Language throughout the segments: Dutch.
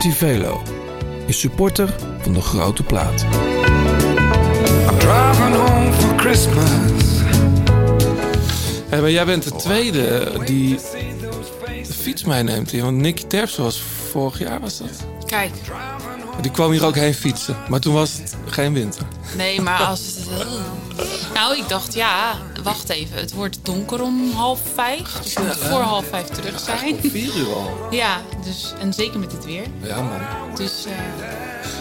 Tivelo is supporter van de grote plaat. I'm driving home for Christmas. Hey, maar jij bent de tweede die de fiets meeneemt hier. Want Nicky Terpstra was vorig jaar, was dat? Kijk, Die kwam hier ook heen fietsen. Maar toen was het geen winter. nee, maar als het... Nou, ik dacht, ja, wacht even. Het wordt donker om half vijf. Dus ik moet voor half vijf terug zijn. Vier uur al. Ja, dus, en zeker met het weer. Ja, man. Dus eh,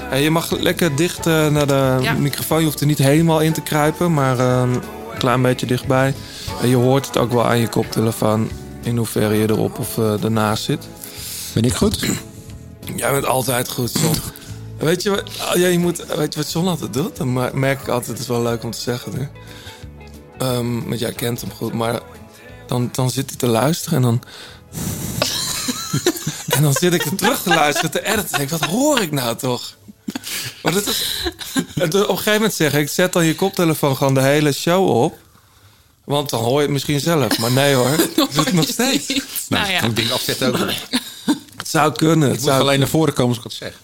Hey, je mag lekker dicht eh, naar de Ja. microfoon. Je hoeft er niet helemaal in te kruipen, maar eh, een klein beetje dichtbij. En je hoort het ook wel aan je koptelefoon in hoeverre je erop of eh, ernaast zit. Ben ik goed? Jij bent altijd goed, Son. Weet je, wat, oh, ja, je moet, weet je wat Son altijd doet? Dan mer- merk ik altijd, het is wel leuk om te zeggen. Hè? Ehm, want jij kent hem goed, maar dan, dan zit hij te luisteren en dan... en dan zit ik er terug te luisteren, te editen. En denk ik, wat hoor ik nou toch? Maar dat is, en op een gegeven moment zeg ik, zet dan je koptelefoon gewoon de hele show op. Want dan hoor je het misschien zelf. Maar nee hoor, ik doe het nog steeds. nou ja. Ik ding afzetten ook. Ik Het zou kunnen. Het moet zou... alleen naar voren komen als ik wat zeg.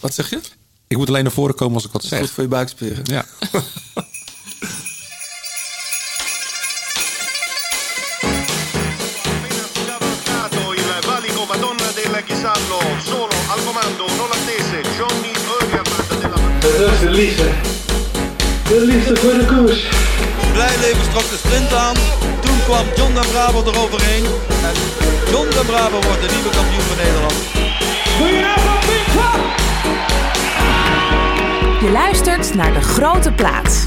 Wat zeg je? Ik moet alleen naar voren komen als ik wat Goed zeg. voor je buikspieren. Ja. de liefde. De liefde voor de koers. Blijleven trok de sprint aan. Toen kwam John den Bravo eroverheen. En John den Bravo wordt de nieuwe kampioen van Nederland. Je luistert naar De Grote Plaats.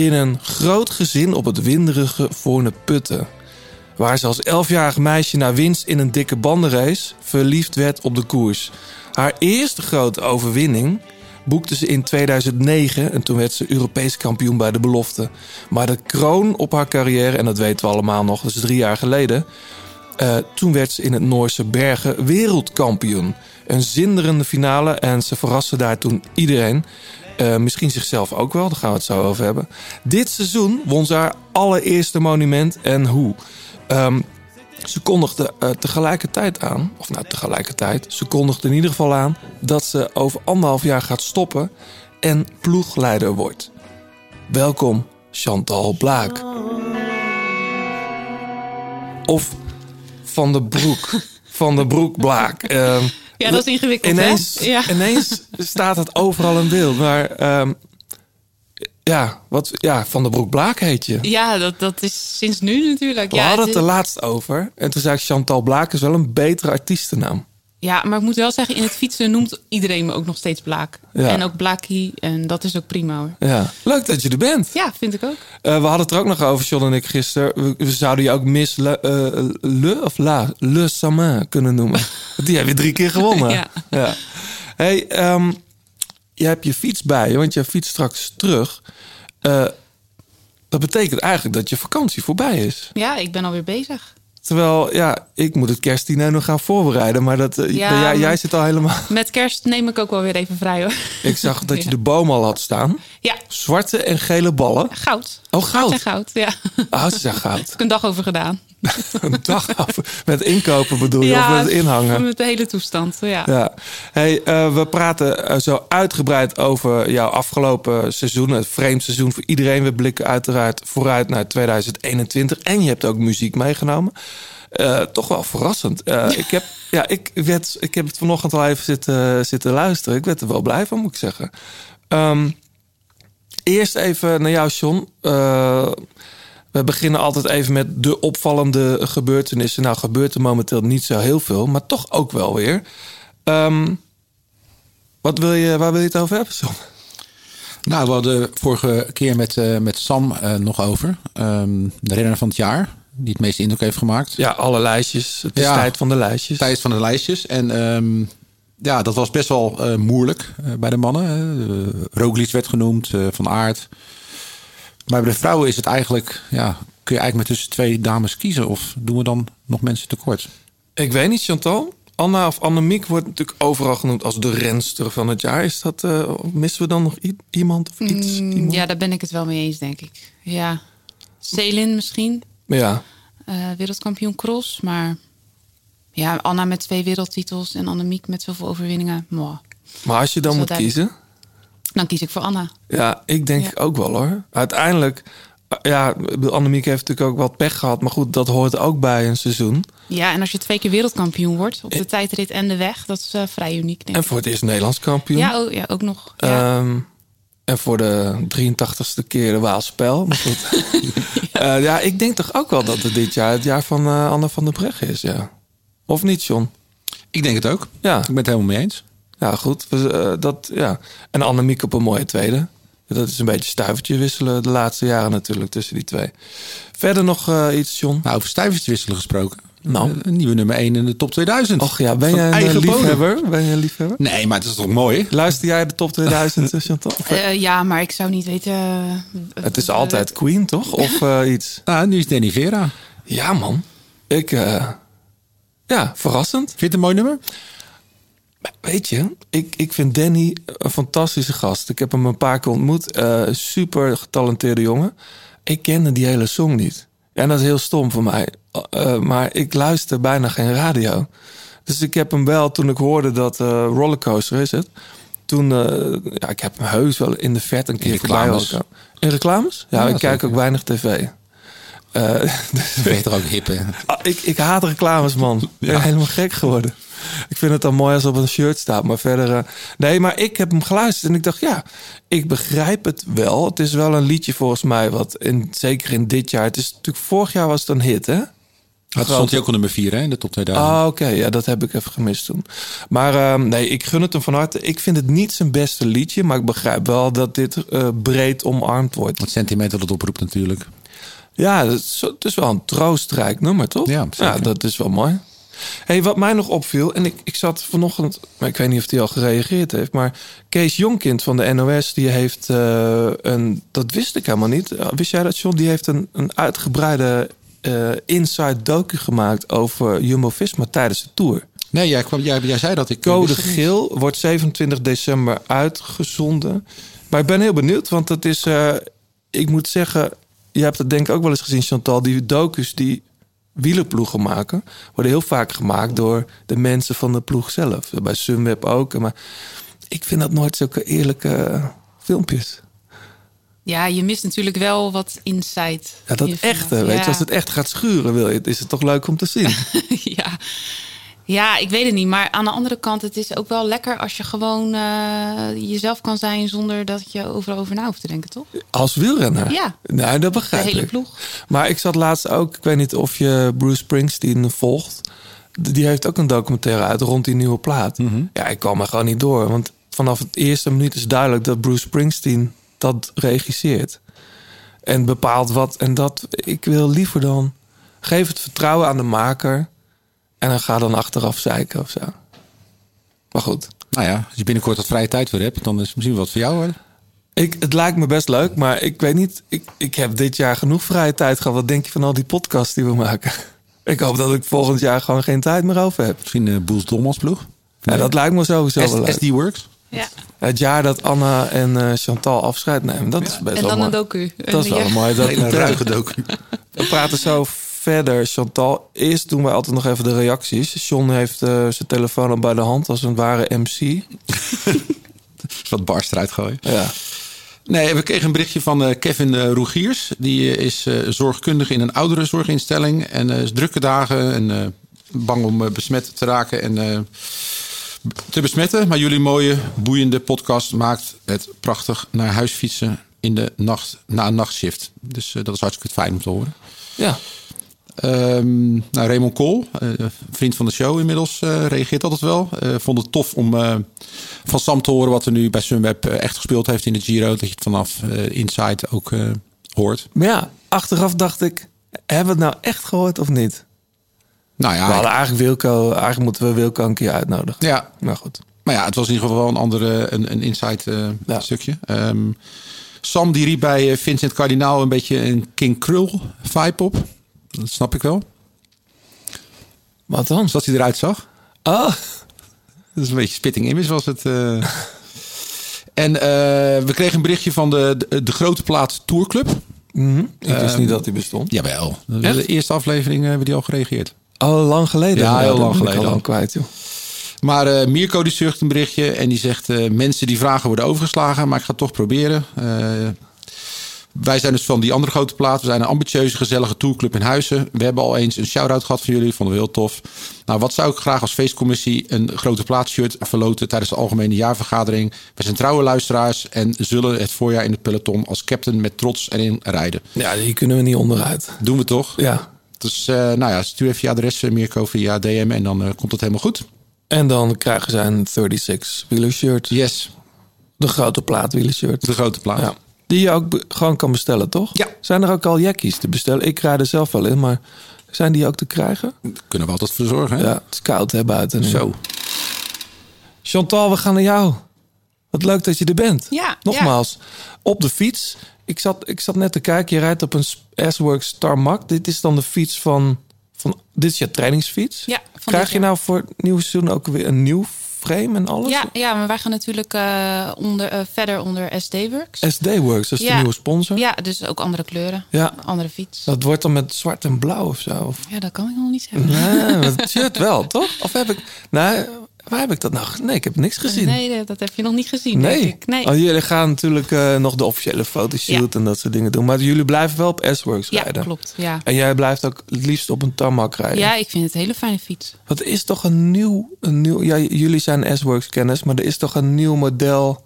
In een groot gezin op het winderige Voorne Putten. Waar ze als elfjarig meisje na winst in een dikke bandenrace verliefd werd op de koers. Haar eerste grote overwinning boekte ze in 2009 en toen werd ze Europees kampioen bij de belofte. Maar de kroon op haar carrière, en dat weten we allemaal nog, dat is drie jaar geleden, eh, toen werd ze in het Noorse Bergen wereldkampioen. Een zinderende finale en ze verraste daar toen iedereen. Eh, misschien zichzelf ook wel, daar gaan we het zo over hebben. Dit seizoen won ze haar allereerste monument en hoe. Ehm, ze kondigde eh, tegelijkertijd aan, of nou tegelijkertijd, ze kondigde in ieder geval aan dat ze over anderhalf jaar gaat stoppen en ploegleider wordt. Welkom, Chantal Blaak. Of Van de Broek. Van de Broek Blaak. Ehm, Ja, dat is ingewikkeld, ineens, hè? Ja. ineens staat het overal in beeld. Maar ehm, ja, wat, ja, Van de Broek Blaak heet je. Ja, dat, dat is sinds nu natuurlijk. We ja, hadden het er is- laatst over. En toen zei ik, Chantal Blaak is wel een betere artiestennaam. Ja, maar ik moet wel zeggen, in het fietsen noemt iedereen me ook nog steeds Blaak. Ja. En ook Blaakie, en dat is ook prima hoor. Ja, leuk dat je er bent. Ja, vind ik ook. Eh, we hadden het er ook nog over, John en ik gisteren. We, we zouden je ook Miss Le, eh, Le of La, Le Samin kunnen noemen. Die heb je drie keer gewonnen. Ja. ja. Hey, ehm, je hebt je fiets bij je, want je fietst straks terug. Eh, dat betekent eigenlijk dat je vakantie voorbij is. Ja, ik ben alweer bezig. Terwijl, ja, ik moet het kerstdiner nog gaan voorbereiden. Maar dat, eh, Ja, jij, zit al helemaal... Met kerst neem ik ook wel weer even vrij hoor. Ik zag dat je Ja. de boom al had staan. Ja, Zwarte en gele ballen. goud. Oh, goud. En goud, ja. Oh, ze zijn goud. heb ik een dag over gedaan. Een dag af. Met inkopen bedoel je? of met inhangen? Met de hele toestand, ja. Ja. Hey, eh, we praten eh, zo uitgebreid over jouw afgelopen seizoen. Het vreemd seizoen voor iedereen. We blikken uiteraard vooruit naar 2021. En je hebt ook muziek meegenomen. Eh, toch wel verrassend. Ik, heb, ja, ik, werd, ik heb het vanochtend al even zitten, zitten luisteren. Ik werd er wel blij van, moet ik zeggen. Ehm, eerst even naar jou, John. We beginnen altijd even met de opvallende gebeurtenissen. Nou, gebeurt er momenteel niet zo heel veel, maar toch ook wel weer. Ehm, wat wil je, waar wil je het over hebben, John? Nou, we hadden vorige keer met, eh, met Sam eh, nog over. Ehm, de renner van het jaar. Die het meeste indruk heeft gemaakt. Ja, alle lijstjes. Het is Ja. tijd van de lijstjes. Tijd van de lijstjes. En ehm, ja, dat was best wel eh, moeilijk bij de mannen. Uh, Roglic werd genoemd, Van Aert. Maar bij de vrouwen is het eigenlijk... Ja, kun je eigenlijk met tussen twee dames kiezen? Of doen we dan nog mensen tekort? Ik weet niet, Chantal. Anna of Annemiek wordt natuurlijk overal genoemd als de renster van het jaar. Is dat, eh, missen we dan nog iemand of iets? Mm, Iemand? ja, daar ben ik het wel mee eens, denk ik. Ja. Selin misschien, ja. eh, wereldkampioen cross. Maar ja, Anna met twee wereldtitels en Annemiek met zoveel overwinningen. Mwah. Maar als je dan moet duidelijk. kiezen... Dan kies ik voor Anna. Ja, ik denk Ja. ook wel hoor. Uiteindelijk... eh, Ja, ik bedoel, Annemiek heeft natuurlijk ook wat pech gehad. Maar goed, dat hoort ook bij een seizoen. Ja, en als je twee keer wereldkampioen wordt op de tijdrit en de weg, dat is eh, vrij uniek, denk En ik. voor het eerst Nederlands kampioen. Ja, ook, ja, ook nog. Ja. Ehm, en voor de 83ste keer de Waalspel. Maar goed. ja. ja, ik denk toch ook wel dat het dit jaar het jaar van eh, Anne van der Breggen is. Ja. Of niet, John? Ik denk het ook. Ja, Ik ben het helemaal mee eens. Ja goed. Eh, dat, ja. En Annemiek op een mooie tweede. Dat is een beetje stuivertje wisselen de laatste jaren natuurlijk tussen die twee. Verder nog eh, iets, John? Nou, over stijvertjes wisselen gesproken. Nou. Eh, Een nieuwe nummer 1 in de top 2000. Och ja, ben je een bodem. liefhebber? Ben je een liefhebber? Nee, maar het is toch mooi? Luister jij de top 2000, eh, Chantal? Eh, ja, maar ik zou niet weten. Het is altijd Queen, toch? Of eh, iets? Nou, nu is Danny Vera. Ja, man. Ik, eh, ja, verrassend. Vind je het een mooi nummer? Weet je, ik, ik vind Danny een fantastische gast. Ik heb hem een paar keer ontmoet. Eh, super getalenteerde jongen. Ik kende die hele song niet. En dat is heel stom voor mij. Eh, maar ik luister bijna geen radio. Dus ik heb hem wel, toen ik hoorde dat eh, Rollercoaster is het. Toen, eh, ja, ik heb hem heus wel in de vet een keer voorbij reclames. komen. In reclames? Ja, Ja, ik kijk ook weinig tv. Eh, dus Ben je toch ook hip, hè? Ah, ik, ik haat reclames, man. Ik ben helemaal gek geworden. Ik vind het dan mooi als het op een shirt staat. Maar verder... eh, nee, maar ik heb hem geluisterd en ik dacht... ja, ik begrijp het wel. Het is wel een liedje volgens mij... wat in, zeker in dit jaar... het is natuurlijk vorig jaar was het een hit, hè? Dat stond hij ook al nummer 4 hè, in de top 2000. Ah, oké. Ja, dat heb ik even gemist toen. Maar ehm, nee, ik gun het hem van harte. Ik vind het niet zijn beste liedje... maar ik begrijp wel dat dit eh, breed omarmd wordt. Het sentiment dat het oproept natuurlijk. Ja, het is, wel een troostrijk nummer, toch? Ja, zeker. dat is wel mooi. Hey, wat mij nog opviel, en ik, ik zat vanochtend, maar ik weet niet of hij al gereageerd heeft, maar Kees Jonkind van de NOS, die heeft eh, een, dat wist ik helemaal niet. Eh, Wist jij dat, John? Die heeft een, een uitgebreide eh, inside docu gemaakt over Jumbo-Visma tijdens de Tour. Nee, jij, kwam, jij, jij zei dat ik... Code. Geel wordt 27 december uitgezonden. Maar ik ben heel benieuwd, want het is... ik moet zeggen, je hebt het denk ik ook wel eens gezien, Chantal... die docus die wielerploegen maken... worden heel vaak gemaakt door de mensen van de ploeg zelf. Bij Sunweb ook. Maar ik vind dat nooit zulke eerlijke filmpjes. Ja, je mist natuurlijk wel wat insight. Ja, dat echte, weet je, als het echt gaat schuren, wil je, is het toch leuk om te zien. ja. Ja, ik weet het niet. Maar aan de andere kant, het is ook wel lekker als je gewoon eh, jezelf kan zijn zonder dat je overal over na hoeft te denken, toch? Als wielrenner? Ja. Nou, dat begrijp De hele ik. ploeg. Maar ik zat laatst ook, ik weet niet of je Bruce Springsteen volgt. Die heeft ook een documentaire uit rond die nieuwe plaat. Ja, ik kwam er gewoon niet door. Want vanaf het eerste minuut is duidelijk dat Bruce Springsteen dat regisseert. En bepaalt wat. En dat, ik wil liever dan, geef het vertrouwen aan de maker. En dan ga dan achteraf zeiken of zo. Maar goed. Nou ja, als je binnenkort wat vrije tijd weer hebt, dan is het misschien wat voor jou hoor. Ik, het lijkt me best leuk, maar ik weet niet. Ik, ik heb dit jaar genoeg vrije tijd gehad. Wat denk je van al die podcasts die we maken? Ik hoop dat ik volgend jaar gewoon geen tijd meer over heb. Misschien uh, Boels Dom als ploeg. Ja, dat lijkt me sowieso wel leuk. SD Works. Ja. Het jaar dat Anna en eh, Chantal afscheid nemen, dat is best En wel dan mooi. een docu. Dat is wel Ja. een mooie Een ruige docu. We praten zo verder, Chantal. Eerst doen we altijd nog even de reacties. John heeft eh, zijn telefoon al bij de hand als een ware MC. Wat barst eruit gooien. Ja. Nee, we kregen een berichtje van eh, Kevin eh, Rogiers. Die is zorgkundige in een ouderenzorginstelling. En eh, is drukke dagen en bang om besmet te raken en te besmetten. Maar jullie mooie, boeiende podcast maakt het prachtig naar huis fietsen in de nacht, na een nachtshift. Dus dat is hartstikke fijn om te horen. ja. Ehm, nou, Raymond Kool, eh, vriend van de show inmiddels, eh, reageert altijd wel. Eh, vond het tof om van Sam te horen wat er nu bij Sunweb echt gespeeld heeft in de Giro. Dat je het vanaf Inside ook hoort. Maar ja, achteraf dacht ik, hebben we het nou echt gehoord of niet? Nou ja, we hadden eigenlijk Wilco, eigenlijk moeten we Wilco een keer uitnodigen. ja Maar goed. Maar ja, het was in ieder geval wel een andere, een, een inside Ja. stukje. Ehm, Sam die riep bij Vincent Kardinaal een beetje een King Krul vibe op. Dat snap ik wel. Wat dan? Zoals hij eruit zag. Oh, Dat is een beetje spitting image was het. eh. En eh, we kregen een berichtje van de, de, de Grote Plaats Tourclub. mhm. ik wist Ehm, niet dat die bestond. Jawel. De, Echt? de eerste aflevering eh, hebben die al gereageerd. Oh, lang geleden. Ja, heel lang geleden al al. kwijt, joh. Maar eh, Mirko die zucht een berichtje en die zegt... mensen die vragen worden overgeslagen, maar ik ga het toch proberen. Wij zijn dus van die andere grote plaat. We zijn een ambitieuze, gezellige tourclub in Huizen. We hebben al eens een shout-out gehad van jullie. Vonden we heel tof. Nou, wat zou ik graag als feestcommissie een grote plaatshirt verloten tijdens de algemene jaarvergadering. We zijn trouwe luisteraars en zullen het voorjaar in het peloton als captain met trots erin rijden. Ja, hier kunnen we niet onderuit. Doen we toch? Ja. Dus eh, nou ja, stuur even je adres, eh, Mirko, via DM en dan eh, komt het helemaal goed. En dan krijgen zij een 36 wieler shirt. Yes, De grote plaatwieler shirt. de grote plaat. Ja. Die je ook gewoon kan bestellen, toch? Ja. Zijn er ook al jackies te bestellen? Ik rijd er zelf wel in, maar zijn die ook te krijgen? Kunnen we altijd voor zorgen. Hè? Ja, het is koud hè, buiten. nu. Zo. Chantal, we gaan naar jou. Wat leuk dat je er bent. Ja, Nogmaals, op de fiets. Ik zat, ik zat net te kijken, je rijdt op een S-Works Tarmac. Dit is dan de fiets van, van... Dit is je trainingsfiets. Ja, van Krijg je nou voor het nieuwe seizoen ook weer een nieuw frame en alles? Ja, ja, maar wij gaan natuurlijk eh, onder, eh, verder onder SD-Works. SD-Works, dat is de nieuwe sponsor. Ja, dus ook andere kleuren. Ja. Andere fiets. Dat wordt dan met zwart en blauw of zo. Of... Ja, dat kan ik nog niet zeggen. Nee, shirt wel, toch? Of heb ik... Nee, waar heb ik dat nou? Nee, ik heb niks gezien. Nee, dat- dat heb je nog niet gezien, Nee. denk ik. Nee. Oh, jullie gaan natuurlijk eh, nog de officiële fotoshoot en dat soort dingen doen. Maar jullie blijven wel op S-Works ja, rijden. klopt. Ja. En jij blijft ook het liefst op een tarmac rijden. ja, ik vind het een hele fijne fiets. Wat is toch een nieuw... Een nieuw ja, jullie zijn S-Works kennis, maar er is toch een nieuw model...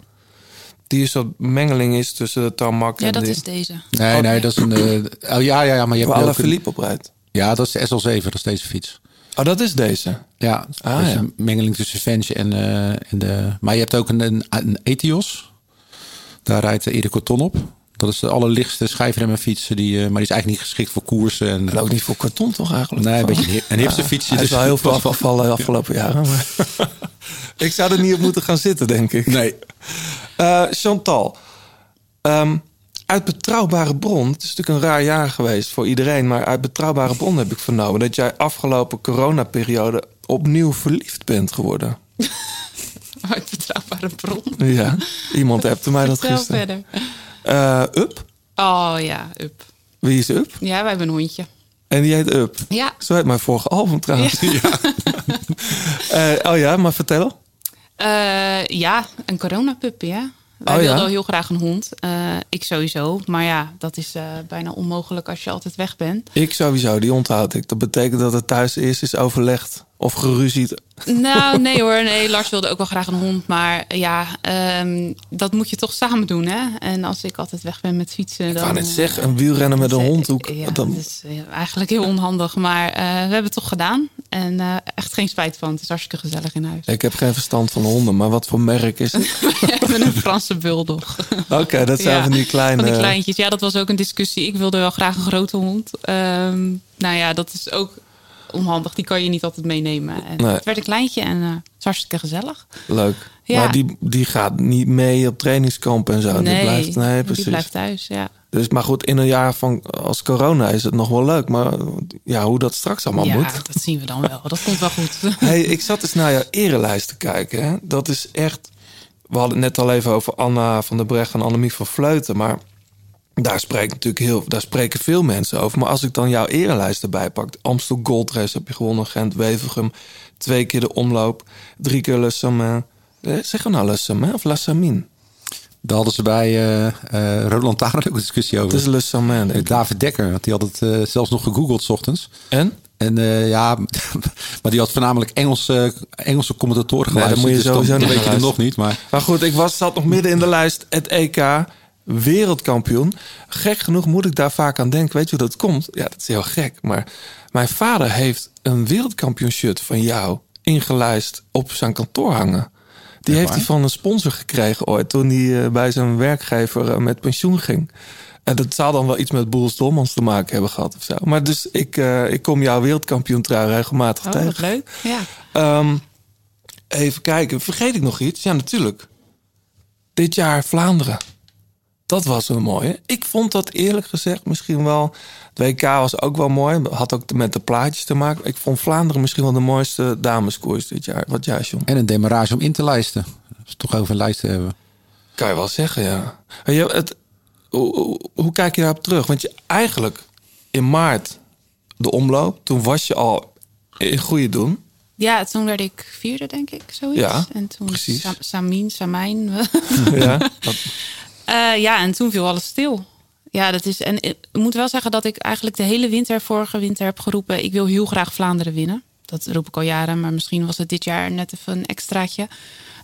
die een soort mengeling is tussen de tarmac Ja, en dat die... is deze. Nee, nee, dat is een. eh, oh, ja, ja, ja, maar je hebt Waar Philippe op rijdt. Ja, dat is de SL7, dat is deze fiets. Oh, dat is deze. Ja, Ah, dus ja. een mengeling tussen Venge en, eh, en de. Maar je hebt ook een, een, een Etios. Daar rijdt Erik Corton op. Dat is de allerlichtste schijfremmenfiets. Die, eh, maar die is eigenlijk niet geschikt voor koersen. En, En ook niet voor karton toch eigenlijk? Nee, een beetje een hip- een hipste fietsje, Hij is dus- wel heel veel afgevallen de afgelopen jaren. Ik zou er niet op moeten gaan zitten, denk ik. Nee. Eh, Chantal, ehm, uit betrouwbare bron, het is natuurlijk een raar jaar geweest voor iedereen, maar uit betrouwbare bron heb ik vernomen dat jij afgelopen coronaperiode opnieuw verliefd bent geworden. Uit betrouwbare bron. Ja, iemand hebt mij dat Vertel gisteren. verder. Eh, Up? Oh ja, up. Wie is Up? Ja, wij hebben een hondje. En die heet Up. Ja. Zo heet mijn vorige album trouwens. Ja. Eh, oh ja, maar vertel. Eh, ja, een coronapuppy, hè? Wij Oh, wilden heel graag een hond. Eh, ik sowieso. Maar ja, dat is eh, bijna onmogelijk als je altijd weg bent. Ik sowieso, die onthoud ik. Dat betekent dat het thuis eerst is overlegd of geruzied. Nou, nee hoor. Nee, Lars wilde ook wel graag een hond. Maar ja, ehm, dat moet je toch samen doen, hè? En als ik altijd weg ben met fietsen... Ik dan, net eh, zeggen, een wielrennen met een hond. Hoe, Ja, dan, dat is eh, eigenlijk heel onhandig. Maar eh, we hebben het toch gedaan. En eh, echt geen spijt van. Het is hartstikke gezellig in huis. ik heb geen verstand van honden, maar wat voor merk is het? ik ben een Franse bulldog. Oké, dat zijn Ja, van die kleine... Van die kleintjes. Ja, dat was ook een discussie. Ik wilde wel graag een grote hond. Ehm, nou ja, dat is ook onhandig. Die kan je niet altijd meenemen. En Nee. Het werd een kleintje en eh, het is hartstikke gezellig. Leuk. Ja. Maar die, die gaat niet mee op trainingskamp en zo. nee, die blijft, nee, precies. die blijft thuis. Ja. Dus, maar goed, in een jaar van als corona is het nog wel leuk. Maar ja, hoe dat straks allemaal ja, moet. dat zien we dan wel. Dat komt wel goed. Hey, ik zat eens naar jouw erelijst te kijken. Hè. Dat is echt... We hadden het net al even over Anna van der Brecht en Annemie van Vleuten. Maar daar, spreekt natuurlijk heel, daar spreken veel mensen over. Maar als ik dan jouw erelijst erbij pak... Amstel Gold Race heb je gewonnen, Gent, Wevergem. Twee keer de omloop. Drie keer Le Samin. Eh, Zeggen we nou Le Samin of La Samine? Daar hadden ze bij eh eh Roland Taren ook een discussie over. Het is Le Samin, denk ik. David Dekker, want die had het eh, zelfs nog gegoogeld 's ochtends. En? En ja, maar die had voornamelijk Engelse, Engelse commentatoren Nee, geluisterd. dan moet je dus sowieso dan weet je er nog niet. Maar Maar goed, ik was, zat nog midden in de lijst. Het EK wereldkampioen. Gek genoeg moet ik daar vaak aan denken. Weet je hoe dat komt? Ja, dat is heel gek. Maar mijn vader heeft een wereldkampioen shirt van jou ingelijst op zijn kantoor hangen. Die heeft hij van een sponsor gekregen ooit toen hij eh, bij zijn werkgever eh, met pensioen ging. En dat zou dan wel iets met Boels Dolmans te maken hebben gehad of zo. Maar dus ik, eh, ik kom jouw wereldkampioen trui regelmatig Oh, tegen. leuk. Ja. Ehm, Even kijken, vergeet ik nog iets? Ja, natuurlijk. Dit jaar Vlaanderen. Dat was een mooie. Ik vond dat eerlijk gezegd misschien wel... Het WK was ook wel mooi. Had ook met de plaatjes te maken. Ik vond Vlaanderen misschien wel de mooiste dameskoers dit jaar. Wat jij, John? En een demarage om in te lijsten. Als we het toch over een lijst hebben. Kan je wel zeggen, ja. En je, het, hoe, hoe, hoe kijk je daarop terug? Want je eigenlijk in maart de omloop... toen was je al in goede doen. Ja, toen werd ik vierde, denk ik, zoiets. Ja, en toen precies. Sa- Samin, Samijn. ja, dat- Eh, ja, en toen viel alles stil. Ja, dat is. En ik moet wel zeggen dat ik eigenlijk de hele winter, vorige winter, heb geroepen: ik wil heel graag Vlaanderen winnen. Dat roep ik al jaren, maar misschien was het dit jaar net even een extraatje.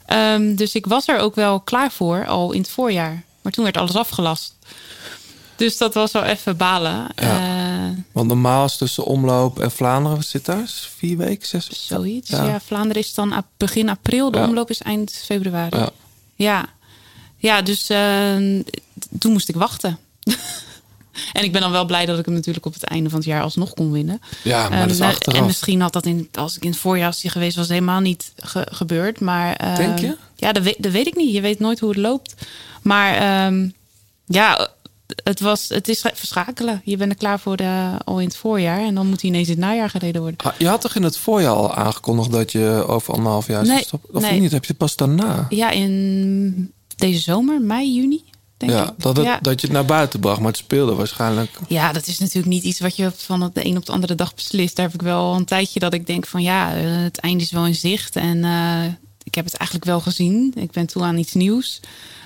Ehm, dus ik was er ook wel klaar voor, al in het voorjaar. Maar toen werd alles afgelast. Dus dat was wel even balen. Ja. Eh, Want normaal is tussen omloop en Vlaanderen, zit daar? Vier weken, zes weken? zoiets. Ja. Ja. Vlaanderen is dan begin april. De Ja. omloop is eind februari. Ja. Ja, dus eh, toen moest ik wachten. en ik ben dan wel blij dat ik hem natuurlijk op het einde van het jaar alsnog kon winnen. Ja, maar dat is Ehm, achteraf. En misschien had dat in, als ik in het voorjaar was geweest, was helemaal niet ge- gebeurd. Maar, eh, Denk je? Ja, dat weet, dat weet ik niet. Je weet nooit hoe het loopt. Maar ehm, ja, het, was, het is verschakelen. Je bent er klaar voor de, al in het voorjaar. En dan moet hij ineens in het najaar gereden worden. Ah, Je had toch in het voorjaar al aangekondigd dat je over anderhalf jaar zou Nee, stoppen? Of nee. niet? Heb je het pas daarna? Ja, in deze zomer, mei, juni. Denk Ja, ik. dat, het, ja. dat je het naar buiten bracht, maar het speelde waarschijnlijk. Ja, dat is natuurlijk niet iets wat je van de een op de andere dag beslist. Daar heb ik wel een tijdje dat ik denk van ja, eh, het einde is wel in zicht. En eh, ik heb het eigenlijk wel gezien. Ik ben toe aan iets nieuws.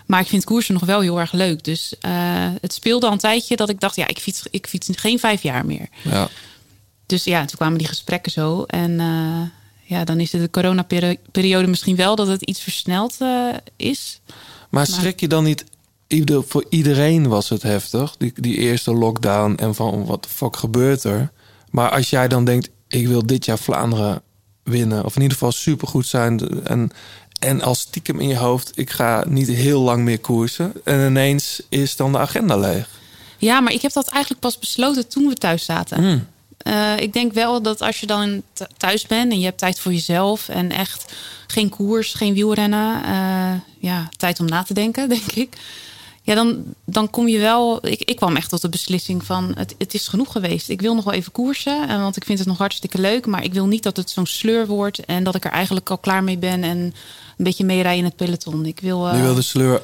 Maar ik vind koersen nog wel heel erg leuk. Dus eh, het speelde al een tijdje dat ik dacht, ja, ik fiets, ik fiets geen vijf jaar meer. Ja. Dus ja, toen kwamen die gesprekken zo. En ja, dan is het de coronaperiode misschien wel dat het iets versneld is. Maar schrik je dan niet... ieder- Voor iedereen was het heftig, die, die eerste lockdown. En van wat de fuck gebeurt er? Maar als jij dan denkt, ik wil dit jaar Vlaanderen winnen. Of in ieder geval supergoed zijn. En, en als stiekem in je hoofd, ik ga niet heel lang meer koersen. En ineens is dan de agenda leeg. Ja, maar ik heb dat eigenlijk pas besloten toen we thuis zaten. Hmm. Eh, ik denk wel dat als je dan th- thuis bent en je hebt tijd voor jezelf en echt geen koers, geen wielrennen, eh, ja, tijd om na te denken, denk ik. Ja, dan, dan kom je wel. Ik, ik kwam echt tot de beslissing van: het, het is genoeg geweest. Ik wil nog wel even koersen, eh, want ik vind het nog hartstikke leuk. Maar ik wil niet dat het zo'n sleur wordt en dat ik er eigenlijk al klaar mee ben en een beetje meerijden in het peloton. Ik wil. Nu wil de sleur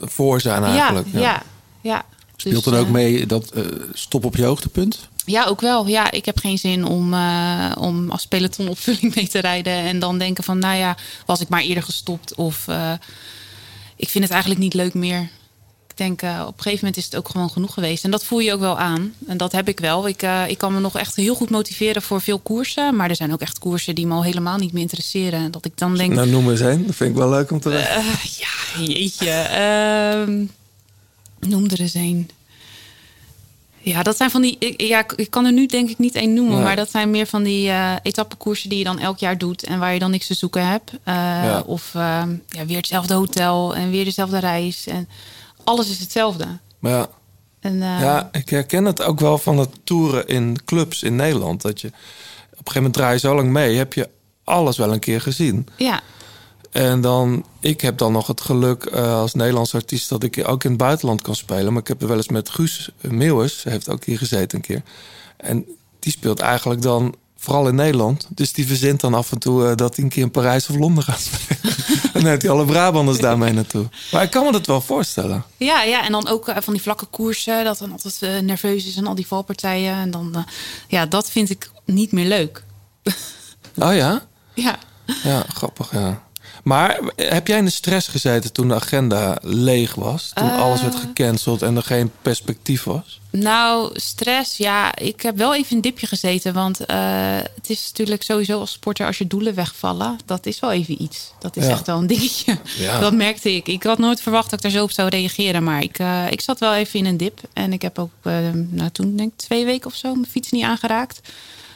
voor zijn eigenlijk. ja, ja, ja. Speelt Dus, er ook mee dat stop op je hoogtepunt? Ja, ook wel. Ja, ik heb geen zin om, eh, om als pelotonopvulling mee te rijden. En dan denken van, nou ja, was ik maar eerder gestopt. Of eh, ik vind het eigenlijk niet leuk meer. Ik denk, eh, op een gegeven moment is het ook gewoon genoeg geweest. En dat voel je ook wel aan. En dat heb ik wel. Ik, ik kan me nog echt heel goed motiveren voor veel koersen. Maar er zijn ook echt koersen die me al helemaal niet meer interesseren. En dat ik dan denk, Nou, noem eens één. Dat vind ik wel leuk om te weten. ja, jeetje. Ehm, noem er eens een. Ja, dat zijn van die. ik- Ja, ik kan er nu denk ik niet één noemen. Nee. Maar dat zijn meer van die eh etappekoersen die je dan elk jaar doet. En waar je dan niks te zoeken hebt. Eh, Ja. Of ehm, ja, weer hetzelfde hotel en weer dezelfde reis. En alles is hetzelfde. Maar ja, En, eh, Ja, ik herken het ook wel van het toeren in clubs in Nederland. Dat je op een gegeven moment draai je zo lang mee, heb je alles wel een keer gezien. ja. En dan, ik heb dan nog het geluk eh, als Nederlands artiest dat ik ook in het buitenland kan spelen. Maar ik heb er wel eens met Guus Meeuwers, heeft ook hier gezeten een keer. En die speelt eigenlijk dan vooral in Nederland. Dus die verzint dan af en toe eh, dat hij een keer in Parijs of Londen gaat spelen. en dan heeft hij alle Brabanders daarmee naartoe. Maar ik kan me dat wel voorstellen. Ja, ja, en dan ook eh, van die vlakke koersen. Dat dan altijd nerveus is en al die valpartijen. En dan, ja, dat vind ik niet meer leuk. Oh ja? Ja. Ja, grappig, ja. Maar heb jij in de stress gezeten toen de agenda leeg was? Toen alles werd gecanceld en er geen perspectief was? Nou, stress, ja. Ik heb wel even een dipje gezeten. Want eh, het is natuurlijk sowieso als sporter... als je doelen wegvallen, dat is wel even iets. Dat is Ja. echt wel een dingetje. Ja. Dat merkte ik. Ik had nooit verwacht dat ik daar zo op zou reageren. Maar ik, eh, ik zat wel even in een dip. En ik heb ook eh, nou, toen denk ik twee weken of zo... mijn fiets niet aangeraakt.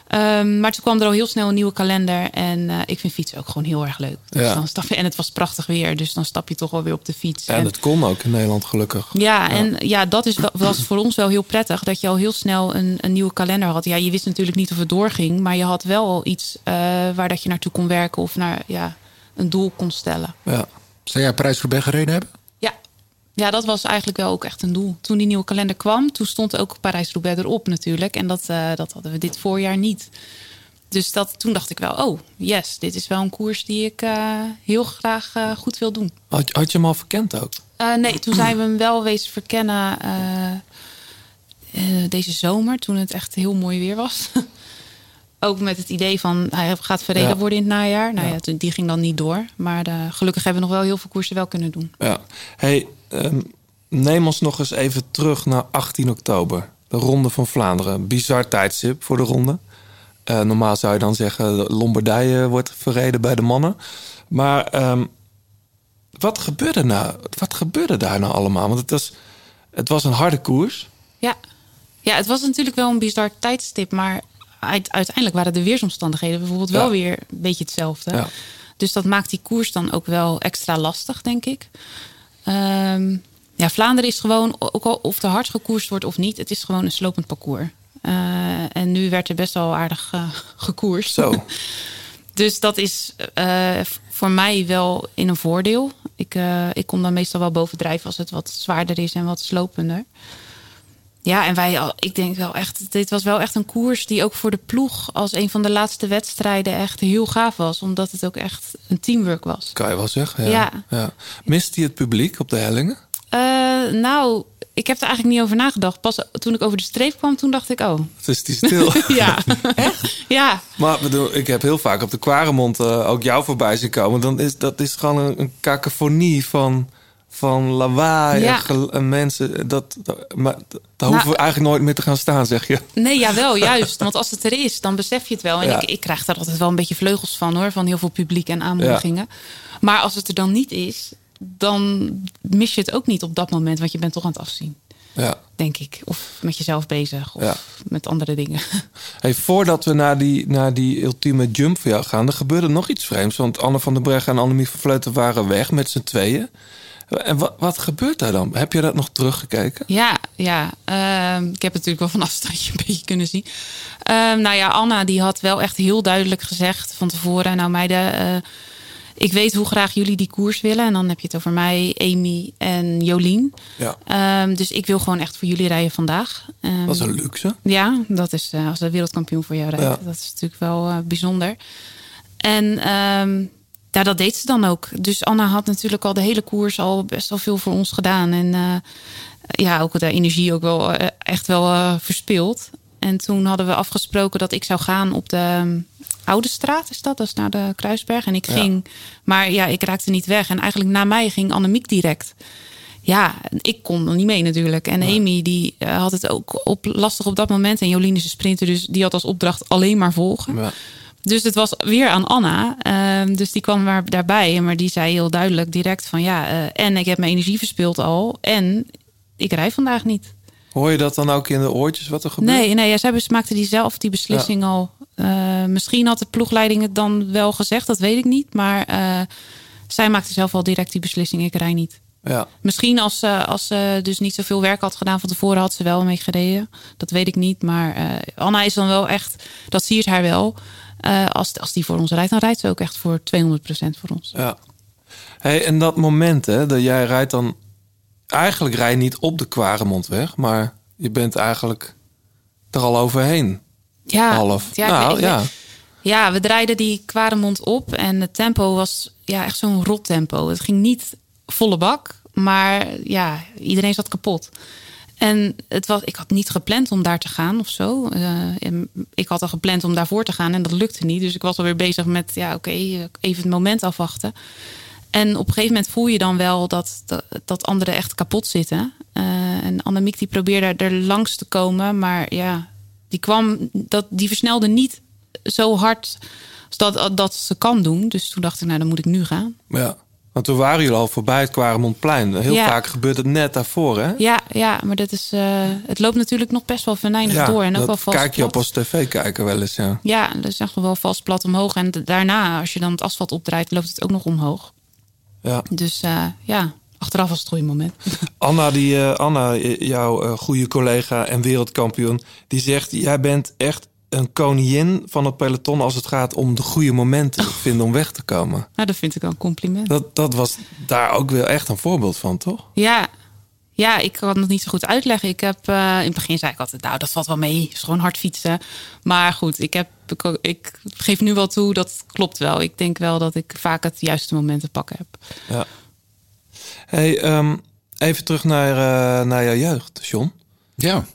Ehm, maar toen kwam er al heel snel een nieuwe kalender. En eh, ik vind fietsen ook gewoon heel erg leuk. Dus Ja. dan stap je, en het was prachtig weer. Dus dan stap je toch wel weer op de fiets. En het kon ook in Nederland gelukkig. Ja, en ja, dat is, was voor ons wel heel prettig. Dat je al heel snel een, een nieuwe kalender had. Ja, je wist natuurlijk niet of het doorging. Maar je had wel al iets eh, waar dat je naartoe kon werken. Of naar, ja, een doel kon stellen. Ja. Zou jij Parijs-Roubaix gereden hebben? Ja. dat was eigenlijk wel ook echt een doel. Toen die nieuwe kalender kwam, toen stond ook Parijs-Roubaix erop natuurlijk. En dat, eh, dat hadden we dit voorjaar niet. Dus dat, toen dacht ik wel, oh yes, dit is wel een koers die ik eh, heel graag eh, goed wil doen. Had, had je hem al verkend ook? Nee, toen zijn we hem wel wezen verkennen deze zomer, toen het echt heel mooi weer was. Ook met het idee van hij gaat verreden Ja. worden in het najaar. Nou ja, die ging dan niet door. Maar gelukkig hebben we nog wel heel veel koersen wel kunnen doen. Ja. Hey, ehm, neem ons nog eens even terug naar 18 oktober. De Ronde van Vlaanderen. Bizar tijdstip voor de ronde. Eh, normaal zou je dan zeggen, Lombardije wordt verreden bij de mannen. Maar ehm, wat, gebeurde nou, wat gebeurde daar nou allemaal? Want het was, het was een harde koers. Ja. ja, het was natuurlijk wel een bizar tijdstip. Maar uit- uiteindelijk waren de weersomstandigheden bijvoorbeeld Ja. wel weer een beetje hetzelfde. Ja. Dus dat maakt die koers dan ook wel extra lastig, denk ik. Ehm, ja, Vlaanderen is gewoon, ook al of er hard gekoerst wordt of niet, het is gewoon een slopend parcours. Eh, en nu werd er best wel aardig eh, gekoerst. Zo. Dus dat is eh, voor mij wel in een voordeel. Ik, ik kom dan meestal wel bovendrijven als het wat zwaarder is en wat slopender. Ja, en wij, al- ik denk wel echt, dit was wel echt een koers die ook voor de ploeg als een van de laatste wedstrijden echt heel gaaf was. Omdat het ook echt een teamwork was. Kan je wel zeggen. Ja. Ja. ja. Mist hij het publiek op de hellingen? Eh, nou, ik heb er eigenlijk niet over nagedacht. Pas toen ik over de streep kwam, toen dacht ik, oh. Het is die stil. Ja. Echt? Ja. Maar bedoel, ik heb heel vaak op de Quaremont eh, ook jou voorbij zien komen. Dan is dat is gewoon een, een kakofonie van, van lawaai Ja. en, gel- en mensen. Dat, dat- maar daar hoeven we Nou- eigenlijk nooit meer te gaan staan, zeg je. Nee, ja, wel, juist. Want als het er is, dan besef je het wel. En Ja. ik, ik krijg daar altijd wel een beetje vleugels van, hoor. Van heel veel publiek en aanmoedigingen. Maar als het er dan niet is, dan mis je het ook niet op dat moment. Want je bent toch aan het afzien, Ja. denk ik. Of met jezelf bezig, of Ja. met andere dingen. Hey, voordat we naar die, naar die ultieme jump voor jou gaan, er gebeurde nog iets vreemds. Want Anne van der Breggen en Annemie van Vleuten waren weg met z'n tweeën. En wat, wat gebeurt daar dan? Heb je dat nog teruggekeken? Ja, ja. Ehm, ik heb het natuurlijk wel van afstandje een beetje kunnen zien. Ehm, nou ja, Anna die had wel echt heel duidelijk gezegd van tevoren... nou meiden, eh, ik weet hoe graag jullie die koers willen. En dan heb je het over mij, Amy en Jolien. Ja. Ehm, dus ik wil gewoon echt voor jullie rijden vandaag. Dat is een luxe. ja, dat is eh, als de wereldkampioen voor jou rijdt. Ja. Dat is natuurlijk wel eh, bijzonder. En ja, dat deed ze dan ook. Dus Anna had natuurlijk al de hele koers al best wel veel voor ons gedaan. En eh, ja, ook de energie ook wel eh, echt wel eh, verspild. En toen hadden we afgesproken dat ik zou gaan op de ehm, Oude Straat, is dat? Dat is naar de Kruisberg. En ik Ja. ging, maar ja, ik raakte niet weg. En eigenlijk na mij ging Annemiek direct. Ja, ik kon er niet mee natuurlijk. En Amy die had het ook op, lastig op dat moment. En Jolien is een sprinter, dus die had als opdracht alleen maar volgen. Ja. Dus het was weer aan Anna. Ehm, dus die kwam maar daarbij. Maar die zei heel duidelijk direct van ja, eh, en ik heb mijn energie verspild al. En ik rij vandaag niet. Hoor je dat dan ook in de oortjes wat er gebeurt? Nee, nee ja, zij maakte die zelf die beslissing al. Eh, misschien had de ploegleiding het dan wel gezegd, dat weet ik niet. Maar eh, zij maakte zelf al direct die beslissing, ik rij niet. Ja. Misschien als ze, als ze dus niet zoveel werk had gedaan van tevoren, had ze wel mee gereden. Dat weet ik niet. Maar Anna is dan wel echt, dat siert haar wel. Eh, als, als die voor ons rijdt, dan rijdt ze ook echt voor 200% voor ons. Ja. Hey, en dat moment, hè, dat jij rijdt dan... Eigenlijk rij je niet op de Quaremondweg, maar je bent eigenlijk er al overheen. Ja, Half. Ja, nou, ja. ja, we draaiden die Kwaremond op en het tempo was ja, echt zo'n rot tempo. Het ging niet volle bak, maar ja, iedereen zat kapot. En het was, ik had niet gepland om daar te gaan of zo. Eh, ik had al gepland om daarvoor te gaan en dat lukte niet. Dus ik was alweer bezig met, ja, oké, even het moment afwachten. En op een gegeven moment voel je dan wel dat, dat, anderen echt kapot zitten. Eh, en Annemiek die probeerde er langs te komen, maar ja, die kwam, dat, die versnelde niet zo hard als dat, dat ze kan doen. Dus toen dacht ik, nou dan moet ik nu gaan. ja. Want toen waren jullie al voorbij het Quaremondplein. Heel Ja. vaak gebeurt het net daarvoor, hè? Ja, ja maar dat is, eh, het loopt natuurlijk nog best wel venijnig door. En ook wel vast kijk je op als tv-kijker wel eens, ja. Ja, dat is echt wel vast plat omhoog. En daarna, als je dan het asfalt opdraait, loopt het ook nog omhoog. ja. Dus eh, ja, achteraf was het een goede moment. Anna, die, eh, Anna, jouw goede collega en wereldkampioen, die zegt: Jij bent echt een koningin van het peloton als het gaat om de goede momenten te vinden om weg te komen. Nou, dat vind ik wel een compliment. Dat, dat was daar ook wel echt een voorbeeld van, toch? Ja. Ja, ik kan het nog niet zo goed uitleggen. Ik heb eh, in het begin zei ik altijd, nou, dat valt wel mee. is gewoon hard fietsen. Maar goed, ik, heb, ik, ik geef nu wel toe, dat klopt wel. Ik denk wel dat ik vaak het juiste moment te pakken heb. Ja. Hey, ehm, even terug naar, eh, naar jouw jeugd, John. Ja.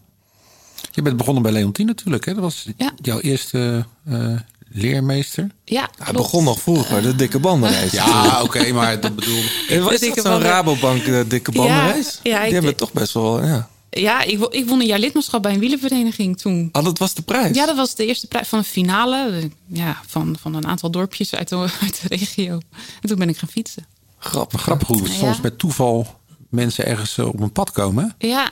Je bent begonnen bij Leontien natuurlijk. Hè? Dat was Ja. jouw eerste eh, leermeester. Ja, Hij klopt. begon nog vroeger, de dikke bandenrace. Ja, oké, maar dat bedoel... En wat is dikke dat zo'n Rabobank eh, dikke bandenrace? Ja, ja, Die ik- hebben toch best wel, ja. Ja, ik, ik won een jaar lidmaatschap bij een wielervereniging toen. Oh, dat was de prijs? Ja, dat was de eerste prijs van een finale. eh, Ja, van, van een aantal dorpjes uit de, uit de regio. En toen ben ik gaan fietsen. Grappig. Grappig hoe Ja. soms met toeval mensen ergens eh, op een pad komen. Ja,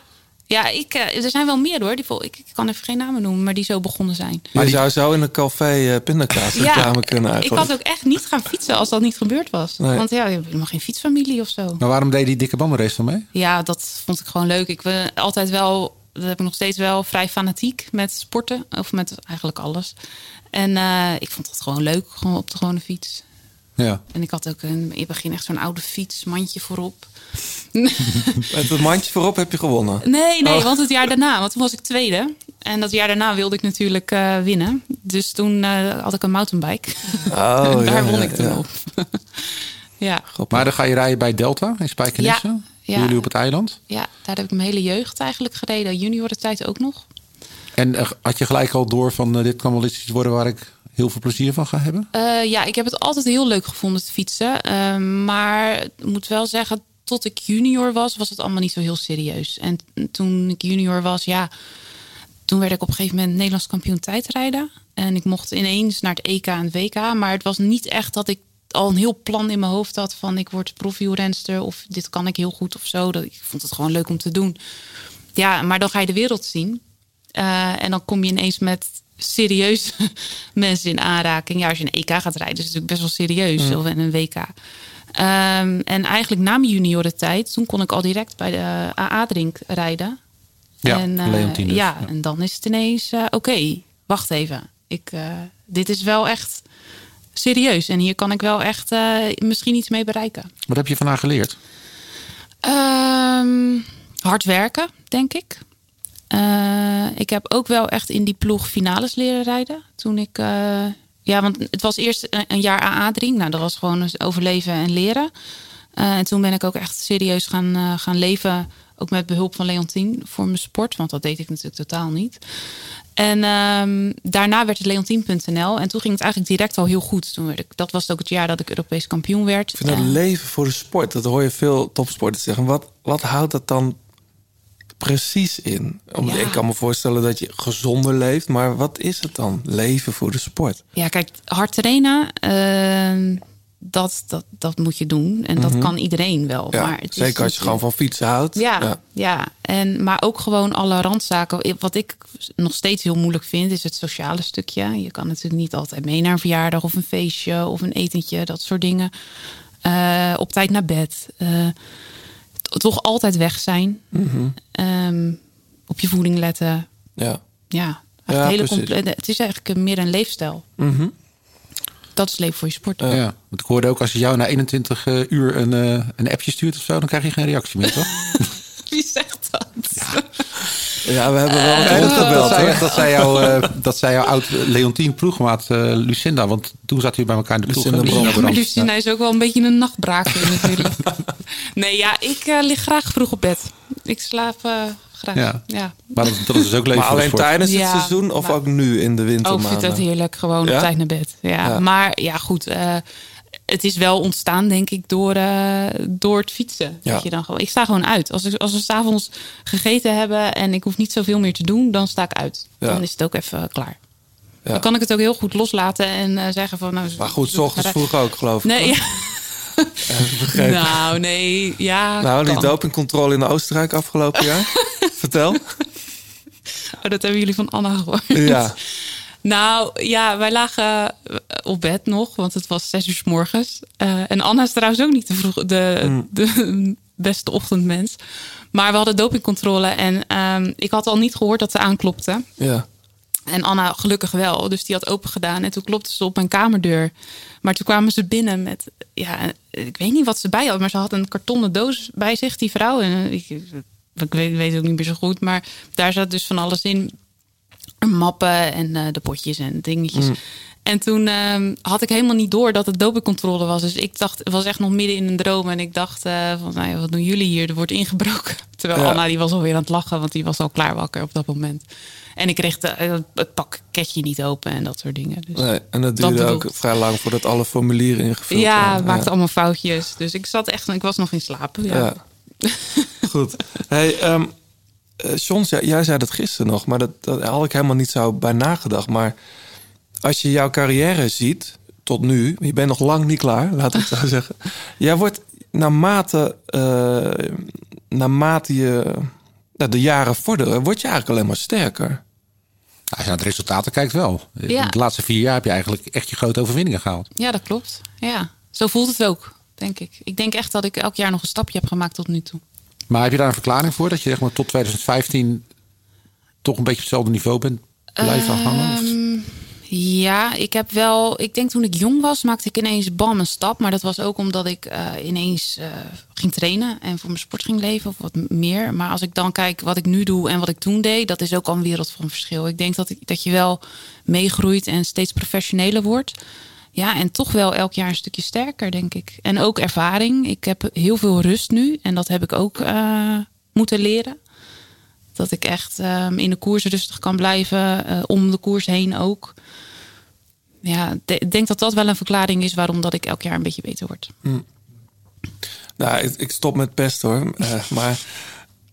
ja ik, eh, er zijn wel meer hoor. Die, vol- ik, ik kan even geen namen noemen, maar die zo begonnen zijn. Maar je zou zo in een café uh, pindakaas reclame kunnen ik had ook echt niet gaan fietsen als dat niet gebeurd was. Nee. Want ja, je hebt helemaal geen fietsfamilie of zo. Maar waarom deed die dikke bandenrace dan mee? Ja, dat vond ik gewoon leuk. Ik ben altijd wel, dat heb ik nog steeds wel, vrij fanatiek met sporten. Of met eigenlijk alles. En eh, ik vond het gewoon leuk, gewoon op de gewone fiets. Ja. En ik had ook een, in het begin echt zo'n oude fiets, mandje voorop. Met het mandje voorop heb je gewonnen. Nee, nee, Oh. want het jaar daarna, want toen was ik tweede. En dat jaar daarna wilde ik natuurlijk eh, winnen. Dus toen eh, had ik een mountainbike. Oh, en daar ja, won ik toen ja. op. ja, Maar dan ga je rijden bij Delta in Spijkenisse. Ja, jullie op het eiland. ja, daar heb ik mijn hele jeugd eigenlijk gereden. Junior de tijd ook nog. En eh, had je gelijk al door van dit kan wel iets worden waar ik heel veel plezier van ga hebben? Eh, ja, ik heb het altijd heel leuk gevonden te fietsen. Eh, maar ik moet wel zeggen, tot ik junior was, was het allemaal niet zo heel serieus. En toen ik junior was, ja, toen werd ik op een gegeven moment Nederlands kampioen tijdrijden. En ik mocht ineens naar het EK en WK. Maar het was niet echt dat ik al een heel plan in mijn hoofd had van ik word profielrenster of dit kan ik heel goed of zo. Dat, ik vond het gewoon leuk om te doen. Ja, maar dan ga je de wereld zien. Eh, en dan kom je ineens met serieus mensen in aanraking. Ja, als je een EK gaat rijden, is het natuurlijk best wel serieus. Of een WK. Ehm, en eigenlijk na mijn juniorentijd, toen kon ik al direct bij de AA-drink rijden. Ja, en, eh, dus, ja, ja. en dan is het ineens, eh, oké, wacht even. Ik, eh, dit is wel echt serieus. En hier kan ik wel echt eh, misschien iets mee bereiken. Wat heb je van haar geleerd? Ehm, hard werken, denk ik. Eh, ik heb ook wel echt in die ploeg finales leren rijden. Toen ik. eh, ja, want het was eerst een, een jaar AA-dring. Nou, dat was gewoon eens overleven en leren. Eh, en toen ben ik ook echt serieus gaan, gaan leven. Ook met behulp van Leontien voor mijn sport. Want dat deed ik natuurlijk totaal niet. En ehm, daarna werd het leontien.nl. En toen ging het eigenlijk direct al heel goed. Toen werd ik, dat was ook het jaar dat ik Europees kampioen werd. Ik vind het En- leven voor de sport, dat hoor je veel topsporters zeggen. Wat, wat houdt dat dan precies in? Ja. Ik kan me voorstellen dat je gezonder leeft, maar wat is het dan? Leven voor de sport. Ja, kijk, hard trainen, ehm, dat, dat, dat moet je doen. En dat kan iedereen wel. Mhm. Ja, maar het is zeker als je gewoon van fietsen houdt. Ja, ja. En, maar ook gewoon alle randzaken. Wat ik nog steeds heel moeilijk vind, is het sociale stukje. Je kan natuurlijk niet altijd mee naar een verjaardag of een feestje of een etentje, dat soort dingen. Eh, op tijd naar bed. T- toch altijd weg zijn. Mhm. Ehm, op je voeding letten. ja. Ja, Ja, het, hele het is eigenlijk meer een leefstijl. Mhm. Dat is leven voor je sport. Ja. Want ik hoorde ook als je jou na 21 eh, uur een, eh, een appje stuurt of zo, dan krijg je geen reactie meer, toch? Wie zegt dat? ja, we hebben wel Nee, wat dat, dat, dat, zei jouw, eh, dat zei jouw oud Leontien ploegmaat eh, Lucinda. Want toen zaten jullie bij elkaar in de ploeg. Lucinda hè? Brand. Ja. Lucina is ook wel een beetje een nachtbraker natuurlijk. nee, ja, ik eh, lig graag vroeg op bed. Ik slaap graag. Ja. Ja. Maar dat, dat is dus ook Maar voor de alleen tijdens het Ja, seizoen of maar- ook nu in de Oh, ik wintermaanden? vind dat heerlijk. Gewoon Ja? op tijd naar bed. Ja. Ja. Maar ja, goed. Eh, het is wel ontstaan, denk ik, door, eh, door het fietsen. Ja. Dat je dan gewoon, ik sta gewoon uit. Als, ik, als we s'avonds gegeten hebben en ik hoef niet zoveel meer te doen, dan sta ik uit. Ja. Dan is het ook even klaar. Ja. Dan kan ik het ook heel goed loslaten en eh, zeggen van... Nou, Maar goed, s ochtends vroeg ook, geloof ik. Nee. Nou, Nou, nee, ja. die kan. dopingcontrole in Oostenrijk afgelopen jaar. Vertel. Oh, dat hebben jullie van Anna gehoord. Ja. Nou, ja, wij lagen eh, op bed nog, want het was zes uur 's morgens. Eh, en Anna is trouwens ook niet de, vroeg, de, Mm. de beste ochtendmens. Maar we hadden dopingcontrole en ehm, ik had al niet gehoord dat ze aanklopte. Ja. En Anna gelukkig wel. Dus die had open gedaan. En toen klopte ze op mijn kamerdeur. Maar toen kwamen ze binnen met... Ja, ik weet niet wat ze bij had. Maar ze had een kartonnen doos bij zich, die vrouw. En eh, ik, ik weet, weet het ook niet meer zo goed. Maar daar zat dus van alles in. Mappen en eh, de potjes en dingetjes. En toen ehm, had ik helemaal niet door dat het dopingcontrole was. Dus ik dacht, het was echt nog midden in een droom. En ik dacht eh, van, nou ja, wat doen jullie hier? Er wordt ingebroken. Terwijl Ja. Anna, die was alweer aan het lachen. Want die was al klaar wakker op dat moment. En ik kreeg de, eh, het pakketje niet open en dat soort dingen. Dus. Nee, en dat duurde ook vrij lang voordat alle formulieren ingevuld ja, waren. maakte allemaal foutjes. Dus ik zat echt, ik was nog in slaap. Ja. Ja. Goed. Hey, eh, John, zei- jij zei dat gisteren nog, maar dat, dat had ik helemaal niet zo bij nagedacht. Maar als je jouw carrière ziet tot nu, je bent nog lang niet klaar, laat ik het zo zeggen. Jij wordt naarmate, eh, naarmate je nou, de jaren vorderen, word je eigenlijk alleen maar sterker. Als je naar de resultaten kijkt wel. Ja. De laatste vier jaar heb je eigenlijk echt je grote overwinningen gehaald. ja, dat klopt. Ja, zo voelt het ook, denk ik. Ik denk echt dat ik elk jaar nog een stapje heb gemaakt tot nu toe. Maar heb je daar een verklaring voor? Dat je zeg maar, tot 2015 toch een beetje op hetzelfde niveau bent blijven hangen? Of- Ehm, ja, ik heb wel. Ik denk toen ik jong was, maakte ik ineens bam een stap. Maar dat was ook omdat ik eh, ineens eh, ging trainen en voor mijn sport ging leven of wat meer. Maar als ik dan kijk wat ik nu doe en wat ik toen deed, dat is ook al een wereld van verschil. Ik denk dat, ik, dat je wel meegroeit en steeds professioneler wordt. Ja, en toch wel elk jaar een stukje sterker, denk ik. En ook ervaring. Ik heb heel veel rust nu en dat heb ik ook eh, moeten leren. Dat ik echt ehm, in de koers rustig kan blijven, eh, om de koers heen ook. Ja, de- ik denk dat dat wel een verklaring is waarom dat ik elk jaar een beetje beter word. Nou, ik, ik stop met pest hoor. Eh, maar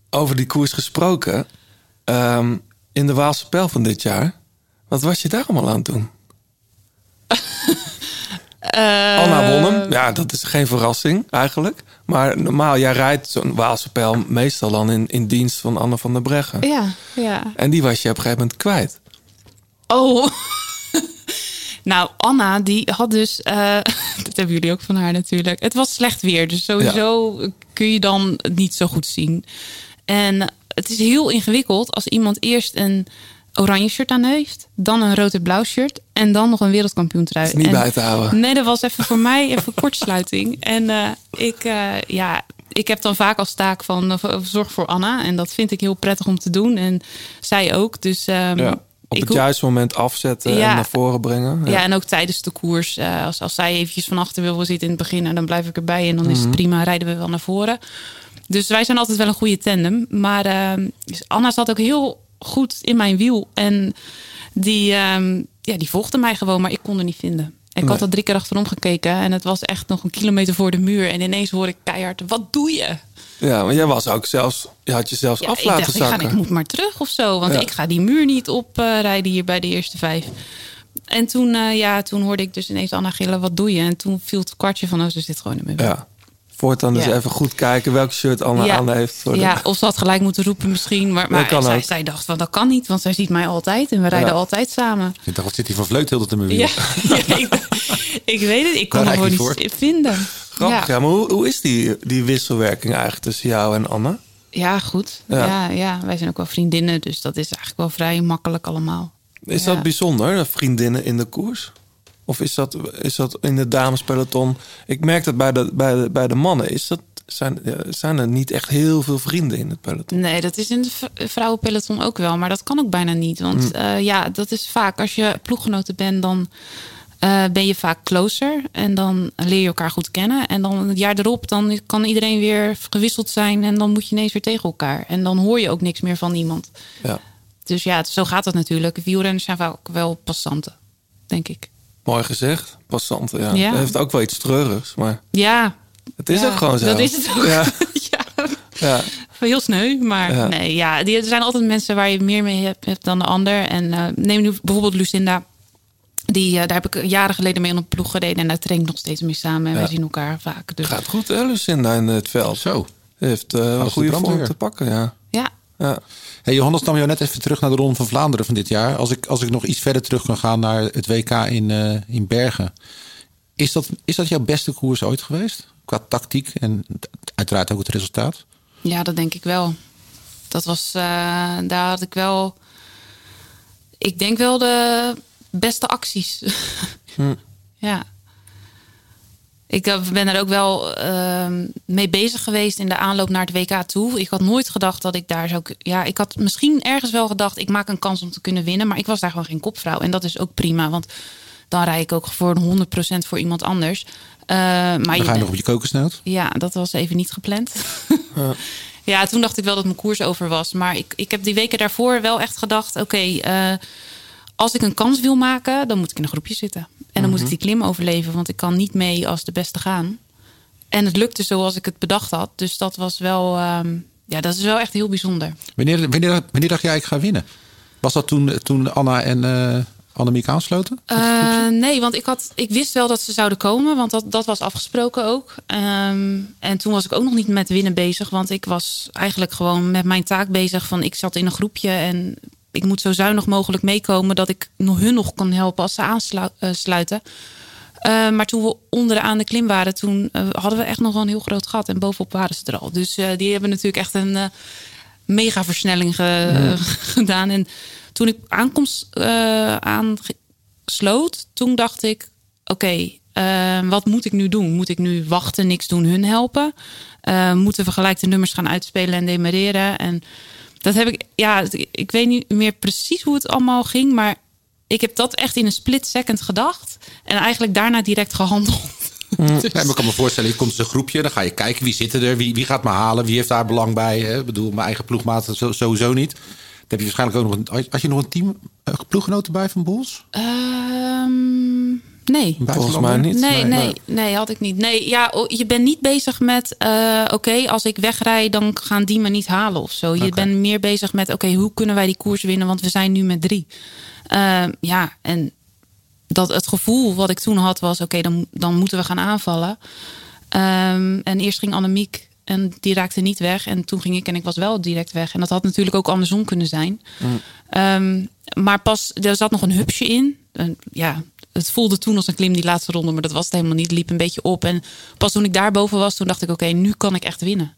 over die koers gesproken. ehm, in de Waalse Pijl van dit jaar. Wat was je daar allemaal aan toen? Anna won hem. Ja, dat is geen verrassing eigenlijk. Maar normaal, jij rijdt zo'n Waalse Pijl meestal dan in, in dienst van Anne van der Breggen. Ja, ja. En die was je op een gegeven moment kwijt. Oh. nou, Anna, die had dus. eh, dat hebben jullie ook van haar natuurlijk. Het was slecht weer. Dus sowieso kun je dan niet zo goed zien. En het is heel ingewikkeld als iemand eerst een oranje shirt aan heeft, dan een rood en blauw shirt en dan nog een wereldkampioen trui. Is niet En- bij te houden. Nee, dat was even voor mij even kortsluiting. En eh, ik, eh, ja, ik heb dan vaak als taak van eh, zorg voor Anna. En dat vind ik heel prettig om te doen. En zij ook. Dus ehm, Ja. Op het juiste moment afzetten Ja. en naar voren brengen. ja. en ook tijdens de koers. eh, als, als zij eventjes van achter wil zitten in het begin, en dan blijf ik erbij. En dan is het prima, rijden we wel naar voren. Dus wij zijn altijd wel een goede tandem. Maar ehm, dus Anna zat ook heel goed in mijn wiel. En die, ehm, ja, die volgde mij gewoon, maar ik kon haar niet vinden. Ik Nee. had al drie keer achterom gekeken en het was echt nog een kilometer voor de muur. En ineens hoor ik keihard, wat doe je? Ja, maar jij was ook zelfs, je had je zelfs Ja, af ik laten dacht, ik, ga, zakken. ik moet maar terug of zo. Want Ja. ik ga die muur niet oprijden hier bij de eerste vijf. En toen, eh, ja, toen hoorde ik dus ineens Anna gillen, wat doe je? En toen viel het kwartje van, oh, ze zit gewoon in mijn wiel. Ja. Voortaan dus even goed kijken welk shirt Anna Ja. aan heeft. Voor de- Ja, of ze had gelijk moeten roepen misschien. Maar, maar kan zij, dacht van, dat kan niet. Want zij ziet mij altijd en we rijden Ja. altijd samen. Ik dacht, wat zit hier van vleut heel de tijd in mijn Ja, wiel? ja, ik, ik weet het. Ik kon hem gewoon niet vinden. Grappig, ja. Ja. maar hoe, hoe is die, die wisselwerking eigenlijk tussen jou en Anna? ja, goed. Ja. Ja. Ja, wij zijn ook wel vriendinnen. Dus dat is eigenlijk wel vrij makkelijk allemaal. Is Ja. dat bijzonder, de vriendinnen in de koers? Of is dat, is dat in het damespeloton? Ik merk dat bij de, bij de, bij de mannen is dat, zijn, zijn er niet echt heel veel vrienden in het peloton. Nee, dat is in het v- vrouwenpeloton ook wel. Maar dat kan ook bijna niet. Want eh, ja, dat is vaak als je ploeggenoten bent, dan eh, ben je vaak closer. En dan leer je elkaar goed kennen. En dan het jaar erop, dan kan iedereen weer gewisseld zijn. En dan moet je ineens weer tegen elkaar. En dan hoor je ook niks meer van iemand. Ja, Dus ja, zo gaat het natuurlijk. Wielrenners zijn vaak wel passanten, denk ik. Mooi gezegd. Passant, ja. Ja. Dat heeft ook wel iets treurigs, maar Ja. het is ja, ook gewoon zo. Dat is het ook. Ja, ja. ja. Heel sneu, maar Ja. nee, ja, die- er zijn altijd mensen waar je meer mee hebt, hebt dan de ander. En eh, neem nu bijvoorbeeld Lucinda. Die, eh, daar heb ik jaren geleden mee aan een ploeg gereden. En daar train ik nog steeds mee samen. En Ja. wij zien elkaar vaak. Dus Gaat goed, hè, Lucinda in het veld. Zo. Heeft eh, een de goede vorm te pakken, ja. ja, ja. Hey, Johannes nam jou net even terug naar de Ronde van Vlaanderen van dit jaar. Als ik, als ik nog iets verder terug kan gaan naar het WK in, eh, in Bergen. Is dat, is dat jouw beste koers ooit geweest? Qua tactiek en uiteraard ook het resultaat? ja, dat denk ik wel. Dat was, eh, daar had ik wel... ik denk wel de beste acties. ja. Ik eh, ben er ook wel ehm, mee bezig geweest in de aanloop naar het WK toe. Ik had nooit gedacht dat ik daar zou. Ja, ik had misschien ergens wel gedacht, ik maak een kans om te kunnen winnen. Maar ik was daar gewoon geen kopvrouw. En dat is ook prima, want dan rij ik ook voor een 100% voor iemand anders. Eh, maar Dan ga je bent- nog op je kokosnoot. ja, dat was even niet gepland. ja, toen dacht ik wel dat mijn koers over was. Maar ik, ik heb die weken daarvoor wel echt gedacht: oké, eh, als ik een kans wil maken, dan moet ik in een groepje zitten. En dan moet ik die klim overleven, want ik kan niet mee als de beste gaan. En het lukte zoals ik het bedacht had. Dus dat was wel, ehm, ja, dat is wel echt heel bijzonder. Wanneer, wanneer, wanneer dacht jij ik ga winnen? Was dat toen, toen Anna en eh Annemiek aansloten? Eh, nee, want ik, had, ik wist wel dat ze zouden komen, want dat, dat was afgesproken ook. Ehm, en toen was ik ook nog niet met winnen bezig, want ik was eigenlijk gewoon met mijn taak bezig. Van ik zat in een groepje en ik moet zo zuinig mogelijk meekomen dat ik nog hun nog kan helpen als ze aansluiten. Eh, maar toen we onderaan de klim waren, toen eh, hadden we echt nog wel een heel groot gat. En bovenop waren ze er al. Dus eh, die hebben natuurlijk echt een eh, mega versnelling ge- gedaan. En toen ik aankomst eh aansloot, toen dacht ik: oké, eh, wat moet ik nu doen? Moet ik nu wachten, niks doen, hun helpen? Eh, moeten we gelijk de nummers gaan uitspelen en demareren? En dat heb ik, ja, ik weet niet meer precies hoe het allemaal ging, maar ik heb dat echt in een split second gedacht. En eigenlijk daarna direct gehandeld. Ja, maar ik kan me voorstellen, je komt in een groepje, dan ga je kijken wie zitten er, wie, wie gaat me halen, wie heeft daar belang bij. Hè? Ik bedoel, mijn eigen ploegmaat zo- sowieso niet. Dan heb je waarschijnlijk ook nog een, als je nog een team eh, ploeggenoten bij van Boels? Ehm, nee. Volgens mij niet. Nee, nee, nee, had ik niet. Nee, ja, je bent niet bezig met, eh, oké, als ik wegrij, dan gaan die me niet halen of zo. Je bent meer bezig met, oké, hoe kunnen wij die koers winnen? Want we zijn nu met drie. Ehm, ja, en dat het gevoel wat ik toen had was, oké, dan, dan moeten we gaan aanvallen. Ehm, en eerst ging Annemiek en die raakte niet weg. En toen ging ik en ik was wel direct weg. En dat had natuurlijk ook andersom kunnen zijn. Ehm, maar pas, er zat nog een hupsje in. En ja, het voelde toen als een klim die laatste ronde, maar dat was het helemaal niet. Het liep een beetje op. En pas toen ik daarboven was, toen dacht ik, oké, nu kan ik echt winnen.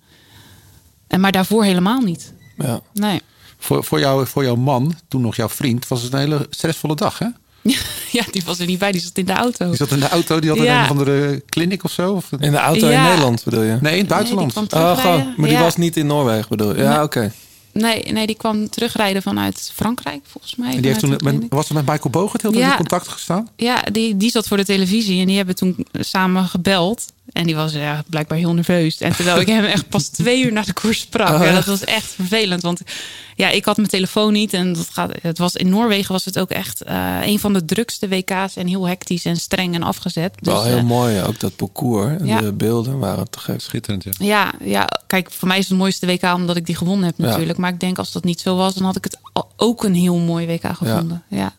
En maar daarvoor helemaal niet. Ja. Nee. Voor, voor, jou, voor jouw man, toen nog jouw vriend, was het een hele stressvolle dag, hè? Ja, die was er niet bij, die zat in de auto. Die zat in de auto, die had Ja. een of andere clinic of zo? Of, In de auto Ja. in Nederland bedoel je? nee, in het buitenland. Nee, die kwam Oh, gewoon. Maar die was niet in Noorwegen bedoel je? Ja, Nee. oké. Nee, nee, die kwam terugrijden vanuit Frankrijk, volgens mij. en die heeft toen, met, was er met Michael Bogert heel Ja. in contact gestaan? Ja, die, die zat voor de televisie en die hebben toen samen gebeld. En die was ja, blijkbaar heel nerveus. En terwijl ik hem echt pas twee uur na de koers sprak. Oh, ja, dat was echt vervelend. Want ja, ik had mijn telefoon niet. En dat gaat, het was, in Noorwegen was het ook echt eh, een van de drukste WK's. En heel hectisch en streng en afgezet. Dus, Wel heel eh, mooi, ook dat parcours. En ja. de beelden waren te gek. Schitterend, ja. ja, ja, kijk, voor mij is het het mooiste WK omdat ik die gewonnen heb Ja. natuurlijk. Maar ik denk als dat niet zo was, dan had ik het ook een heel mooi WK gevonden. Ja, ja.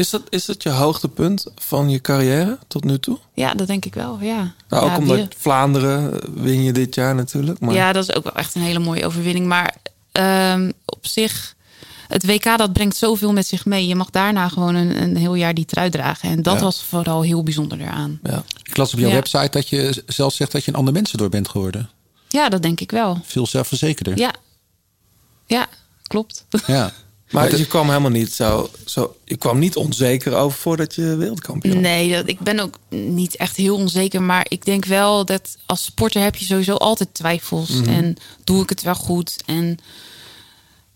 Is dat, is dat je hoogtepunt van je carrière tot nu toe? dat denk ik wel, ja. Nou, ook ja, omdat Vlaanderen win je dit jaar natuurlijk. Maar Ja, dat is ook wel echt een hele mooie overwinning. Maar ehm, op zich, het WK dat brengt zoveel met zich mee. Je mag daarna gewoon een, een heel jaar die trui dragen. En dat Ja. was vooral heel bijzonder eraan. ja. Ik las op jouw Ja. website dat je zelf zegt dat je een ander mensen door bent geworden. Ja, dat denk ik wel. Veel zelfverzekerder. Ja, ja klopt. Ja. Maar je kwam helemaal niet zo, zo... Je kwam niet onzeker over voordat je wereldkampioen Nee, dat, ik ben ook niet echt heel onzeker. Maar ik denk wel dat als sporter heb je sowieso altijd twijfels. En doe ik het wel goed? En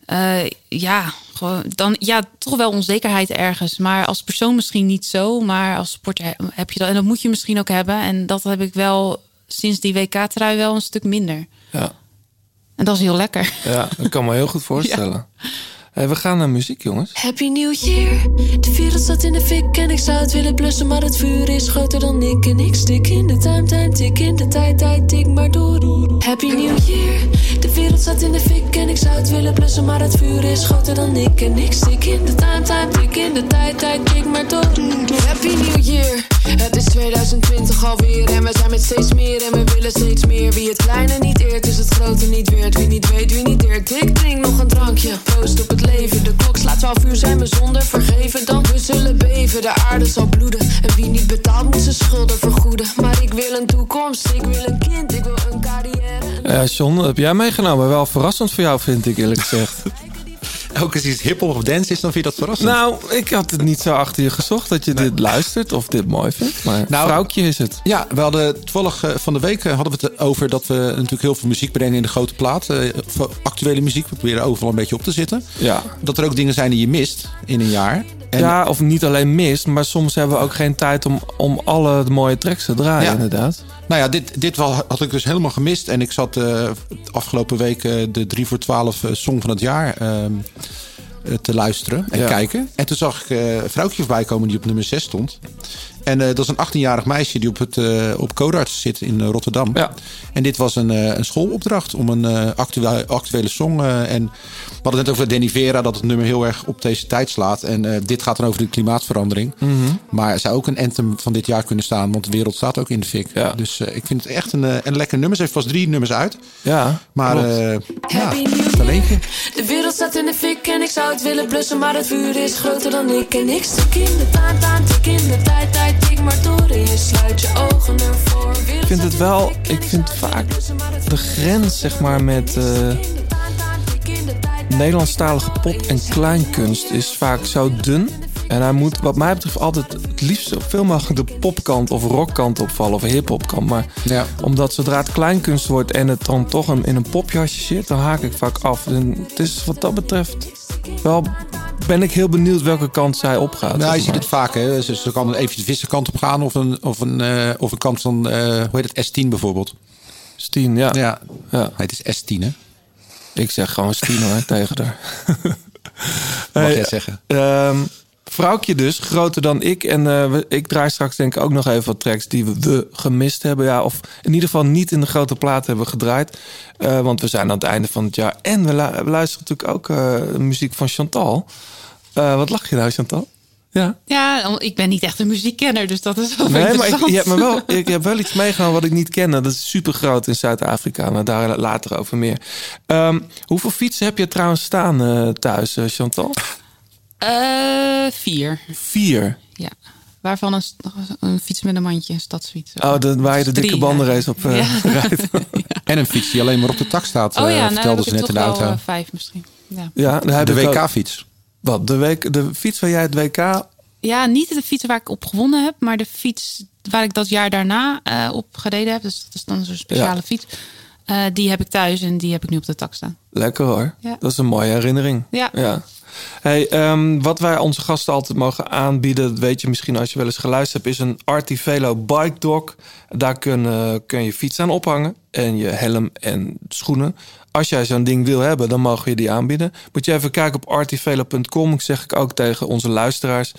eh, ja, gewoon, dan, ja, toch wel onzekerheid ergens. Maar als persoon misschien niet zo. Maar als sporter he- heb je dat. En dat moet je misschien ook hebben. En dat heb ik wel sinds die WK-trui wel een stuk minder. Ja, En dat is heel lekker. ja dat kan me heel goed voorstellen. Hey, we gaan naar muziek, jongens. Happy New Year. De wereld staat in de fik en ik zou het willen blussen, maar het vuur is groter dan ik. En ik stik in de time, time, tik in de tijd, tijd, tik maar door. Happy New Year. De wereld staat in de fik en ik zou het willen blussen, maar het vuur is groter dan ik. En ik stik in de time, time, tik in de tijd, tijd, tik maar door. Happy New Year. Het is 2020 alweer en we zijn met steeds meer en we willen steeds meer. Wie het kleine niet eert, is het grote niet weert. Wie niet weet, wie niet deert. Ik drink nog een drankje, proost op leven. De klok slaat 12 uur, zijn we zonder vergeven. Dan we zullen beven, de aarde zal bloeden. En wie niet betaalt, moet zijn schulden vergoeden. Maar ik wil een toekomst, ik wil een kind, ik wil een carrière. Ja, John, dat heb jij meegenomen. Wel verrassend voor jou, vind ik eerlijk gezegd. Ook als iets hip-hop of dance is, dan vind je dat verrassend. Nou, ik had het niet zo achter je gezocht dat je dit luistert of dit mooi vindt. Maar Nou, vrouwtje is het. Ja, we hadden toevallig eh, van de week eh, hadden we het over dat we natuurlijk heel veel muziek brengen in de grote plaat. Eh, actuele muziek, we proberen overal een beetje op te zitten. Ja. Dat er ook dingen zijn die je mist in een jaar. En ja, of niet alleen mist, maar soms hebben we ook geen tijd om, om alle mooie tracks te draaien, Ja. inderdaad. Nou ja, dit, dit had ik dus helemaal gemist. En ik zat eh, afgelopen week eh, de 3 voor 12 eh, Song van het jaar te luisteren en Ja. kijken. En toen zag ik een vrouwtje voorbij komen die op nummer 6 stond. En eh, dat is een 18-jarig meisje die op, het, eh, op Codarts zit in eh, Rotterdam. Ja. En dit was een, eh, een schoolopdracht om een eh, actua- actuele song. en we hadden het net over Danny Vera, dat het nummer heel erg op deze tijd slaat. En eh, dit gaat dan over de klimaatverandering. Mhm. Maar zou ook een anthem van dit jaar kunnen staan, want de wereld staat ook in de fik. Ja. Dus eh, ik vind het echt een, een lekker nummer. Ze heeft pas drie nummers uit. Ja, Maar eh ja, talentje. De wereld staat in de fik en ik zou het willen blussen, maar het vuur is groter dan ik. En ik stuk in de taan, taan, tik in de tijd, tijd, tik maar door en je sluit je ogen ervoor. Ik vind het wel, ik vind vaak de grens zeg maar met eh, Nederlandstalige pop en kleinkunst is vaak zo dun. En hij moet wat mij betreft altijd het liefst zoveel mogelijk de popkant of rockkant opvallen of hiphopkant. Maar Ja. omdat zodra het kleinkunst wordt en het dan toch een, in een popjasje zit, dan haak ik vaak af. En het is wat dat betreft wel, ben ik heel benieuwd welke kant zij opgaat. Nou, je ziet maar. het vaak. Hè. Ze, ze kan even de vissenkant op gaan of een, of een, eh, of een kant van, eh, hoe heet het, S10 bijvoorbeeld. Stien, ja. Ja, ja. het is S10 hè. Ik zeg gewoon Stien hoor, tegen haar. Mag Hey, jij zeggen. Ehm vrouwtje dus, groter dan ik. En eh, ik draai straks denk ik ook nog even wat tracks die we, we gemist hebben. Ja, of in ieder geval niet in de grote plaat hebben gedraaid. Want we zijn aan het einde van het jaar. En we, lu- we luisteren natuurlijk ook muziek van Chantal. Eh, wat lach je nou, Chantal? Ja. Ja, ik ben niet echt een muziekkenner, dus dat is wel Nee, maar ik, je hebt me wel, ik heb wel iets meegenomen wat ik niet kende. Dat is super groot in Zuid-Afrika, maar daar later over meer. Ehm, hoeveel fietsen heb je trouwens staan eh, thuis, eh, Chantal? Eh, vier, Vier. ja. Waarvan een, fiets met een mandje, een stadsfiets. Oh, de, waar je de Dus dikke bandenrace op eh, Ja. rijdt. En een fiets die alleen maar op de tak staat, Oh ja, nou vertelde heb ze ik net in de wel auto. eh, vijf misschien. Ja. Ja, dan heb de WK-fiets. Wat, de, week, de fiets waar jij het WK... ja, niet de fiets waar ik op gewonnen heb, maar de fiets waar ik dat jaar daarna eh, op gereden heb. Dus dat is dan zo'n speciale Ja. fiets. Eh, die heb ik thuis en die heb ik nu op de tak staan. Lekker hoor. Ja. Dat is een mooie herinnering. Ja. Hey, ehm, wat wij onze gasten altijd mogen aanbieden, dat weet je misschien als je wel eens geluisterd hebt, is een Artivelo Bike Dock. Daar kun, eh, kun je fiets aan ophangen en je helm en schoenen. Als jij zo'n ding wil hebben, dan mogen je die aanbieden. Moet je even kijken op artivelo.com. Ik zeg ik ook tegen onze luisteraars.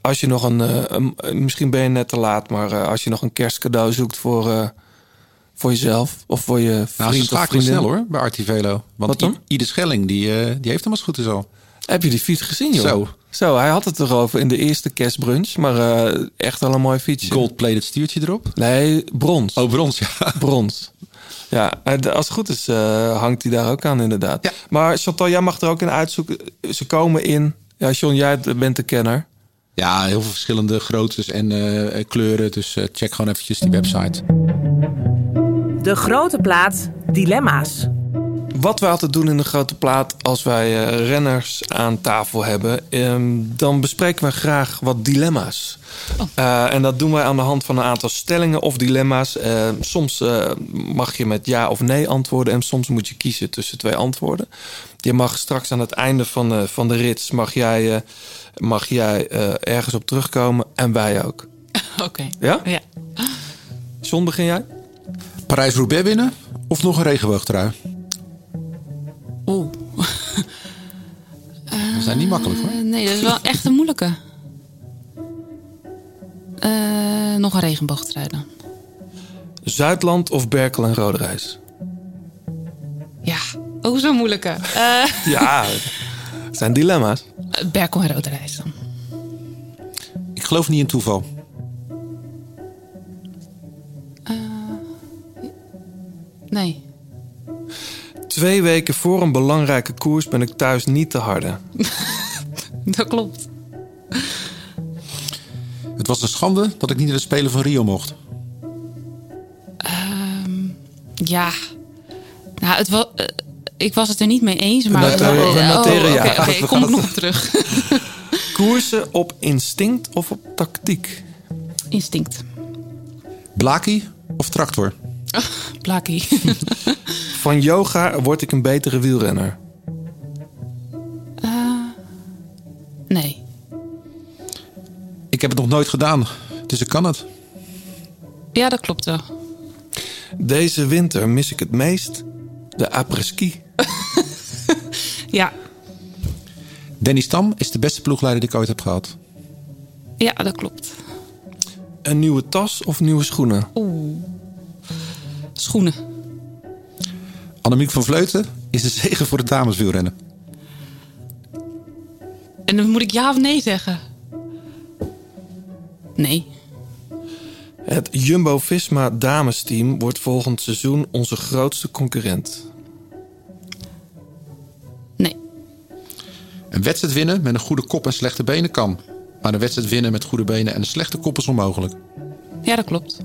Als je nog een, eh, een- misschien ben je net te laat, maar eh, als je nog een kerstcadeau zoekt voor, eh, voor jezelf of voor je vriend Nou, ze of vriendin. snel hoor, bij Artivelo. Want Wat dan? I- Ieder Schelling, die, die heeft hem als goed is al. Heb je die fiets gezien, joh? Zo. Zo, hij had het erover in de eerste kerstbrunch. Maar echt wel een mooi fietsje. Gold-plated stuurtje erop. Nee, brons. Oh, brons, ja. Brons. Ja, eh, als het goed is eh, hangt hij daar ook aan inderdaad. Ja. Maar Chantal, jij mag er ook in uitzoeken. Ze komen in... Ja, John, jij bent de kenner. Ja, heel veel verschillende groottes en eh, kleuren. Dus check gewoon eventjes die website. De grote plaat Dilemma's. Wat we altijd doen in de grote plaat als wij eh, renners aan tafel hebben, ehm, dan bespreken we graag wat dilemma's. Eh, en dat doen wij aan de hand van een aantal stellingen of dilemma's. Eh, soms eh, mag je met ja of nee antwoorden en soms moet je kiezen tussen twee antwoorden. Je mag straks aan het einde van de, van de rits mag jij, eh, mag jij eh, ergens op terugkomen en wij ook. Oké. Ja? Ja. John, begin jij? Parijs-Roubaix winnen of nog een regenboogtrui? Oeh. Dat zijn niet makkelijk hoor. Eh, nee, dat is wel echt een moeilijke. Eh, nog een regenboogtrui dan. Zuidland of Berkel en Roderijs? Ja, ook zo'n moeilijke. Eh Ja, het zijn dilemma's. Berkel en Rode Reis dan. Ik geloof niet in toeval. Nee. Twee weken voor een belangrijke koers ben ik thuis niet te harde. Dat klopt. Het was een schande dat ik niet naar de Spelen van Rio mocht. Ehm, ja. Nou, het was, ik was het er niet mee eens. Maar noteren- we Oh, noteren ja. Oké, oké, ik kom er nog op terug. Koersen op instinct of op tactiek? Instinct. Blaki of tractor? Plaakie. Van yoga word ik een betere wielrenner. Eh, nee. Ik heb het nog nooit gedaan, dus ik kan het. Ja, dat klopt wel. Deze winter mis ik het meest de après-ski. Ja. Danny Stam is de beste ploegleider die ik ooit heb gehad. ja, dat klopt. Een nieuwe tas of nieuwe schoenen? Oeh. Schoenen. Annemiek van Vleuten is de zegen voor de dameswielrennen. En dan moet ik ja of nee zeggen? Nee. Het Jumbo-Visma damesteam wordt volgend seizoen onze grootste concurrent. Nee. Een wedstrijd winnen met een goede kop en slechte benen kan. Maar een wedstrijd winnen met goede benen en een slechte kop is onmogelijk. Ja, dat klopt.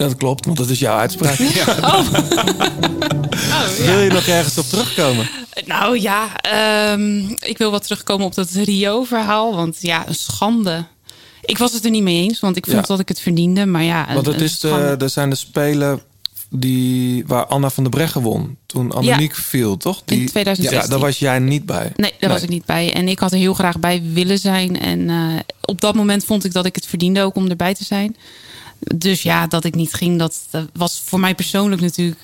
Dat klopt, want dat is jouw uitspraak. Oh. Wil je nog ergens op terugkomen? Nou ja, ehm, ik wil wat terugkomen op dat Rio-verhaal. Want ja, een schande. Ik was het er niet mee eens, want ik vond Ja. dat ik het verdiende. Maar ja, een, Want het is de, schande. er zijn de spelen die, waar Anna van der Breggen won. Toen Annemiek viel, toch? Die, In 2016. Ja, daar was jij niet bij. Nee, daar was ik niet bij. En ik had er heel graag bij willen zijn. En eh, op dat moment vond ik dat ik het verdiende ook om erbij te zijn. Dus ja, dat ik niet ging, dat, dat was voor mij persoonlijk natuurlijk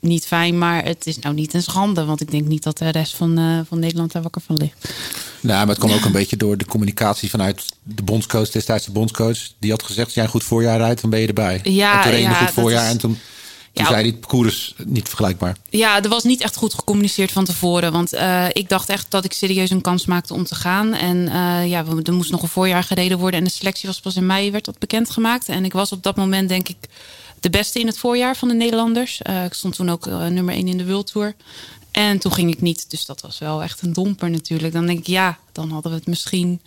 niet fijn. Maar het is nou niet een schande. Want ik denk niet dat de rest van, eh, van Nederland daar wakker van ligt. Nou, maar het kwam ook een beetje door de communicatie vanuit de bondscoach, destijds de bondscoach. Die had gezegd, als jij een goed voorjaar rijdt, dan ben je erbij. Ja, en toen ja, een goed voorjaar is- en toen, toen Ja, zei het parcours niet vergelijkbaar. Ja, er was niet echt goed gecommuniceerd van tevoren. Want eh, ik dacht echt dat ik serieus een kans maakte om te gaan. En eh, ja, er moest nog een voorjaar gereden worden. En de selectie was pas in mei, werd dat bekendgemaakt. En ik was op dat moment denk ik de beste in het voorjaar van de Nederlanders. Eh, ik stond toen ook nummer 1 in de World Tour. En toen ging ik niet. Dus dat was wel echt een domper natuurlijk. Dan denk ik, ja, dan hadden we het misschien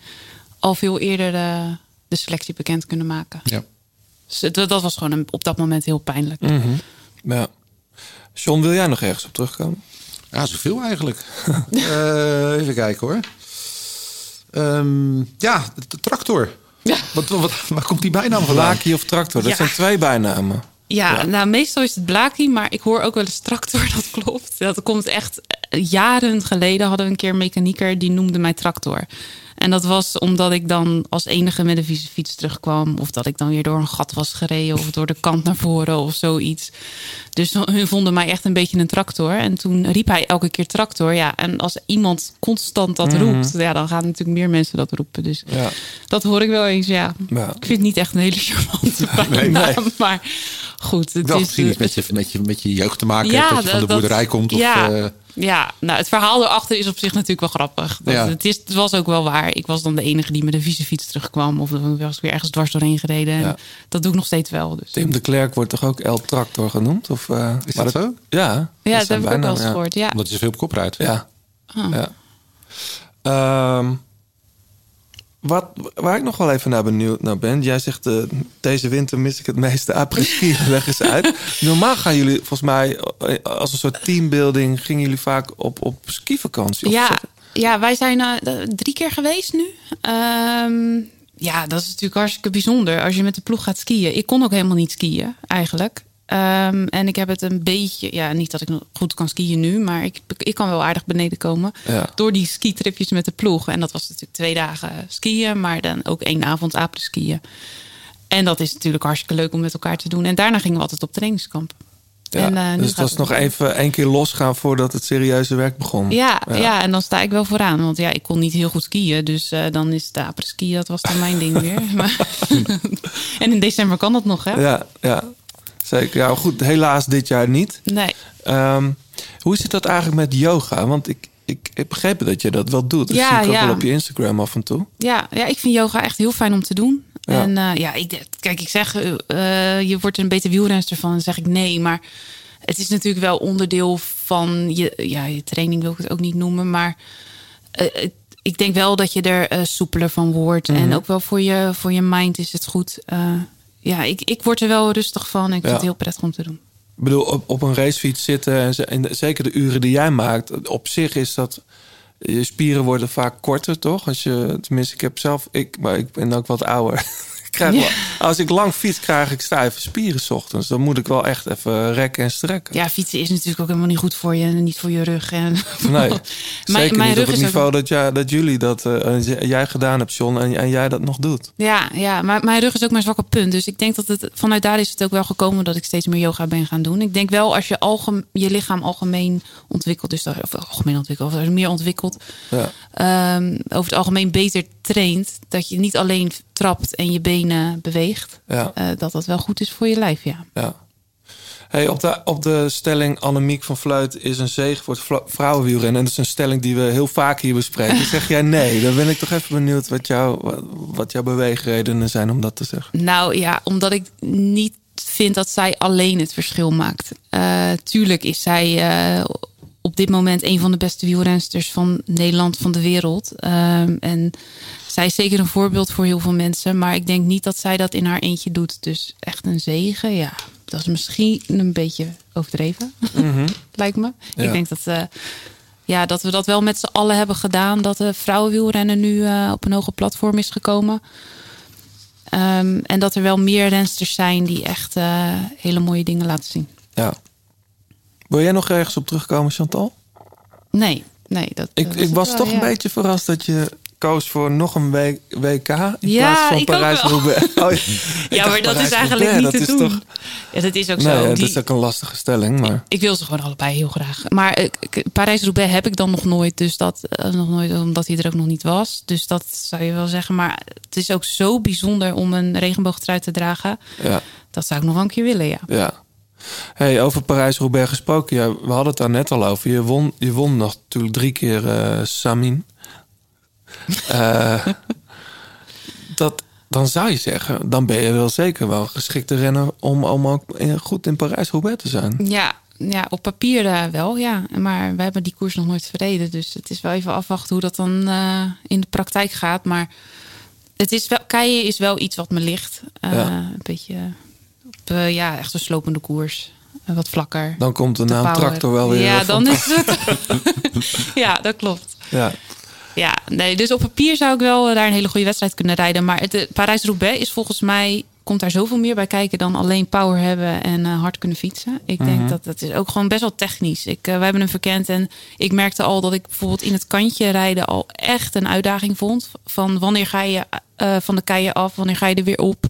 al veel eerder de selectie bekend kunnen maken. Ja. Dus dat was gewoon een- op dat moment heel pijnlijk. Mhm. Ja. John, wil jij nog ergens op terugkomen? Ja, zoveel eigenlijk. Eh, even kijken hoor. Ehm, ja, de, tractor. Wat, wat, waar komt die bijnaam vandaan? Blaki of tractor? Dat Ja. zijn twee bijnamen. Ja, nou meestal is het Blaki, maar ik hoor ook wel eens tractor, dat klopt. Dat komt echt eh, jaren geleden hadden we een keer een mechanieker die noemde mij tractor. En dat was omdat ik dan als enige met een vieze fiets terugkwam. Of dat ik dan weer door een gat was gereden. Of door de kant naar voren of zoiets. Dus hun vonden mij echt een beetje een tractor. En toen riep hij elke keer tractor. Ja, en als iemand constant dat Mhm. roept, ja, dan gaan natuurlijk meer mensen dat roepen. Dus Ja. dat hoor ik wel eens, ja. Ja. Ik vind het niet echt een hele charmante bijnaam. Maar goed, het is... misschien iets met je, met, je, met je jeugd te maken Ja, hebt. Dat je van de dat- boerderij komt. Of, ja, eh, ja, nou, het verhaal erachter is op zich natuurlijk wel grappig. Dat, Ja. het, is, het was ook wel waar. Ik was dan de enige die met een vieze fiets terugkwam. Of dan was ik weer ergens dwars doorheen gereden. En Ja. Dat doe ik nog steeds wel. Dus. Tim de Klerk wordt toch ook El Tractor genoemd? Of, eh, Is maar dat zo? Ja, Ja, dat zijn heb ik ook wel eens ja. gehoord. Ja. Omdat je zoveel op kop rijdt. Ja. Oh. ja. Ehm, wat, waar ik nog wel even naar benieuwd naar ben. Jij zegt, eh, deze winter mis ik het meeste après-ski. Leg eens uit. Normaal gaan jullie, volgens mij, eh, als een soort teambuilding... gingen jullie vaak op, op skivakantie. Of Ja, zo. ja, wij zijn eh, drie keer geweest nu. Ehm, ja, dat is natuurlijk hartstikke bijzonder als je met de ploeg gaat skiën. Ik kon ook helemaal niet skiën, eigenlijk. Ehm, en ik heb het een beetje, ja, niet dat ik goed kan skiën nu, maar ik, ik kan wel aardig beneden komen. Ja. Door die skitripjes met de ploeg. En dat was natuurlijk twee dagen skiën, maar dan ook één avond apres skiën. En dat is natuurlijk hartstikke leuk om met elkaar te doen. En daarna gingen we altijd op trainingskamp. Ja, En, eh, dus het was nog even één keer losgaan voordat het serieuze werk begon. Ja, ja. en dan sta ik wel vooraan. Want ja, ik kon niet heel goed skiën. Dus eh, dan is de apres-ski, dat was dan mijn ding weer. Maar, en in december kan dat nog, hè? Ja, ja. Zeker. Ja, goed, helaas dit jaar niet. Nee. Ehm, hoe zit dat eigenlijk met yoga? Want ik, ik heb begrepen dat je dat wel doet. Dat Ja, zie ik ook ja. wel op je Instagram af en toe. Ja, ja, ik vind yoga echt heel fijn om te doen. Ja. En eh, ja, ik, kijk, ik zeg, eh, eh, je wordt een beter wielrenster van. Dan zeg ik nee, maar het is natuurlijk wel onderdeel van je, ja, je training, wil ik het ook niet noemen. Maar ik denk wel dat je er soepeler van wordt. Mhm. En ook wel voor je, voor je mind is het goed. Ja, ik, ik word er wel rustig van. Ik vind het heel prettig om te doen. Ik bedoel, op, op een racefiets zitten en, ze- en zeker de uren die jij maakt, op zich is dat. Je spieren worden vaak korter, toch? Als je, tenminste, ik heb zelf, ik, maar ik ben ook wat ouder. Krijg wel, als ik lang fiets, krijg ik stijve spieren 's ochtends. Dan moet ik wel echt even rekken en strekken. Ja, fietsen is natuurlijk ook helemaal niet goed voor je en niet voor je rug. En Nee, zeker mijn niet rug op het ook- niveau dat, jij, dat jullie dat, eh, jij gedaan hebt, John, en, en jij dat nog doet. Ja, ja, maar mijn rug is ook mijn zwakke punt. Dus ik denk dat het vanuit daar is het ook wel gekomen dat ik steeds meer yoga ben gaan doen. Ik denk wel als je algem, je lichaam algemeen ontwikkelt, dus dat, of algemeen ontwikkelt, of meer ontwikkelt, Ja. ehm, over het algemeen beter traint, dat je niet alleen trapt en je beweegt, Ja. eh, dat dat wel goed is voor je lijf, ja. Ja. Hey, op, de, op de stelling Annemiek van Fluit is een zege voor het vrouwenwielrennen. En dat is een stelling die we heel vaak hier bespreken. Zeg jij nee? Dan ben ik toch even benieuwd wat, jou, wat, wat jouw beweegredenen zijn om dat te zeggen. Nou ja, omdat ik niet vind dat zij alleen het verschil maakt. Eh, tuurlijk is zij eh, op dit moment een van de beste wielrensters van Nederland, van de wereld. Ehm, en zij is zeker een voorbeeld voor heel veel mensen. Maar ik denk niet dat zij dat in haar eentje doet. Dus echt een zegen, ja. Dat is misschien een beetje overdreven, lijkt me. Ja. Ik denk dat, eh, ja, dat we dat wel met z'n allen hebben gedaan. Dat de vrouwenwielrennen nu eh, op een hoger platform is gekomen. Ehm, en dat er wel meer rensters zijn die echt eh, hele mooie dingen laten zien. Ja. Wil jij nog ergens op terugkomen, Chantal? Nee, nee. Dat, Ik, dat ik was wel, toch ja. een beetje verrast dat je koos voor nog een WK in Ja, plaats van Parijs-Roubaix. Oh, Ja, maar dat is eigenlijk niet dat te is doen. Toch, Ja, dat is ook nee, zo. dat Die- is ook een lastige stelling, maar... Ik wil ze gewoon allebei heel graag. Maar eh, Parijs-Roubaix heb ik dan nog nooit. Dus dat eh, nog nooit, omdat hij er ook nog niet was. Dus dat zou je wel zeggen. Maar het is ook zo bijzonder om een regenboogtrui te dragen. Ja. Dat zou ik nog wel een keer willen, ja. Ja. Hey, over Parijs-Roubaix gesproken. Ja, we hadden het daar net al over. Je won, je won nog natuurlijk drie keer eh Samin. Eh, dat, dan zou je zeggen, dan ben je wel zeker wel geschikt te rennen om, om ook in- goed in Parijs-Roubaix te zijn. Ja, ja op papier eh, wel, ja. Maar we hebben die koers nog nooit verreden. Dus het is wel even afwachten hoe dat dan eh, in de praktijk gaat. Maar het is wel, keien is wel iets wat me ligt. Ja. Een beetje op, ja, echt een slopende koers. Wat vlakker. Dan komt de naam power. tractor wel weer. Ja, dan is het. ja, dat klopt. Ja. Ja, nee, dus op papier zou ik wel eh, daar een hele goede wedstrijd kunnen rijden. Maar het, eh, Parijs-Roubaix is volgens mij... komt daar zoveel meer bij kijken dan alleen power hebben en eh, hard kunnen fietsen. Ik denk Mhm. dat dat is ook gewoon best wel technisch. Ik, wij hebben hem verkend en ik merkte al dat ik bijvoorbeeld in het kantje rijden al echt een uitdaging vond. Van wanneer ga je van de keien af, wanneer ga je er weer op.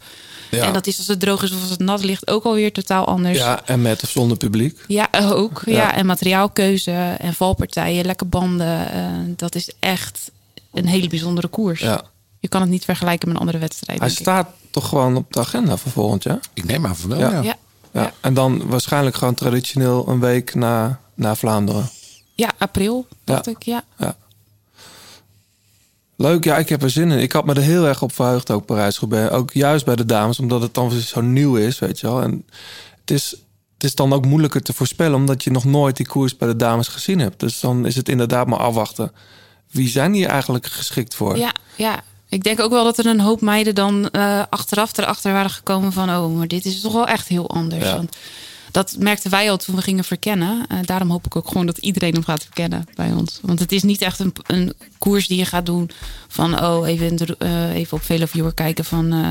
Ja. En dat is als het droog is of als het nat ligt ook alweer totaal anders. ja, en met of zonder publiek. Ja, ook. Ja. Ja. en materiaalkeuze en valpartijen, lekke banden. eh, dat is echt een hele bijzondere koers. Ja. Je kan het niet vergelijken met een andere wedstrijd. Hij ik. staat toch gewoon op de agenda voor volgend jaar? Ik neem aan van wel, Ja. ja. Ja. Ja. En dan waarschijnlijk gewoon traditioneel een week na, na Vlaanderen. Ja, april, dacht Ja. ik. Ja. Ja. Leuk, ja, ik heb er zin in. Ik had me er heel erg op verheugd, ook Parijs-Roubaix. Ook juist bij de dames, omdat het dan zo nieuw is, weet je wel. En het is, het is dan ook moeilijker te voorspellen, omdat je nog nooit die koers bij de dames gezien hebt. Dus dan is het inderdaad maar afwachten. Wie zijn hier eigenlijk geschikt voor? ja, ja. Ik denk ook wel dat er een hoop meiden dan eh, achteraf erachter waren gekomen van... oh, maar dit is toch wel echt heel anders. Ja. Want dat merkten wij al toen we gingen verkennen. Eh, daarom hoop ik ook gewoon dat iedereen hem gaat verkennen bij ons. Want het is niet echt een, een koers die je gaat doen van... oh, even, in de- eh, even op Veloviewer kijken van... eh,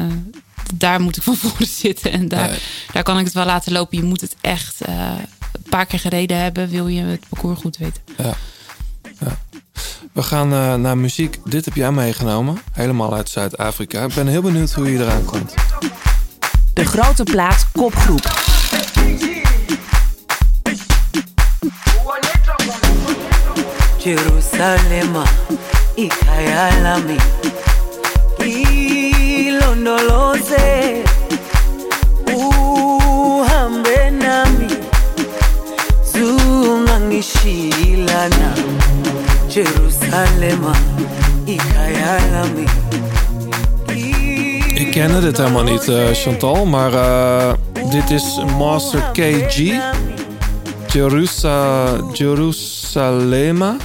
daar moet ik van voren zitten en daar, Nee. daar kan ik het wel laten lopen. Je moet het echt eh, een paar keer gereden hebben... wil je het parcours goed weten. Ja. Ja. We gaan eh, naar muziek. Dit heb jij meegenomen. Helemaal uit Zuid-Afrika. Ik ben heel benieuwd hoe je eraan komt. De grote plaat kopgroep. Jerusalema ikhaya lami ilondoloze uhambe nami zungangishilana Jerusalema ikhaya Ik kende dit helemaal niet, eh, Chantal. Maar eh, dit is Master KG. Jerusa, Jerusalema.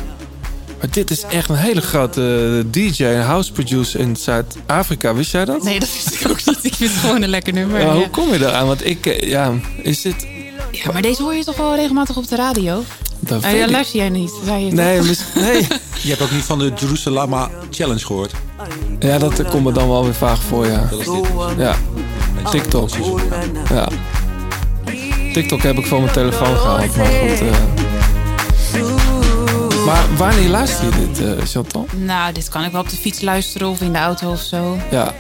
Maar dit is echt een hele grote DJ en house producer in Zuid-Afrika. Wist jij dat? Nee, dat wist ik ook niet. Ik vind het gewoon een lekker nummer. Ja, hoe kom je eraan? Want ik, eh, ja, is dit... Ja, maar deze hoor je toch wel regelmatig op de radio? Dat Ah, ja, luister jij niet? Zei je Nee, nee. Je hebt ook niet van de Jerusalem Challenge gehoord. Ja, dat komt me dan wel weer vaag voor, ja. Dat is dit. Ja. TikTok. Ja. TikTok heb ik van mijn telefoon gehaald, maar goed. eh. Maar wanneer luister je dit, eh, Chantal? Nou, dit kan ik wel op de fiets luisteren of in de auto of zo. Ja.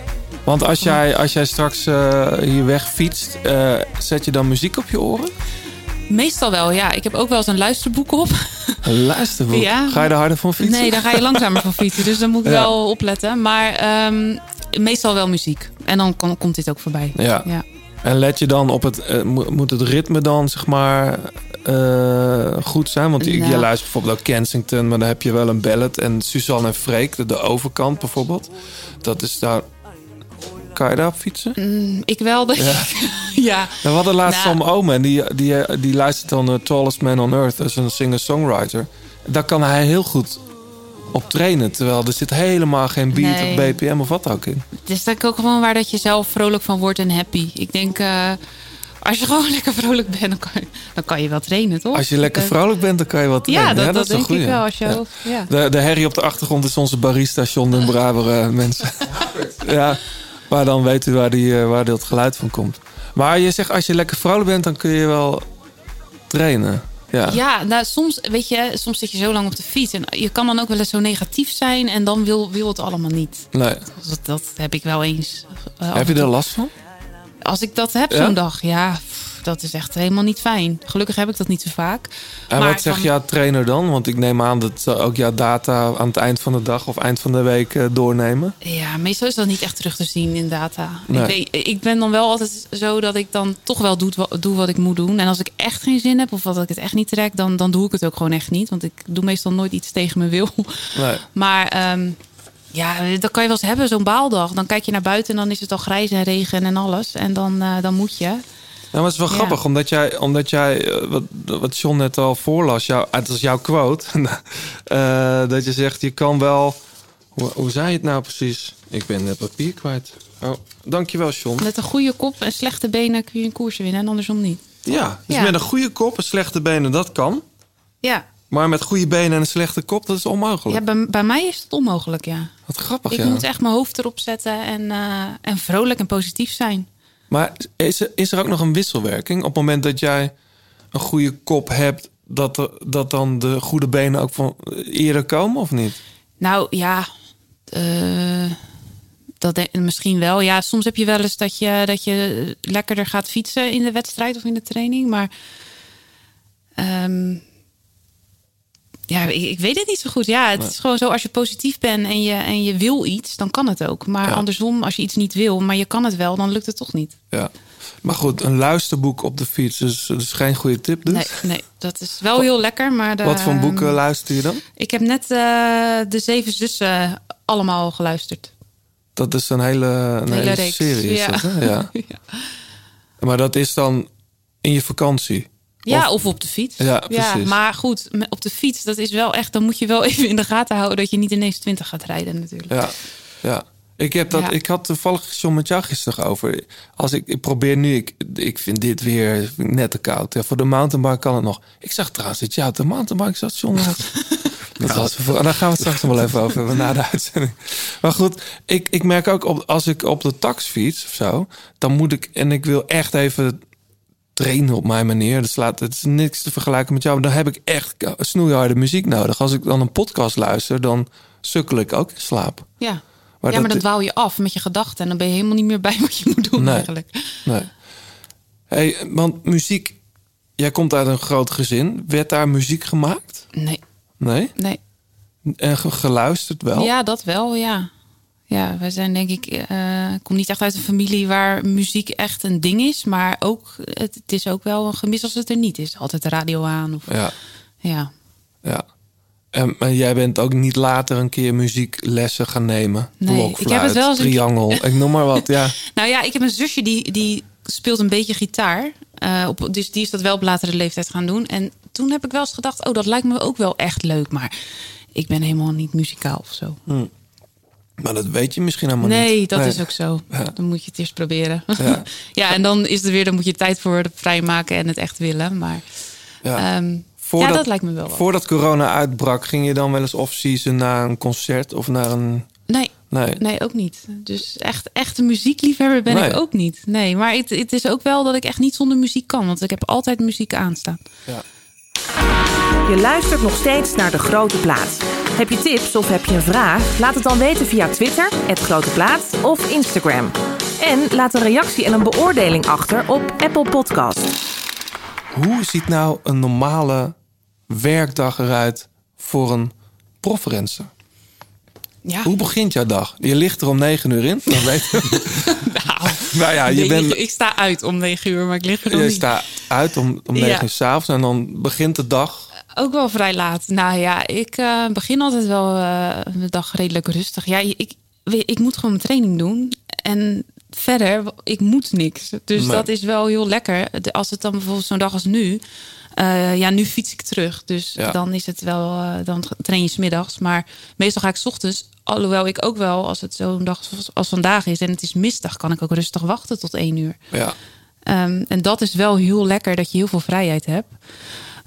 Want als jij, als jij straks eh, hier weg fietst, eh, zet je dan muziek op je oren? Meestal wel, ja. Ik heb ook wel eens een luisterboek op. Een luisterboek. Ja. Ga je er harder van fietsen? Nee, dan ga je langzamer van fietsen. Dus dan moet ik Ja. wel opletten. Maar ehm, meestal wel muziek. En dan kan- komt dit ook voorbij. Ja. ja. En let je dan op het, eh, mo- moet het ritme dan zeg maar eh, goed zijn? Want je, Nou. je luistert bijvoorbeeld ook Kensington, maar dan heb je wel een ballad. En Suzanne en Freek, de, de overkant bijvoorbeeld. Dat is daar... Kan je daar op fietsen? Mm, ik wel. denk Ja. ja. We hadden laatst Nou. Sam Omen en die, die, die luistert dan The Tallest Man on Earth. Dat is een singer-songwriter. Daar kan hij heel goed op trainen. Terwijl er zit helemaal geen beat Nee. of BPM of wat ook in. Het is denk ik ook gewoon waar dat je zelf vrolijk van wordt en happy. Ik denk, eh, als je gewoon lekker vrolijk bent, dan kan je, dan kan je wel trainen, toch? Als je lekker Eh, vrolijk bent, dan kan je wat Ja, trainen. dat, dat, is een denk ik wel. Als je, Ja. ja. De, de herrie op de achtergrond is onze barista John den Braber eh, mensen. ja, maar dan weet u waar, die, eh, waar dat geluid van komt. Maar je zegt, als je lekker vrolijk bent, dan kun je wel trainen. Ja. Ja, nou, soms, weet je, soms zit je zo lang op de fiets. En je kan dan ook wel eens zo negatief zijn. En dan wil, wil het allemaal niet. Nee. Dat, dat heb ik wel eens. eh, Heb je er last van? Als ik dat heb Ja? zo'n dag, ja, pff, dat is echt helemaal niet fijn. Gelukkig heb ik dat niet zo vaak. En Maar wat zegt van- jouw trainer dan? Want ik neem aan dat ze ook jouw data aan het eind van de dag of eind van de week eh, doornemen. Ja, meestal is dat niet echt terug te zien in data. Nee. Ik, weet, ik ben dan wel altijd zo dat ik dan toch wel doe, doe wat ik moet doen. En als ik echt geen zin heb of dat ik het echt niet trek, dan, dan doe ik het ook gewoon echt niet. Want ik doe meestal nooit iets tegen mijn wil. Nee. Maar ehm, ja, dat kan je wel eens hebben, zo'n baaldag. Dan kijk je naar buiten en dan is het al grijs en regen en alles. En dan, eh, dan moet je. Nou, maar het is wel Ja. grappig, omdat jij, omdat jij eh, wat, wat John net al voorlas, jou, het is jouw quote, eh, dat je zegt, je kan wel, hoe, hoe zei je het nou precies? Ik ben het papier kwijt. Oh, dankjewel John. Met een goede kop en slechte benen kun je een koers winnen en andersom niet. Ja, dus Ja. met een goede kop en slechte benen, dat kan. Ja, Maar met goede benen en een slechte kop, dat is onmogelijk. ja bij, bij mij is het onmogelijk, ja. Wat grappig, Ik ja. moet echt mijn hoofd erop zetten en, eh, en vrolijk en positief zijn. Maar is er, is er ook nog een wisselwerking? Op het moment dat jij een goede kop hebt, dat, dat dan de goede benen ook van eerder komen of niet? Nou ja, eh, dat denk- misschien wel. Ja, soms heb je wel eens dat je, dat je lekkerder gaat fietsen in de wedstrijd of in de training. Maar ehm, ja, ik, ik weet het niet zo goed. Ja, het Nee. is gewoon zo als je positief bent en je, en je wil iets, dan kan het ook. Maar Ja. andersom, als je iets niet wil, maar je kan het wel, dan lukt het toch niet. Ja. Maar goed, een luisterboek op de fiets is, is geen goede tip dus. Nee, nee, dat is wel heel lekker. Maar de, Wat voor boeken luister je dan? Ik heb net eh, de Zeven Zussen allemaal geluisterd. Dat is een hele, een Hele serie. Is ja. dat, hè? Ja. Maar dat is dan in je vakantie. Ja, of, op de fiets. Ja, precies. maar goed, op de fiets, dat is wel echt. Dan moet je wel even in de gaten houden dat je niet ineens 20 gaat rijden, natuurlijk. Ja, ja. Ik, heb dat, Ja. ik had toevallig John met jou gisteren over. Als ik, ik probeer nu, ik, ik vind dit weer net te koud. Ja, voor de mountainbike kan het nog. Ik zag trouwens dat jou op de mountainbike zat, John. Dat was, voor- daar gaan we het straks nog wel even over hebben na de uitzending. Maar goed, ik, ik merk ook op, als ik op de tax fiets of zo, dan moet ik en ik wil echt even trainen op mijn manier. Dat slaat, het is niks te vergelijken met jou. Maar dan heb ik echt snoeiharde muziek nodig. Als ik dan een podcast luister, dan sukkel ik ook in slaap. Ja, Maar ja maar dat- dat wou je af met je gedachten. En dan ben je helemaal niet meer bij wat je moet doen Nee. eigenlijk. Nee. Hey, want muziek, jij komt uit een groot gezin. Werd daar muziek gemaakt? Nee, Nee? nee. En ge- geluisterd wel? Ja, dat wel, ja. Ja, wij zijn denk ik... eh, ik kom niet echt uit een familie waar muziek echt een ding is. Maar ook, het, het is ook wel een gemis als het er niet is. Altijd de radio aan. Of, Ja. ja. ja. En, maar jij bent ook niet later een keer muzieklessen gaan nemen? Nee, ik heb het wel eens triangel, ik noem maar wat. Ja. Nou ja, ik heb een zusje die, die speelt een beetje gitaar. Eh, op, dus die is dat wel op latere leeftijd gaan doen. En toen heb ik wel eens gedacht, oh, dat lijkt me ook wel echt leuk. Maar ik ben helemaal niet muzikaal of zo. Hm. Maar dat weet je misschien helemaal nee, niet. dat is ook zo. Ja. Dan moet je het eerst proberen. Ja. Ja, en dan is het weer, dan moet je tijd voor vrijmaken en het echt willen. Maar Ja. ehm, Voordat, ja, dat lijkt me wel. Voordat corona uitbrak, ging je dan wel eens off-season naar een concert of naar een... Nee, Nee. nee, ook niet. Dus echt, echt een muziekliefhebber ben Nee. ik ook niet. Nee, maar het, het is ook wel dat ik echt niet zonder muziek kan. Want ik heb altijd muziek aanstaan. Ja. Je luistert nog steeds naar De Grote Plaat. Heb je tips of heb je een vraag? Laat het dan weten via Twitter, het Grote Plaat of Instagram. En laat een reactie en een beoordeling achter op Apple Podcast. Hoe ziet nou een normale werkdag eruit voor een profrenser? Ja. Hoe begint jouw dag? Je ligt er om negen uur in. Dan weet Nou, nou ja, je nee, bent, ik, ik sta uit om negen uur, maar ik lig er nog je niet. staat uit om, om negen Ja. uur s'avonds en dan begint de dag. Ook wel vrij laat. Nou ja, ik eh, begin altijd wel eh de dag redelijk rustig. Ja, ik, ik moet gewoon mijn training doen. En verder, ik moet niks. Dus dat is wel heel lekker. Als het dan bijvoorbeeld zo'n dag als nu... eh, ja, nu fiets ik terug. Dus Ja. dan is het wel... dan train je middags. Maar meestal ga ik 's ochtends... Alhoewel ik ook wel, als het zo'n dag als, vandaag is... en het is misdag, kan ik ook rustig wachten tot één uur. Ja. Ehm, en dat is wel heel lekker dat je heel veel vrijheid hebt.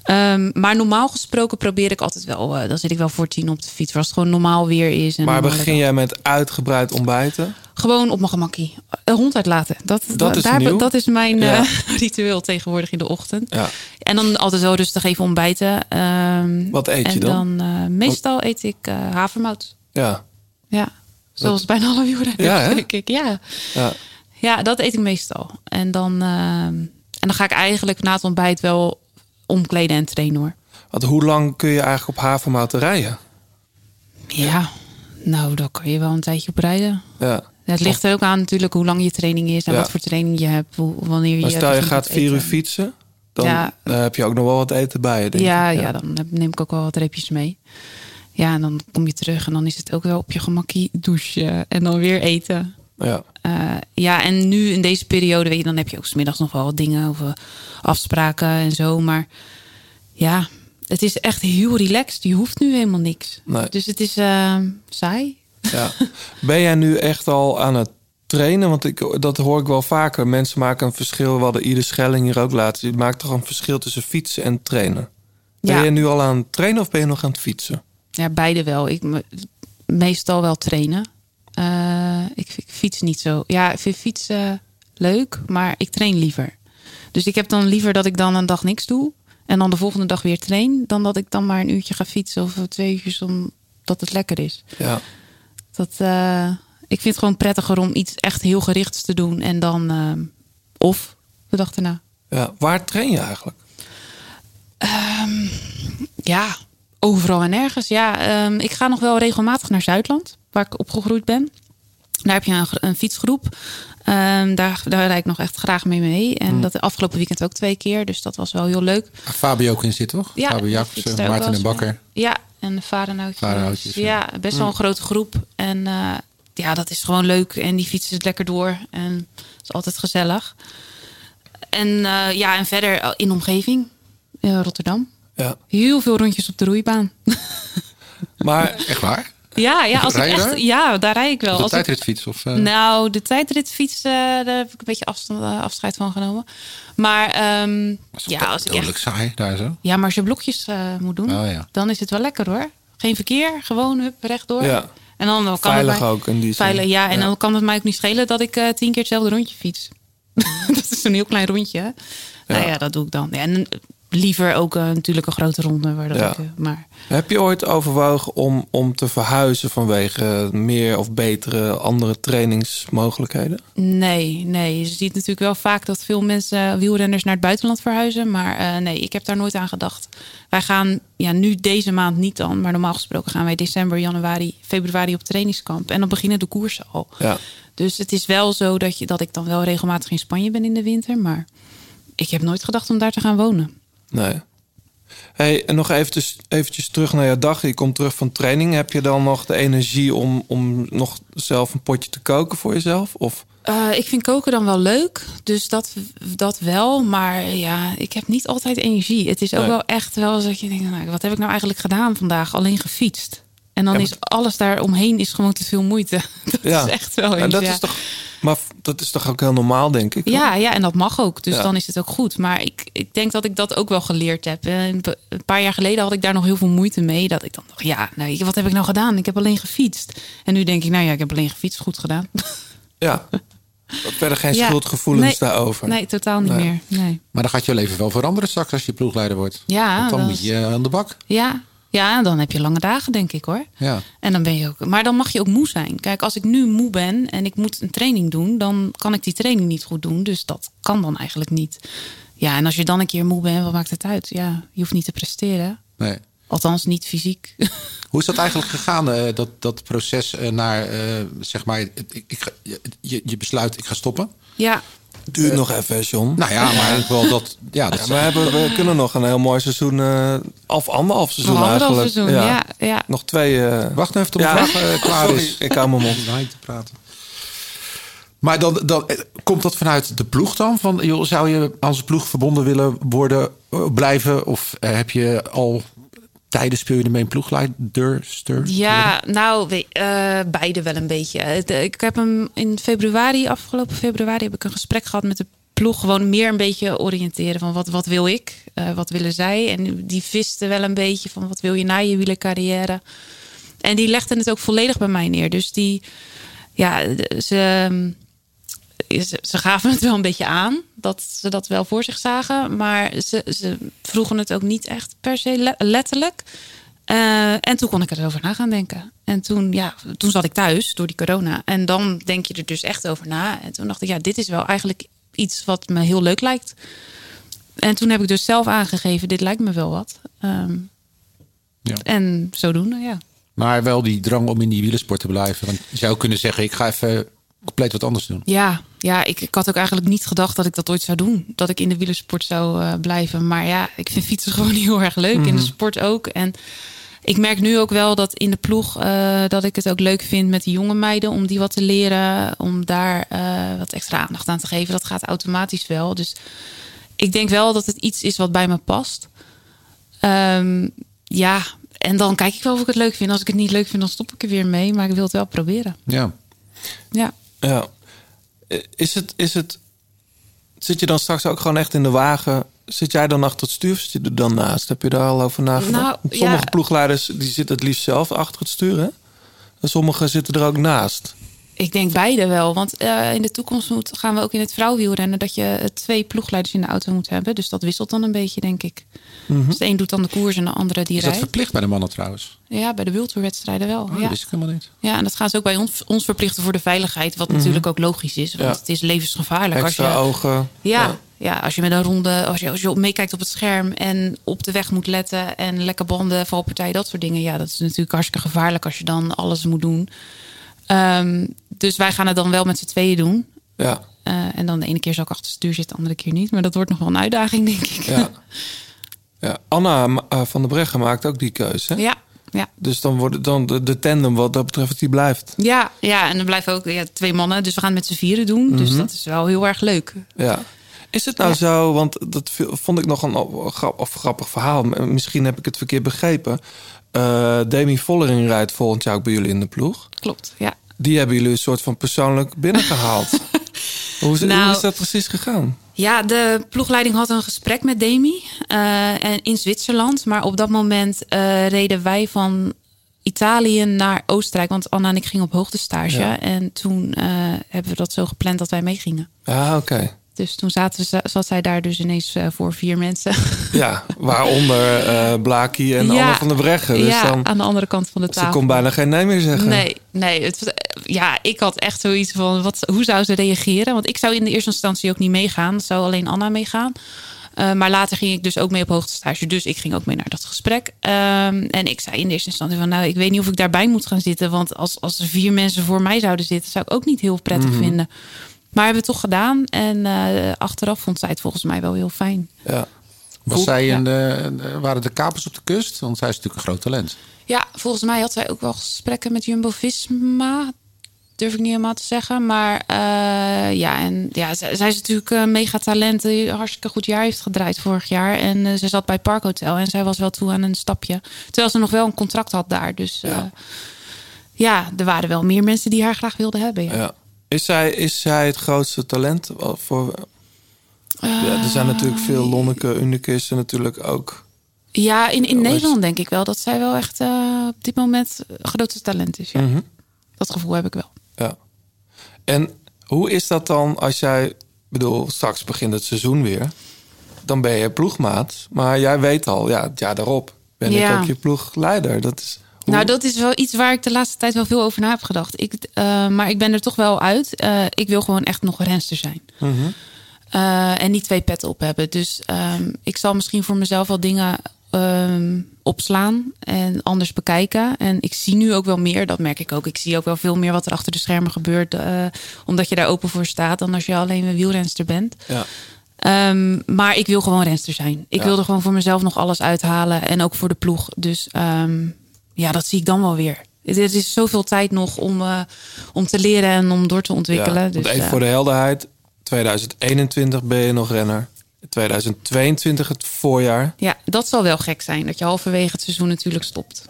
Ehm, maar normaal gesproken probeer ik altijd wel. eh, dan zit ik wel voor tien op de fiets. Als het gewoon normaal weer is. En Maar begin jij met uitgebreid ontbijten? Gewoon op mijn gemakkie. Een hond uitlaten. Dat, Dat is daar, nieuw. dat is mijn Ja. eh, ritueel tegenwoordig in de ochtend. Ja. En dan altijd wel rustig even ontbijten. Ehm, Wat eet je en dan? dan eh, meestal eet ik havermout. Ja. Ja, zoals bijna alle wielrenners, Ja, denk ik. Ja. ja. Ja, dat eet ik meestal. En dan, ehm, en dan ga ik eigenlijk na het ontbijt wel omkleden en trainen hoor. Want hoe lang kun je eigenlijk op havermout rijden? Ja, nou, daar kan je wel een tijdje op rijden. Ja. Ja, het ligt er ook aan natuurlijk hoe lang je training is en Ja. wat voor training je hebt. Hoe, wanneer je Maar stel je gaat vier uur fietsen, dan Ja. eh, heb je ook nog wel wat eten bij je. Denk Ja, ik. ja. dan neem ik ook wel wat reepjes mee. Ja, en dan kom je terug en dan is het ook wel op je gemakkie douchen en dan weer eten. Ja. Eh, ja, en nu in deze periode, weet je, dan heb je ook 's middags nog wel wat dingen over afspraken en zo. Maar ja, het is echt heel relaxed. Je hoeft nu helemaal niks. Nee. Dus het is eh, saai. Ja. Ben jij nu echt al aan het trainen? Want ik, dat hoor ik wel vaker. Mensen maken een verschil. We hadden Ieder Schelling hier ook laatst. Je maakt toch een verschil tussen fietsen en trainen? Ben Ja. je nu al aan het trainen of ben je nog aan het fietsen? Ja, beide wel. Ik me- meestal wel trainen. Eh, ik, ik fiets niet zo. Ja, ik vind fietsen leuk, maar ik train liever. Dus ik heb dan liever dat ik dan een dag niks doe. En dan de volgende dag weer train. Dan dat ik dan maar een uurtje ga fietsen of twee uurtjes omdat het lekker is. Ja. Dat, eh, ik vind het gewoon prettiger om iets echt heel gerichts te doen. En dan eh, of de dag erna. ja. Waar train je eigenlijk? Ehm, ja, overal en ergens. Ja, ehm, ik ga nog wel regelmatig naar Zuidland, waar ik opgegroeid ben. Daar heb je een, een fietsgroep. Ehm, daar, daar rijd ik nog echt graag mee mee. En Hmm. dat afgelopen weekend ook twee keer. Dus dat was wel heel leuk. Fabio ook in zit, toch? Ja, Fabio Maarten en Bakker. Ja, en de varenhoutjes. Ja. Best wel een Mm. grote groep. En eh, ja, dat is gewoon leuk. En die fietsen het lekker door. En het is altijd gezellig. En eh, ja, en verder eh, in de omgeving. Rotterdam. Ja. Heel veel rondjes op de roeibaan. Maar Echt waar? Ja, ja, als Rij echt, daar? ja daar rijd ik wel. Of de Als ik- tijdritfiets? Of, eh, nou, de tijdritfiets, eh, daar heb ik een beetje afstand, eh, afscheid van genomen. Maar ehm, ja, als ik echt, saai, daar zo. ja, maar als je blokjes eh, moet doen, Oh, ja. dan is het wel lekker hoor. Geen verkeer, gewoon hup, rechtdoor. Ja. En dan, dan kan Veilig het mij, ook in die. Veilig, ja. En Ja. dan kan het mij ook niet schelen dat ik tien keer hetzelfde rondje fiets. dat is een heel klein rondje. Nou ja, dat doe ik dan. Ja, en liever ook eh, natuurlijk een grote ronde. Waar dat Ja. ik, eh, maar Heb je ooit overwogen om, om te verhuizen vanwege meer of betere andere trainingsmogelijkheden? Nee, nee. Je ziet natuurlijk wel vaak dat veel mensen, wielrenners, naar het buitenland verhuizen. Maar eh, nee, ik heb daar nooit aan gedacht. Wij gaan, ja, nu deze maand niet dan. Maar normaal gesproken gaan wij december, januari, februari op trainingskamp. En dan beginnen de koersen al. Ja. Dus het is wel zo dat, je, dat ik dan wel regelmatig in Spanje ben in de winter. Maar ik heb nooit gedacht om daar te gaan wonen. Nee. Hey, en nog eventjes, eventjes terug naar je dag. Je komt terug van training. Heb je dan nog de energie om, om nog zelf een potje te koken voor jezelf? Of Eh, ik vind koken dan wel leuk, dus dat, dat wel. Maar ja, ik heb niet altijd energie. Het is ook Nee. wel echt wel eens dat je denkt, nou, wat heb ik nou eigenlijk gedaan vandaag? Alleen gefietst. En dan Ja, is alles daar omheen is gewoon te veel moeite. Dat Ja. is echt wel En eens, dat ja. is toch, maar dat is toch ook heel normaal, denk ik? Ja, ja, en dat mag ook. Dus Ja. dan is het ook goed. Maar ik, ik denk dat ik dat ook wel geleerd heb. En Een paar jaar geleden had ik daar nog heel veel moeite mee. Dat ik dan dacht, ja, nou, wat heb ik nou gedaan? Ik heb alleen gefietst. En nu denk ik, nou ja, ik heb alleen gefietst. Goed gedaan. Ja. Verder geen Ja. schuldgevoelens Nee, daarover. Nee, totaal niet Nee. meer. Nee. Maar dan gaat je leven wel veranderen straks als je ploegleider wordt. Ja, Want dan dat moet is- je aan de bak. Ja. Ja, dan heb je lange dagen, denk ik hoor. Ja. En dan ben je ook. Maar dan mag je ook moe zijn. Kijk, als ik nu moe ben en ik moet een training doen, dan kan ik die training niet goed doen. Dus dat kan dan eigenlijk niet. Ja, en als je dan een keer moe bent, wat maakt het uit? Ja, je hoeft niet te presteren. Nee. Althans, niet fysiek. Hoe is dat eigenlijk gegaan, eh, dat, dat proces eh, naar, eh, zeg maar, ik, je, je besluit, ik ga stoppen? Ja, Duurt nog even, John. Nou ja, maar ik wel dat, ja, dat Ja, we, hebben, we kunnen nog een heel mooi seizoen, eh of anderhalf seizoen eigenlijk. seizoen, ja, ja. Nog twee... eh, Wacht even tot de Ja. vraag eh, klaar Sorry, is. ik hou mijn mond. Om te praten. Maar dan, dan, eh, komt dat vanuit de ploeg dan? Van, joh, zou je aan zijn ploeg verbonden willen worden, eh, blijven? Of eh, heb je al tijden speel je ermee een ploegleider? Stur, Ja, nou, we- eh, beide wel een beetje. Eh, Ik heb hem in februari, afgelopen februari, heb ik een gesprek gehad met de ploeg. Gewoon meer een beetje oriënteren van wat, wat wil ik, Eh, wat willen zij. En die visten wel een beetje van wat wil je na je wielercarrière. En die legden het ook volledig bij mij neer. Dus die, ja, ze, ze, ze gaven het wel een beetje aan dat ze dat wel voor zich zagen. Maar ze, ze vroegen het ook niet echt per se le- letterlijk. Eh, en toen kon ik erover na gaan denken. En toen, ja, toen zat ik thuis door die corona. En dan denk je er dus echt over na. En toen dacht ik, ja, dit is wel eigenlijk iets wat me heel leuk lijkt. En toen heb ik dus zelf aangegeven, dit lijkt me wel wat. Ehm, Ja. En zodoende, ja. Maar wel die drang om in die wielersport te blijven. Want je zou kunnen zeggen, ik ga even compleet wat anders doen. Ja, ja ik, ik had ook eigenlijk niet gedacht dat ik dat ooit zou doen. Dat ik in de wielersport zou eh, blijven. Maar ja, ik vind fietsen gewoon heel erg leuk. In de Mhm. sport ook. En ik merk nu ook wel dat in de ploeg... eh, dat ik het ook leuk vind met de jonge meiden... om die wat te leren. Om daar eh, wat extra aandacht aan te geven. Dat gaat automatisch wel. Dus ik denk wel dat het iets is wat bij me past. Ehm, ja, en dan kijk ik wel of ik het leuk vind. Als ik het niet leuk vind, dan stop ik er weer mee. Maar ik wil het wel proberen. Ja. Ja. Ja. Is het, is het... Zit je dan straks ook gewoon echt in de wagen? Zit jij dan achter het stuur of zit je er dan naast? Heb je daar al over nagedacht? Nou, Sommige ja. ploegleiders die zitten het liefst zelf achter het stuur, hè? En sommigen zitten er ook naast. Ik denk beide wel. Want eh, in de toekomst moet, gaan we ook in het vrouwwielrennen... dat je eh, twee ploegleiders in de auto moet hebben. Dus dat wisselt dan een beetje, denk ik. Mhm. Dus de een doet dan de koers en de andere die Is dat rijdt. verplicht bij de mannen trouwens? Ja, bij de wildtoerwedstrijden wel. Oh, dat ja. wist ik helemaal niet. ja, en dat gaan ze ook bij ons, ons verplichten voor de veiligheid. Wat Mhm. natuurlijk ook logisch is. Want Ja. het is levensgevaarlijk. Extra als je, ogen. Ja, ja. als je met een ronde, als je, als je meekijkt op het scherm en op de weg moet letten en lekke banden, valpartijen, dat soort dingen. Ja, dat is natuurlijk hartstikke gevaarlijk als je dan alles moet doen. Ehm, dus wij gaan het dan wel met z'n tweeën doen. Ja. Eh, en dan de ene keer zal ik achter het stuur zitten, de andere keer niet. Maar dat wordt nog wel een uitdaging, denk ik. Ja. ja. Anna eh, van der Breggen maakt ook die keuze. hè? ja, ja. Dus dan wordt dan de, de tandem wat dat betreft, die blijft. Ja, ja, en dan blijven ook ja, twee mannen. Dus we gaan het met z'n vieren doen. Dus Mhm. dat is wel heel erg leuk. Ja. Is het nou zo, want dat vond ik nog een grappig verhaal. Misschien heb ik het verkeerd begrepen. Eh Demi Vollering rijdt volgend jaar ook bij jullie in de ploeg. Klopt, ja. Die hebben jullie een soort van persoonlijk binnengehaald. hoe, is, hoe Nou, is dat precies gegaan? Ja, de ploegleiding had een gesprek met Demi eh, en in Zwitserland. Maar op dat moment eh, reden wij van Italië naar Oostenrijk. Want Anna en ik gingen op hoogtestage. Ja. En toen hebben we dat zo gepland dat wij meegingen. Ja, oké. Dus toen zaten ze, zat zij daar dus ineens eh, voor vier mensen. Ja, waaronder eh Blaki en Ja. Anne van der Breggen. Dus ja, dan, aan de andere kant van de ze tafel. kon bijna geen nee meer zeggen. Nee, nee. Het, was- ja, ik had echt zoiets van, wat, hoe zou ze reageren? Want ik zou in de eerste instantie ook niet meegaan. Zou alleen Anna meegaan. Eh, maar later ging ik dus ook mee op hoogtestage. Dus ik ging ook mee naar dat gesprek. Ehm, en ik zei in de eerste instantie van... nou, ik weet niet of ik daarbij moet gaan zitten. Want als, als er vier mensen voor mij zouden zitten... zou ik ook niet heel prettig Mhm. vinden. Maar hebben we het toch gedaan. En eh, achteraf vond zij het volgens mij wel heel fijn. Ja. Was zij in de, waren de kapers op de kust? Want zij is natuurlijk een groot talent. Ja, volgens mij had zij ook wel gesprekken met Jumbo-Visma. durf ik niet helemaal te zeggen. Maar eh, ja, en ja, zij, zij is natuurlijk een mega talent. die hartstikke goed jaar heeft gedraaid vorig jaar. En eh, ze zat bij Park Hotel en zij was wel toe aan een stapje. Terwijl ze nog wel een contract had daar. Dus ja, ja er waren wel meer mensen die haar graag wilden hebben. Ja. Ja. Is, zij, is zij het grootste talent? Voor, ja, er zijn natuurlijk veel Lonneke, Unike is er natuurlijk ook. Ja, in, in Nederland denk ik wel dat zij wel echt eh, op dit moment het grootste talent is. Ja. Mhm. Dat gevoel heb ik wel. Ja. En hoe is dat dan als jij, bedoel, straks begint het seizoen weer. Dan ben je ploegmaat. Maar jij weet al, ja, het jaar daarop ben Ja. ik ook je ploegleider. Dat is, Nou, dat is wel iets waar ik de laatste tijd wel veel over na heb gedacht. Ik, eh, maar ik ben er toch wel uit. Eh, ik wil gewoon echt nog een renster zijn. Mhm. Eh, en niet twee petten op hebben. Dus ehm, ik zal misschien voor mezelf wel dingen ehm, opslaan en anders bekijken. En ik zie nu ook wel meer, dat merk ik ook. Ik zie ook wel veel meer wat er achter de schermen gebeurt. omdat je daar open voor staat, dan als je alleen een wielrenster bent. Ja. Ehm, maar ik wil gewoon renster zijn. Ik Ja. wil er gewoon voor mezelf nog alles uithalen. En ook voor de ploeg. Dus ja, dat zie ik dan wel weer. Het het is zoveel tijd nog om, eh, om te leren en om door te ontwikkelen. Ja, dus, even eh, voor de helderheid. 2021 ben je nog renner. 2022 het voorjaar. ja, dat zal wel gek zijn. Dat je halverwege het seizoen natuurlijk stopt.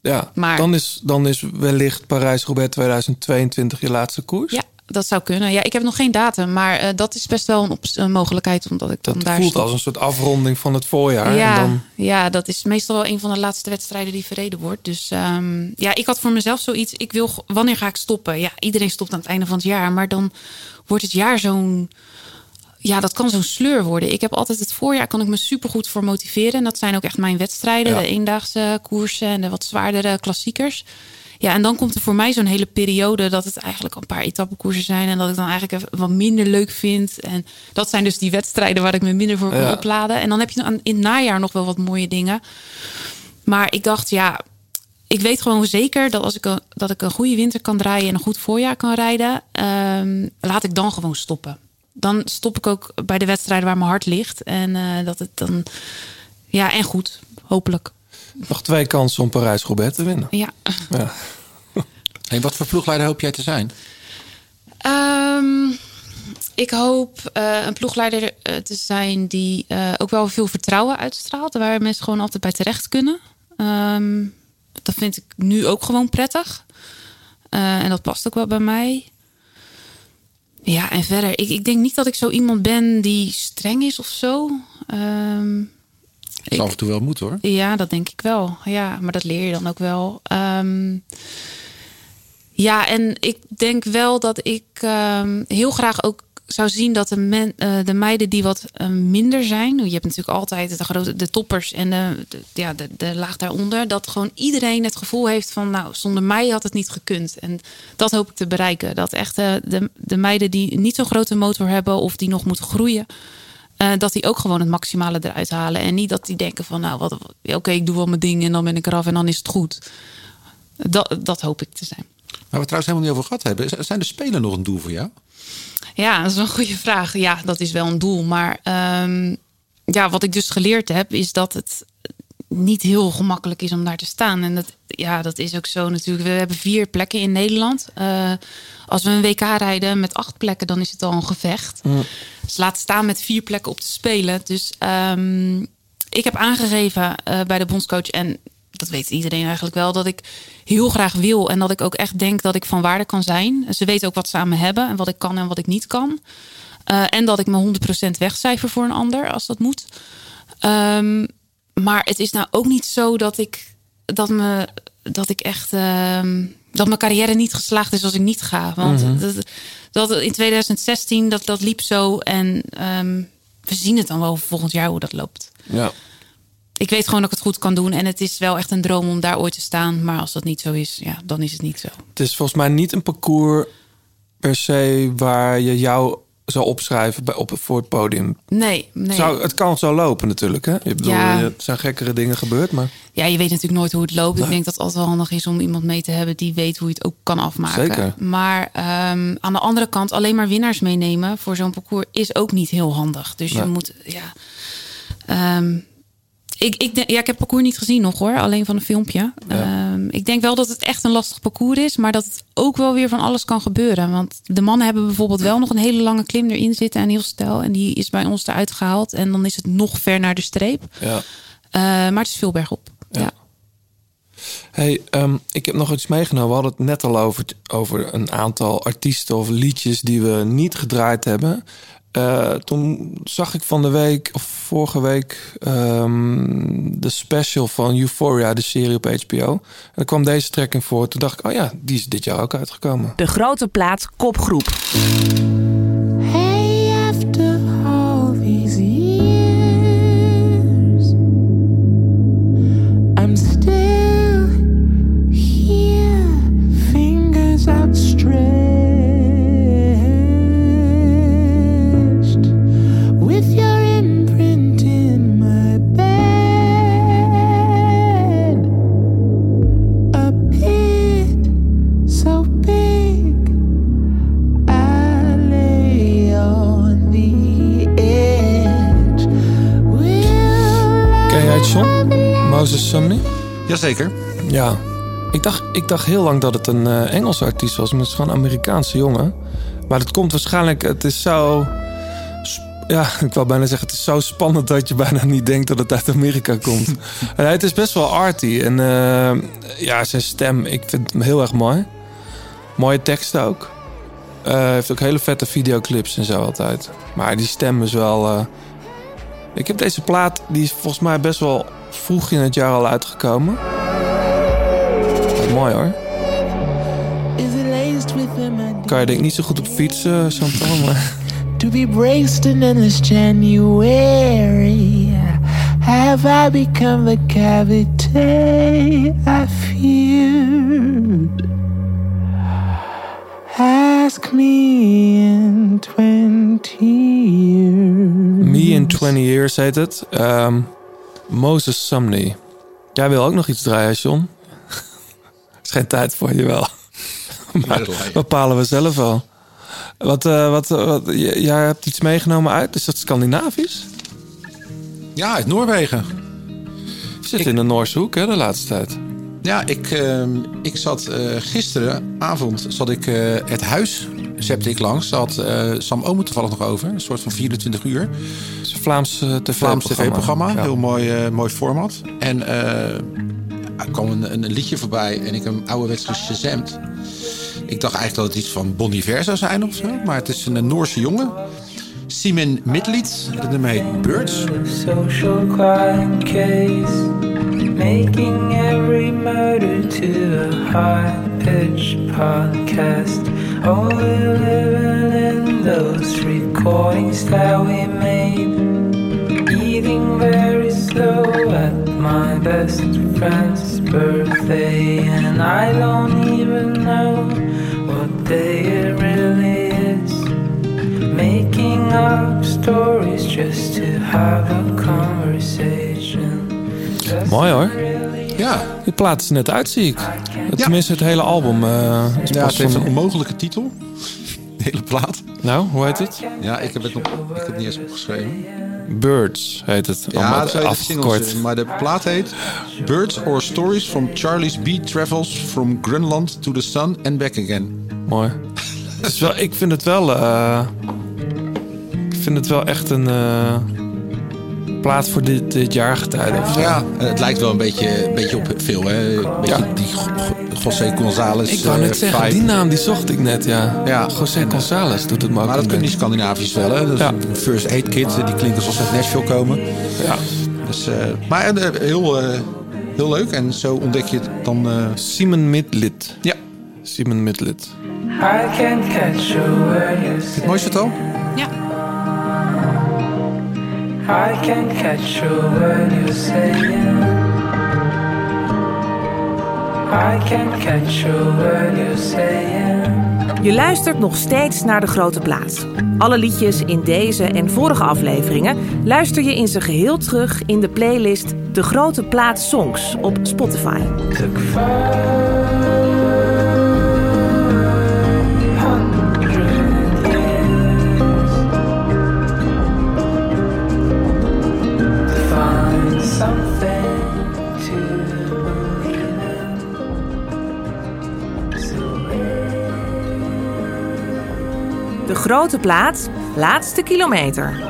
Ja, Maar- dan, is, dan is wellicht Parijs-Roubaix 2022 je laatste koers. Ja, dat zou kunnen. Ja, ik heb nog geen datum. Maar eh, dat is best wel een, mogelijkheid. Omdat ik dan Dat daar voelt stop. als een soort afronding van het voorjaar. Ja, En dan, ja, dat is meestal wel een van de laatste wedstrijden die verreden wordt. Dus ehm, ja, ik had voor mezelf zoiets. Ik wil, wanneer ga ik stoppen? Ja, iedereen stopt aan het einde van het jaar. Maar dan wordt het jaar zo'n. Ja, dat kan zo'n sleur worden. Ik heb altijd het voorjaar, kan ik me supergoed voor motiveren. En dat zijn ook echt mijn wedstrijden. Ja. De eendaagse koersen en de wat zwaardere klassiekers. Ja, en dan komt er voor mij zo'n hele periode dat het eigenlijk een paar etappekoersen zijn. En dat ik dan eigenlijk even wat minder leuk vind. En dat zijn dus die wedstrijden waar ik me minder voor kan Ja. opladen. En dan heb je aan- in het najaar nog wel wat mooie dingen. Maar ik dacht, ja, ik weet gewoon zeker dat als ik een, dat ik een goede winter kan draaien en een goed voorjaar kan rijden, ehm, laat ik dan gewoon stoppen. Dan stop ik ook bij de wedstrijden waar mijn hart ligt. En eh, dat het dan, ja, en goed, hopelijk. Nog twee kansen om Parijs-Roubaix te winnen. Ja. Ja. En wat voor ploegleider hoop jij te zijn? Ehm, ik hoop eh, een ploegleider eh, te zijn die eh, ook wel veel vertrouwen uitstraalt. Waar mensen gewoon altijd bij terecht kunnen. Ehm, dat vind ik nu ook gewoon prettig. Eh, en dat past ook wel bij mij. Ja, en verder. Ik, ik denk niet dat ik zo iemand ben die streng is of zo. Ehm, Is af en toe wel moet hoor. ja, dat denk ik wel. Ja, maar dat leer je dan ook wel. Ehm, ja, en ik denk wel dat ik ehm, heel graag ook zou zien dat de, men, eh, de meiden die wat eh, minder zijn. Je hebt natuurlijk altijd de, grote, de toppers en de, de- ja, de, de laag daaronder. Dat gewoon iedereen het gevoel heeft van, nou, zonder mij had het niet gekund. En dat hoop ik te bereiken. Dat echt eh, de, de meiden die niet zo'n grote motor hebben of die nog moeten groeien. Eh, dat die ook gewoon het maximale eruit halen. En niet dat die denken van, nou, wat, oké, ik doe wel mijn ding en dan ben ik eraf en dan is het goed. Dat, dat hoop ik te zijn. Waar we trouwens helemaal niet over gehad hebben. Zijn de Spelen nog een doel voor jou? Ja, dat is een goede vraag. Ja, dat is wel een doel. Maar ehm, ja, wat ik dus geleerd heb, is dat het niet heel gemakkelijk is om daar te staan. En dat, ja, dat is ook zo natuurlijk. We hebben vier plekken in Nederland. Eh, als we een WK rijden met acht plekken, dan is het al een gevecht. Dus laat staan met vier plekken op te spelen. Dus ehm, ik heb aangegeven eh, bij de bondscoach en dat weet iedereen eigenlijk wel, dat ik heel graag wil en dat ik ook echt denk dat ik van waarde kan zijn. Ze weten ook wat ze aan me hebben en wat ik kan en wat ik niet kan. Eh, en dat ik me 100% wegcijfer voor een ander als dat moet. Ehm, maar het is nou ook niet zo dat ik, dat me, dat ik echt. ehm, dat mijn carrière niet geslaagd is als ik niet ga. Want Mhm. dat, dat in 2016, dat, dat liep zo. En ehm, we zien het dan wel volgend jaar hoe dat loopt. Ja. Ik weet gewoon dat ik het goed kan doen. En het is wel echt een droom om daar ooit te staan. Maar als dat niet zo is, ja, dan is het niet zo. Het is volgens mij niet een parcours per se waar je jou zou opschrijven bij, op, voor het podium. Nee, nee. Zou, het kan zo lopen natuurlijk. Hè? Je bedoel, Ja. Er zijn gekkere dingen gebeurd, maar Ja, je weet natuurlijk nooit hoe het loopt. Nee. Ik denk dat het altijd wel handig is om iemand mee te hebben die weet hoe je het ook kan afmaken. Zeker. Maar ehm, aan de andere kant, alleen maar winnaars meenemen voor zo'n parcours is ook niet heel handig. Dus je moet, ja. ehm, Ik, ik, ja, ik heb het parcours niet gezien nog hoor, alleen van een filmpje. Ehm, ik denk wel dat het echt een lastig parcours is, maar dat het ook wel weer van alles kan gebeuren. Want de mannen hebben bijvoorbeeld wel nog een hele lange klim erin zitten en heel stijl. En die is bij ons eruit gehaald. En dan is het nog ver naar de streep. Ja. Eh, maar het is veel bergop. Ja. Hey, ehm, ik heb nog iets meegenomen. We hadden het net al over, over een aantal artiesten of liedjes die we niet gedraaid hebben. Eh, toen zag ik van de week, of vorige week, ehm, de special van Euphoria, de serie op HBO. En er kwam deze track in voor. Toen dacht ik, oh ja, die is dit jaar ook uitgekomen. De grote plaat kopgroep. Moses Sumney? Jazeker. Ja. Ik dacht, ik dacht heel lang dat het een eh, Engelse artiest was, maar het is gewoon een Amerikaanse jongen. Maar het komt waarschijnlijk, het is zo... Ja, ik wou bijna zeggen, het is zo spannend dat je bijna niet denkt dat het uit Amerika komt. en het is best wel arty. En eh, ja, zijn stem, ik vind hem heel erg mooi. Mooie teksten ook. Hij heeft ook hele vette videoclips en zo altijd. Maar die stem is wel... Ik heb deze plaat, die is volgens mij best wel vroeg in het jaar al uitgekomen. Mooi hoor. Kan je denk ik niet zo goed op fietsen, Chantal, maar... to be braced in endless January? Have I become the cavity I feared? Ask me in twenty years. Me in 20 Years heet het. Ehm, Moses Sumney. Jij wil ook nog iets draaien, John? is geen tijd voor je wel. maar bepalen we zelf wel. Wat, eh, wat, wat, j- jij hebt iets meegenomen uit? Is dat Scandinavisch? Ja, uit Noorwegen. We zitten in de Noorse hoek, hè, de laatste tijd. Ja, ik, ehm, ik zat eh, gisteravond zat ik eh, het huis, zette ik langs. Daar had eh, Sam Omen toevallig nog over. Een soort van 24 uur. Vlaams eh, tv-programma. Vlaams tv-programma. Ja. Heel mooi, eh, mooi format. En eh, er kwam een, een liedje voorbij en ik heb hem ouderwets geshazamd. Ik dacht eigenlijk dat het iets van Bon Iver zou zijn of zo. Maar het is een Noorse jongen. Simen Midlied. Dat nummer heet Birds. social crime case, making every murder to a high-pitched podcast. Oh, we're living in those recordings that we made, very slow at my best friend's birthday, and I don't even know what day it really is. Making up stories just to have a conversation. Mooi hoor. Ja. Die plaat is net uit, zie ik. Tenminste, het hele album eh, is Ja, pas het heeft van- een onmogelijke titel. De hele plaat. Nou, hoe heet het? Ja, ik heb het nog ik heb het niet eens opgeschreven. Birds heet het. Ja, Allemaal afgekort. singles. Maar de plaat heet Birds or Stories from Charlie's Bee Travels from Greenland to the Sun and Back Again. Mooi. Wel, ik vind het wel... eh, ik vind het wel echt een eh, plaat voor dit, dit jaargetijde. zo. Ja, eh, het lijkt wel een beetje, een beetje op veel, hè? Een beetje die José González Ik wou eh, net zeggen, vibe. die naam die zocht ik net, ja. Ja. José González doet het ook Maar dat kunnen die. Scandinavisch wel, hè? Dat is Ja. een First Aid Kit, eh, die klinken alsof ze uit Nashville komen. Ja. Dus, eh, maar eh, heel, eh, heel leuk. En zo ontdek je het dan... eh, Simon Midlit. Ja. Simon Midlit. I can't catch a word you say. Het mooiste toch? I can't catch a word you're saying. I can't catch a word you're saying. Je luistert nog steeds naar De Grote Plaats. Alle liedjes in deze en vorige afleveringen luister je in zijn geheel terug in de playlist De Grote Plaats Songs op Spotify. Grote plaat, laatste kilometer.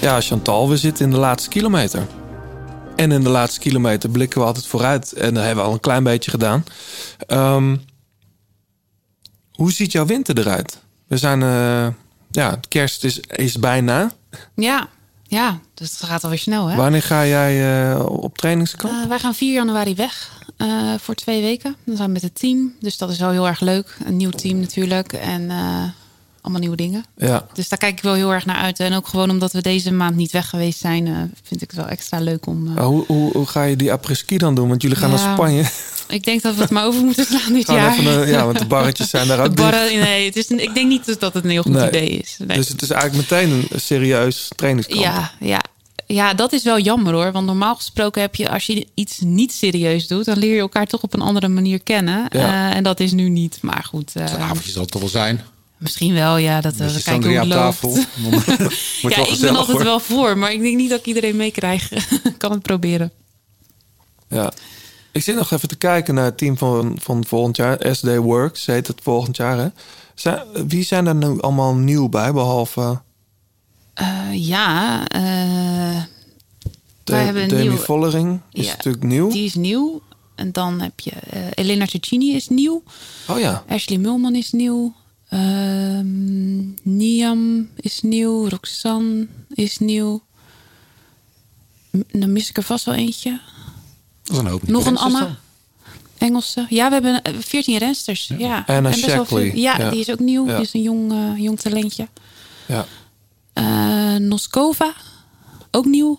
Ja, Chantal, we zitten in de laatste kilometer. En in de laatste kilometer blikken we altijd vooruit. En dat hebben we al een klein beetje gedaan. Ehm, hoe ziet jouw winter eruit? We zijn... eh, ja, kerst is, is bijna. Ja, ja, dus het gaat alweer snel, hè? Wanneer ga jij eh, op trainingskamp? Eh, wij gaan 4 januari weg eh, voor twee weken. Dan zijn we met het team. Dus dat is wel heel erg leuk. Een nieuw team natuurlijk. En eh, allemaal nieuwe dingen. Ja. Dus daar kijk ik wel heel erg naar uit. En ook gewoon omdat we deze maand niet weg geweest zijn, eh, vind ik het wel extra leuk om. eh, hoe, hoe, hoe ga je die après-ski dan doen? Want jullie gaan Ja. naar Spanje. Ik denk dat we het maar over moeten slaan dit Gewoon jaar. een- ja, want de barretjes zijn daar ook barren, nee, het is een, ik denk niet dat het een heel goed Nee. idee is. Nee. Dus het is eigenlijk meteen een serieus trainingskamp. Ja, ja. ja, dat is wel jammer hoor. Want normaal gesproken heb je, als je iets niet serieus doet, dan leer je elkaar toch op een andere manier kennen. Ja. Eh, en dat is nu niet. Maar goed. eh, Zo'n avondje zal het toch wel zijn. Misschien wel, ja. Dat, uh, je kijken hoe het tafel. Ja, ik ben altijd wel voor, maar ik denk niet dat ik iedereen meekrijg. kan het proberen. Ja. Ik zit nog even te kijken naar het team van, van volgend jaar. SD Works heet het volgend jaar. Hè? Zijn, wie zijn er nu allemaal nieuw bij, behalve Eh, ja, eh de, wij hebben een Demi nieuw- Vollering? Is Ja, natuurlijk nieuw. Die is nieuw. En dan heb je eh, Elena Cecchini is nieuw. Oh ja. Ashley Mulman is nieuw. Ehm Niam is nieuw. Roxanne is nieuw. Dan mis ik er vast wel eentje. Dat is een hoop. Nog een Anna. Engelse. Ja, we hebben eh, 14 rensters. Ja. Anna En best wel Shackley. veel- Ja, Ja. die is ook nieuw. Ja. Die is een jong, eh, jong talentje. Ja. Eh, Noskova. Ook nieuw.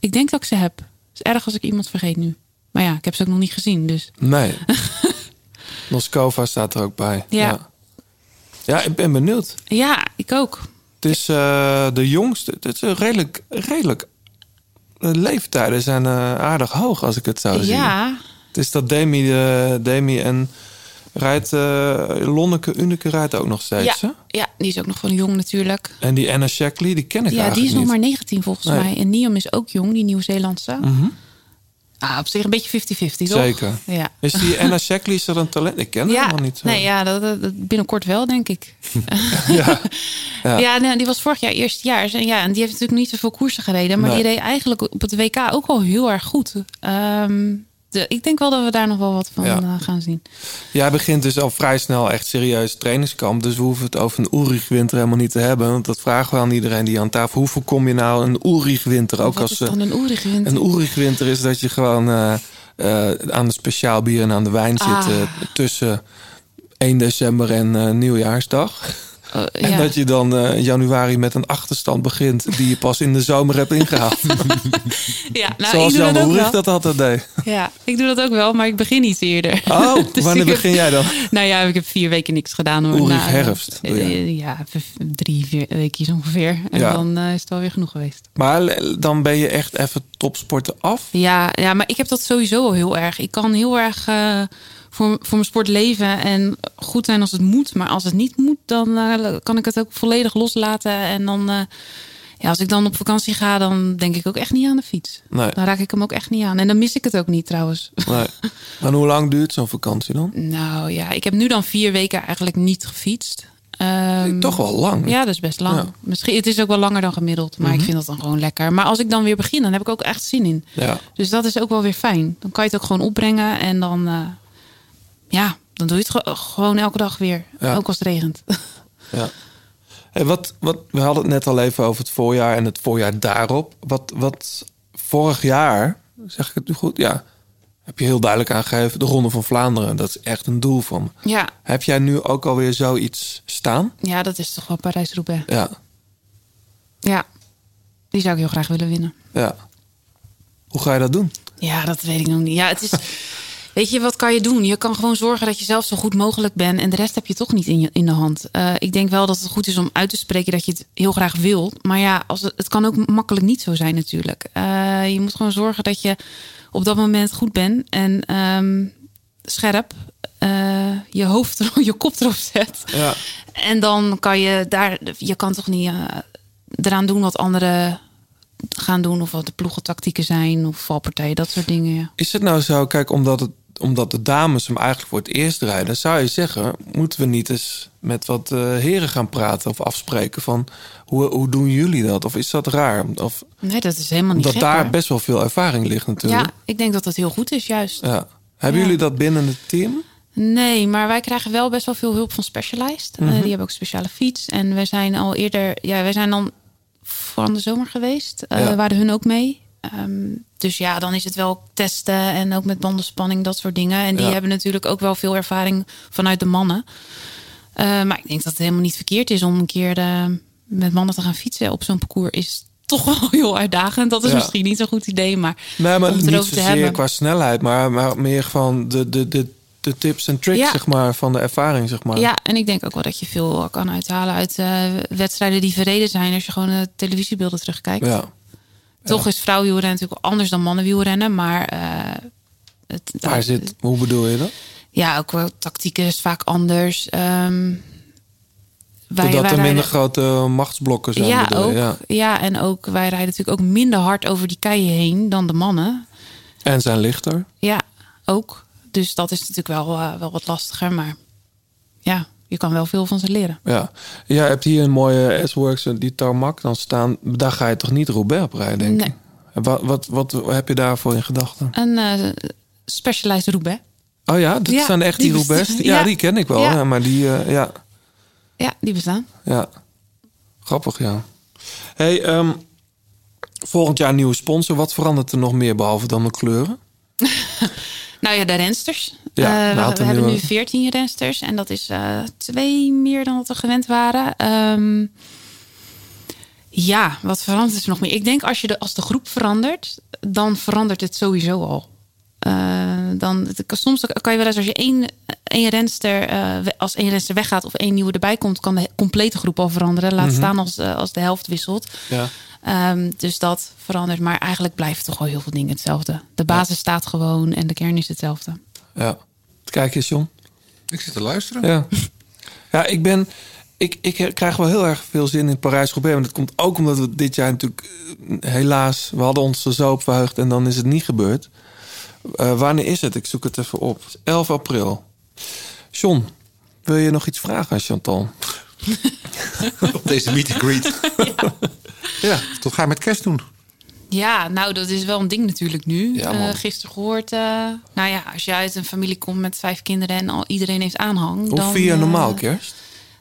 Ik denk dat ik ze heb. Het is erg als ik iemand vergeet nu. Maar ja, ik heb ze ook nog niet gezien. Dus Nee. Noskova staat er ook bij. Ja. ja. Ja, ik ben benieuwd. ja, ik ook. Het is eh, de jongste. Het is redelijk, redelijk. De leeftijden zijn eh, aardig hoog als ik het zou zien. Ja, Het is dat Demi, eh, Demi en rijdt Lonneke Unike rijdt ook nog steeds. ja, Hè? ja, die is ook nog gewoon jong natuurlijk. En die Anna Shackley, die ken ik Ja, die eigenlijk is nog niet. maar 19 volgens Nee. mij. En Niam is ook jong, die Nieuw-Zeelandse. Mhm. Ah, op zich een beetje 50-50, toch? Zeker. Ja. Is die Anna Shackley is er een talent? Ik ken haar Ja, helemaal niet. Nee, ja dat, binnenkort wel, denk ik. ja. Ja, Ja. nee, die was vorig jaar eerstejaars. En ja, en die heeft natuurlijk niet zoveel koersen gereden. Maar Nee. die reed eigenlijk op het WK ook wel heel erg goed. Ehm, de, ik denk wel dat we daar nog wel wat van Ja. eh, gaan zien. Jij begint dus al vrij snel echt serieus trainingskamp. Dus we hoeven het over een Ulrich-winter helemaal niet te hebben. Want dat vragen we aan iedereen die aan tafel. Hoe voorkom je nou een Ulrich-winter? Ook wat als is eh, dan een Ulrich-winter? Een Ulrich-winter is dat je gewoon eh, eh, aan de speciaal bier en aan de wijn Ah. zit... eh, tussen 1 december en eh, nieuwjaarsdag. Oh, En ja. dat je dan eh, in januari met een achterstand begint... die je pas in de zomer hebt ingehaald. ja, nou, Zoals ik doe Jan dat ook Ulrich wel. dat altijd deed. Ja, ik doe dat ook wel, maar ik begin iets eerder. Oh, Dus wanneer heb- begin jij dan? Nou ja, ik heb vier weken niks gedaan hoor. Ulrich Nou, herfst, eh, Ja, drie, vier weekjes ongeveer. En Ja. dan eh, is het wel weer genoeg geweest. Maar dan ben je echt even topsporten af. Ja, ja, maar ik heb dat sowieso al heel erg. Ik kan heel erg eh, voor, voor mijn sport leven en goed zijn als het moet. Maar als het niet moet, dan eh, kan ik het ook volledig loslaten. En dan, eh, ja, als ik dan op vakantie ga, dan denk ik ook echt niet aan de fiets. Nee. Dan raak ik hem ook echt niet aan. En dan mis ik het ook niet trouwens. Nee. En hoe lang duurt zo'n vakantie dan? Nou ja, ik heb nu dan vier weken eigenlijk niet gefietst. Ehm, Toch wel lang. Ja, dat is best lang. Ja. Misschien, het is ook wel langer dan gemiddeld, maar Mhm. ik vind dat dan gewoon lekker. Maar als ik dan weer begin, dan heb ik ook echt zin in. Ja. Dus dat is ook wel weer fijn. Dan kan je het ook gewoon opbrengen en dan, eh, ja, dan doe je het ge- gewoon elke dag weer. Ja. Ook als het regent. Ja. Wat, wat, we hadden het net al even over het voorjaar en het voorjaar daarop. Wat, wat vorig jaar, zeg ik het nu goed? Ja, heb je heel duidelijk aangegeven, de Ronde van Vlaanderen. Dat is echt een doel van me. Ja, Heb jij nu ook alweer zoiets staan? ja, dat is toch wel Parijs-Roubaix. Ja, Ja, die zou ik heel graag willen winnen. ja. Hoe ga je dat doen? Ja, dat weet ik nog niet. Ja, het is. Weet je, wat kan je doen? Je kan gewoon zorgen dat je zelf zo goed mogelijk bent. En de rest heb je toch niet in, je, in de hand. Eh, ik denk wel dat het goed is om uit te spreken dat je het heel graag wilt. Maar ja, als het, het kan ook makkelijk niet zo zijn natuurlijk. Eh, je moet gewoon zorgen dat je op dat moment goed bent. En ehm, scherp. eh, je hoofd, je kop erop zet. Ja. En dan kan je daar... Je kan toch niet eraan doen wat anderen gaan doen. Of wat de ploegentactieken zijn. Of valpartijen, dat soort dingen. Ja. Is het nou zo, kijk, omdat het omdat de dames hem eigenlijk voor het eerst rijden, zou je zeggen, moeten we niet eens met wat eh, heren gaan praten of afspreken van hoe, hoe doen jullie dat? Of is dat raar? Of, Nee, dat is helemaal niet gek, daar hoor. best wel veel ervaring ligt natuurlijk. Ja, ik denk dat dat heel goed is juist. Ja. Hebben Ja. jullie dat binnen het team? Nee, maar wij krijgen wel best wel veel hulp van Specialized. Eh, Mhm. die hebben ook een speciale fiets. En we zijn al eerder, ja, wij zijn dan van de zomer geweest. Eh Ja. Waren hun ook mee. Ehm, dus ja, dan is het wel testen en ook met bandenspanning, dat soort dingen. En die Ja. hebben natuurlijk ook wel veel ervaring vanuit de mannen. Eh, maar ik denk dat het helemaal niet verkeerd is om een keer eh, met mannen te gaan fietsen op zo'n parcours. Is toch wel heel uitdagend. Dat is Ja. misschien niet zo'n goed idee, maar, Nee, maar om het niet zozeer hebben. qua snelheid, maar, maar meer van de, de, de, de tips en tricks, Ja. zeg maar, van de ervaring, zeg maar. Ja, en ik denk ook wel dat je veel kan uithalen uit eh, wedstrijden die verreden zijn als je gewoon de televisiebeelden terugkijkt. Ja. Toch is vrouwenwielrennen natuurlijk anders dan mannenwielrennen, maar eh, het, Waar zit, hoe bedoel je dat? ja, ook wel tactiek is vaak anders. Wij, Doordat wij er minder rijden- grote machtsblokken zijn. ja, bedoel ook, ja. ja. en ook wij rijden natuurlijk ook minder hard over die keien heen dan de mannen. En zijn lichter. Ja, ook. Dus dat is natuurlijk wel, eh, wel wat lastiger, maar ja, je kan wel veel van ze leren. Ja. Jij hebt hier een mooie S-Works, eh, die tarmac dan staan. Daar ga je toch niet Roubaix op rijden, denk Nee. ik? Wat, wat, wat heb je daarvoor in gedachten? Een eh Specialized Roubaix. Oh ja, dat Ja, zijn echt die, die Roubaix? Ja, ja. die ken ik wel. Maar die, ja, Ja, die bestaan. ja. Grappig, ja. Hey, ehm, volgend jaar nieuwe sponsor. Wat verandert er nog meer behalve dan de kleuren? Nou ja, de rensters. Ja, Eh, we, hebben nu 14 rensters en dat is eh, twee meer dan wat we gewend waren. Ehm, ja, wat verandert er nog meer? Ik denk als, je de, als de groep verandert, dan verandert het sowieso al. Eh, dan, het- soms kan je wel eens als je één, één renster, als één renster weggaat of één nieuwe erbij komt, kan de complete groep al veranderen. Laat Mhm. staan als, als de helft wisselt. Ja. Ehm, dus dat verandert. Maar eigenlijk blijven toch wel heel veel dingen hetzelfde. De basis staat gewoon en de kern is hetzelfde. Ja. Kijk eens, John. Ik zit te luisteren. Ja, ja ik ben. Ik, ik krijg wel heel erg veel zin in Parijs-Roubaix. Maar dat komt ook omdat we dit jaar natuurlijk... eh, Helaas, we hadden ons er zo op verheugd en dan is het niet gebeurd. Eh, wanneer is het? Ik zoek het even op. 11 april. John, wil je nog iets vragen aan Chantal? Op deze meet and greet. ja. Tot ga je met kerst doen? Ja, nou, dat is wel een ding natuurlijk nu. Ja, Eh gisteren gehoord. eh, nou ja, als je uit een familie komt met vijf kinderen en al iedereen heeft aanhang. Hoe dan, vier je eh, normaal kerst?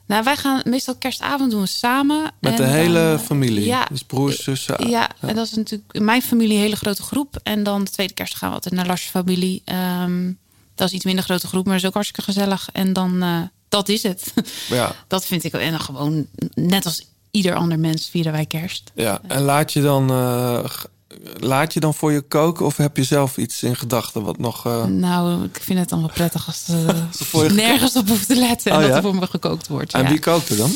Nou, wij gaan meestal kerstavond doen we samen. Met En de hele familie? Ja, Dus broers, zussen? ja, en dat is natuurlijk in mijn familie een hele grote groep. En dan de tweede kerst gaan we altijd naar Lasje familie. Ehm, dat is iets minder grote groep, maar dat is ook hartstikke gezellig. En dan, eh, dat is het. Ja. Dat vind ik en dan gewoon, net als ieder ander mens, vieren wij kerst. Ja, en laat je dan... eh, laat je dan voor je koken of heb je zelf iets in gedachten wat nog... eh, Nou, ik vind het dan wel prettig als uh, je nergens op hoeft te letten en Oh, dat er voor me gekookt wordt. En ja. wie kookt er dan?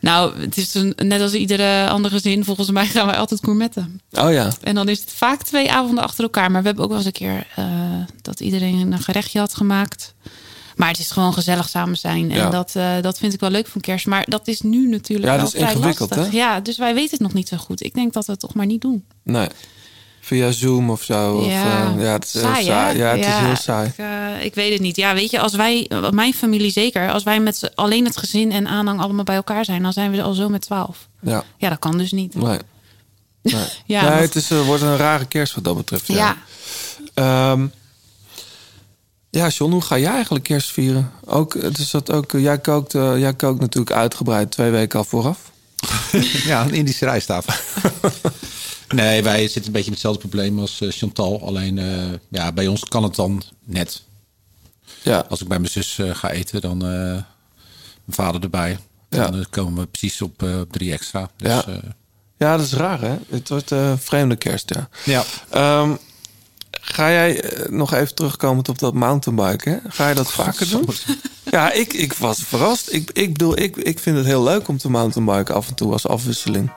Nou, het is een, net als iedere andere gezin. Volgens mij gaan wij altijd gourmetten. Oh ja. En dan is het vaak twee avonden achter elkaar. Maar we hebben ook wel eens een keer dat iedereen een gerechtje had gemaakt. Maar het is gewoon gezellig samen zijn. En Ja. dat, eh, dat vind ik wel leuk van kerst. Maar dat is nu natuurlijk Ja, wel dat is vrij ingewikkeld, lastig. hè? Ja, dus wij weten het nog niet zo goed. Ik denk dat we het toch maar niet doen. Nee. Via Zoom of zo. Of, Ja, eh, ja het is heel saai, saai. hè? Ja, het is Ja, heel saai. Ik, eh, ik weet het niet. Ja, weet je, als wij, mijn familie zeker, als wij met z'n- alleen het gezin en aanhang allemaal bij elkaar zijn, dan zijn we al zo met twaalf. Ja. Ja, dat kan dus niet. Nee. Nee. Ja, nee, het is, wordt een rare kerst wat dat betreft. Ja. Ja. Ehm, ja, John, hoe ga jij eigenlijk kerst vieren? Ook, is dat ook, eh, jij, kookt, eh, jij kookt natuurlijk uitgebreid twee weken al vooraf. ja, een Indische rijsttafel. nee, wij zitten een beetje met hetzelfde probleem als eh, Chantal. Alleen ja, bij ons kan het dan net. Ja. Als ik bij mijn zus ga eten, dan mijn vader erbij. Ja. Dan komen we precies op, op drie extra. Dus, Ja. Ja, dat is raar, hè? Het wordt een vreemde kerst, ja. Ja. Ehm, ga jij eh, nog even terugkomen op dat mountainbiken? Hè? Ga je dat vaker doen? Ja, ik, ik was verrast. Ik, ik bedoel, ik, ik vind het heel leuk om te mountainbiken af en toe als afwisseling.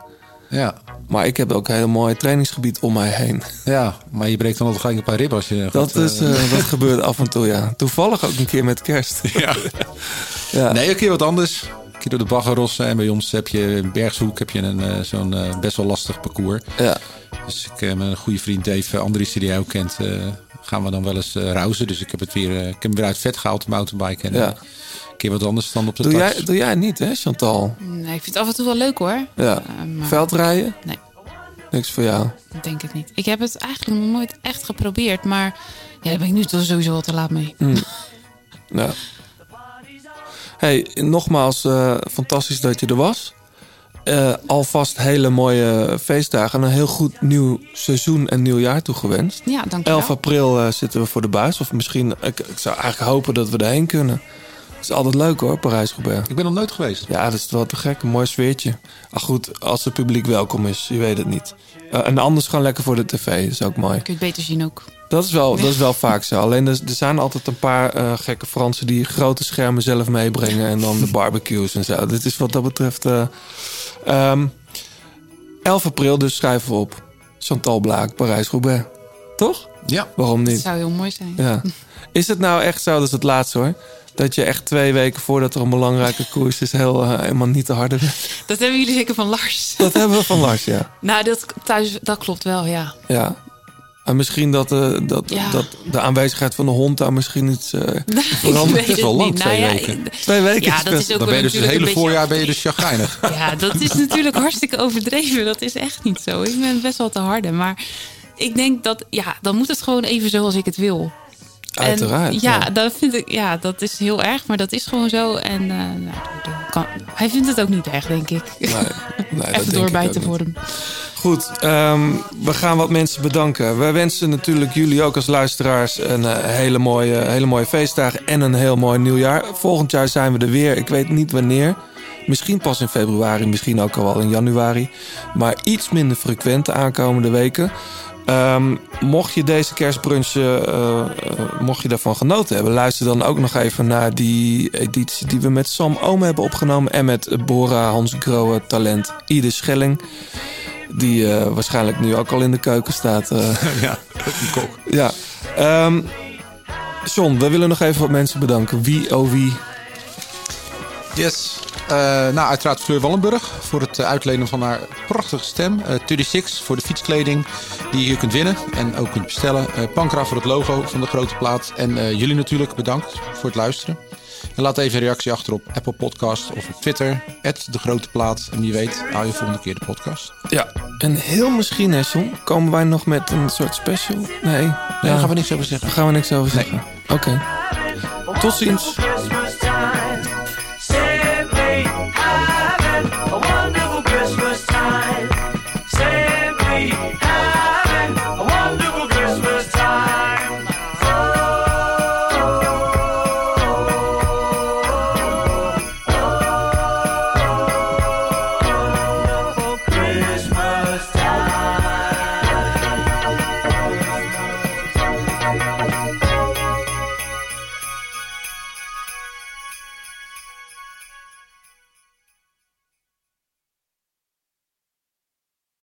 Ja. Maar ik heb ook een heel mooi trainingsgebied om mij heen. ja, maar je breekt dan altijd gelijk een paar ribben als je Dat, gaat, is, eh, eh, dat gebeurt af en toe, ja. Toevallig ook een keer met kerst. Ja. Ja. Nee, een keer wat anders. Door de baggerrossen. En bij ons heb je in Bergshoek heb je een, eh, zo'n eh, best wel lastig parcours. Ja. Dus ik eh, met een goede vriend Dave Andries, die jij ook kent, eh, gaan we dan wel eens eh rauzen. Dus ik heb, het weer, eh, ik heb hem weer uit vet gehaald, de mountainbike. En Ja. eh, een keer wat anders dan op de Doe jij, doe jij niet, hè, Chantal? Nee, ik vind het af en toe wel leuk hoor. Ja. Eh, maar Veldrijden? Nee. Niks voor jou. Ik denk het niet. Ik heb het eigenlijk nog nooit echt geprobeerd. Maar ja, daar ben ik nu toch sowieso al te laat mee. Mm. Ja. Hey, nogmaals, eh, fantastisch dat je er was. Eh, alvast hele mooie feestdagen. En een heel goed nieuw seizoen en nieuwjaar toegewenst. Ja, dankjewel. 11 april eh, zitten we voor de buis. Of misschien, ik, ik zou eigenlijk hopen dat we erheen kunnen. Het is altijd leuk hoor, Parijs-Roubaix. Ik ben nog nooit geweest. Ja, dat is wel te gek. Een mooi sfeertje. Ach goed, als het publiek welkom is. Je weet het niet. Eh, en anders gewoon lekker voor de tv. Dat is ook mooi. Kun je het beter zien ook. Dat is wel, dat is wel vaak zo. Alleen er, er zijn altijd een paar eh, gekke Fransen die grote schermen zelf meebrengen. En dan de barbecues en zo. Dit is wat dat betreft. eh, ehm, 11 april, dus schrijven we op. Chantal Blaak, Parijs-Roubaix. Toch? Ja. Waarom Dat niet? zou heel mooi zijn. Ja. Is het nou echt zo, dat is het laatste hoor. Dat je echt twee weken voordat er een belangrijke koers is, heel, eh, helemaal niet te harde bent. Dat hebben jullie zeker van Lars. Dat hebben we van Lars, ja. Nou, dat, thuis, dat klopt wel, ja. Ja. En misschien dat, eh, dat, Ja. dat de aanwezigheid van de hond daar misschien iets eh verandert. het niet. Nou ja, ik- Twee weken Ja, is dat best- is ook Dan ben je dus het hele voorjaar ben je dus chagrijnig. Ja, dat is natuurlijk hartstikke overdreven. Dat is echt niet zo. Ik ben best wel te harde. Maar ik denk dat, ja, dan moet het gewoon even zoals ik het wil. En Uiteraard, ja, ja. dat vind ik, ja, dat is heel erg, maar dat is gewoon zo. En eh, nou, kan, hij vindt het ook niet erg, denk ik. Nee, nee, dat denk Even ik doorbijten voor hem. Goed, ehm, we gaan wat mensen bedanken. Wij wensen natuurlijk jullie ook als luisteraars een eh, hele, mooie, hele mooie feestdagen en een heel mooi nieuwjaar. Volgend jaar zijn we er weer. Ik weet niet wanneer. Misschien pas in februari, misschien ook al wel in januari. Maar iets minder frequent de aankomende weken. Ehm, mocht je deze kerstbrunch, eh, eh, mocht je daarvan genoten hebben, luister dan ook nog even naar die editie die we met Sam Oom hebben opgenomen. En met Bora Hans Grohe talent Ide Schelling. Die eh, waarschijnlijk nu ook al in de keuken staat. eh. ja, een kok. ja. Ehm, John, we willen nog even wat mensen bedanken. Wie, oh wie? Yes. Eh, nou, uiteraard Fleur Wallenburg voor het eh, uitlenen van haar prachtige stem. Eh 36 voor de fietskleding die je hier kunt winnen en ook kunt bestellen. Eh Pankra voor het logo van de grote plaat. En jullie natuurlijk bedankt voor het luisteren. En laat even een reactie achter op Apple Podcast of op Twitter. de grote plaat. En wie weet, hou je volgende keer de podcast. Ja, en heel misschien, hè, John, komen wij nog met een soort special? Nee, daar gaan we niks over zeggen. Daar gaan we niks over zeggen. Oké. Tot ziens.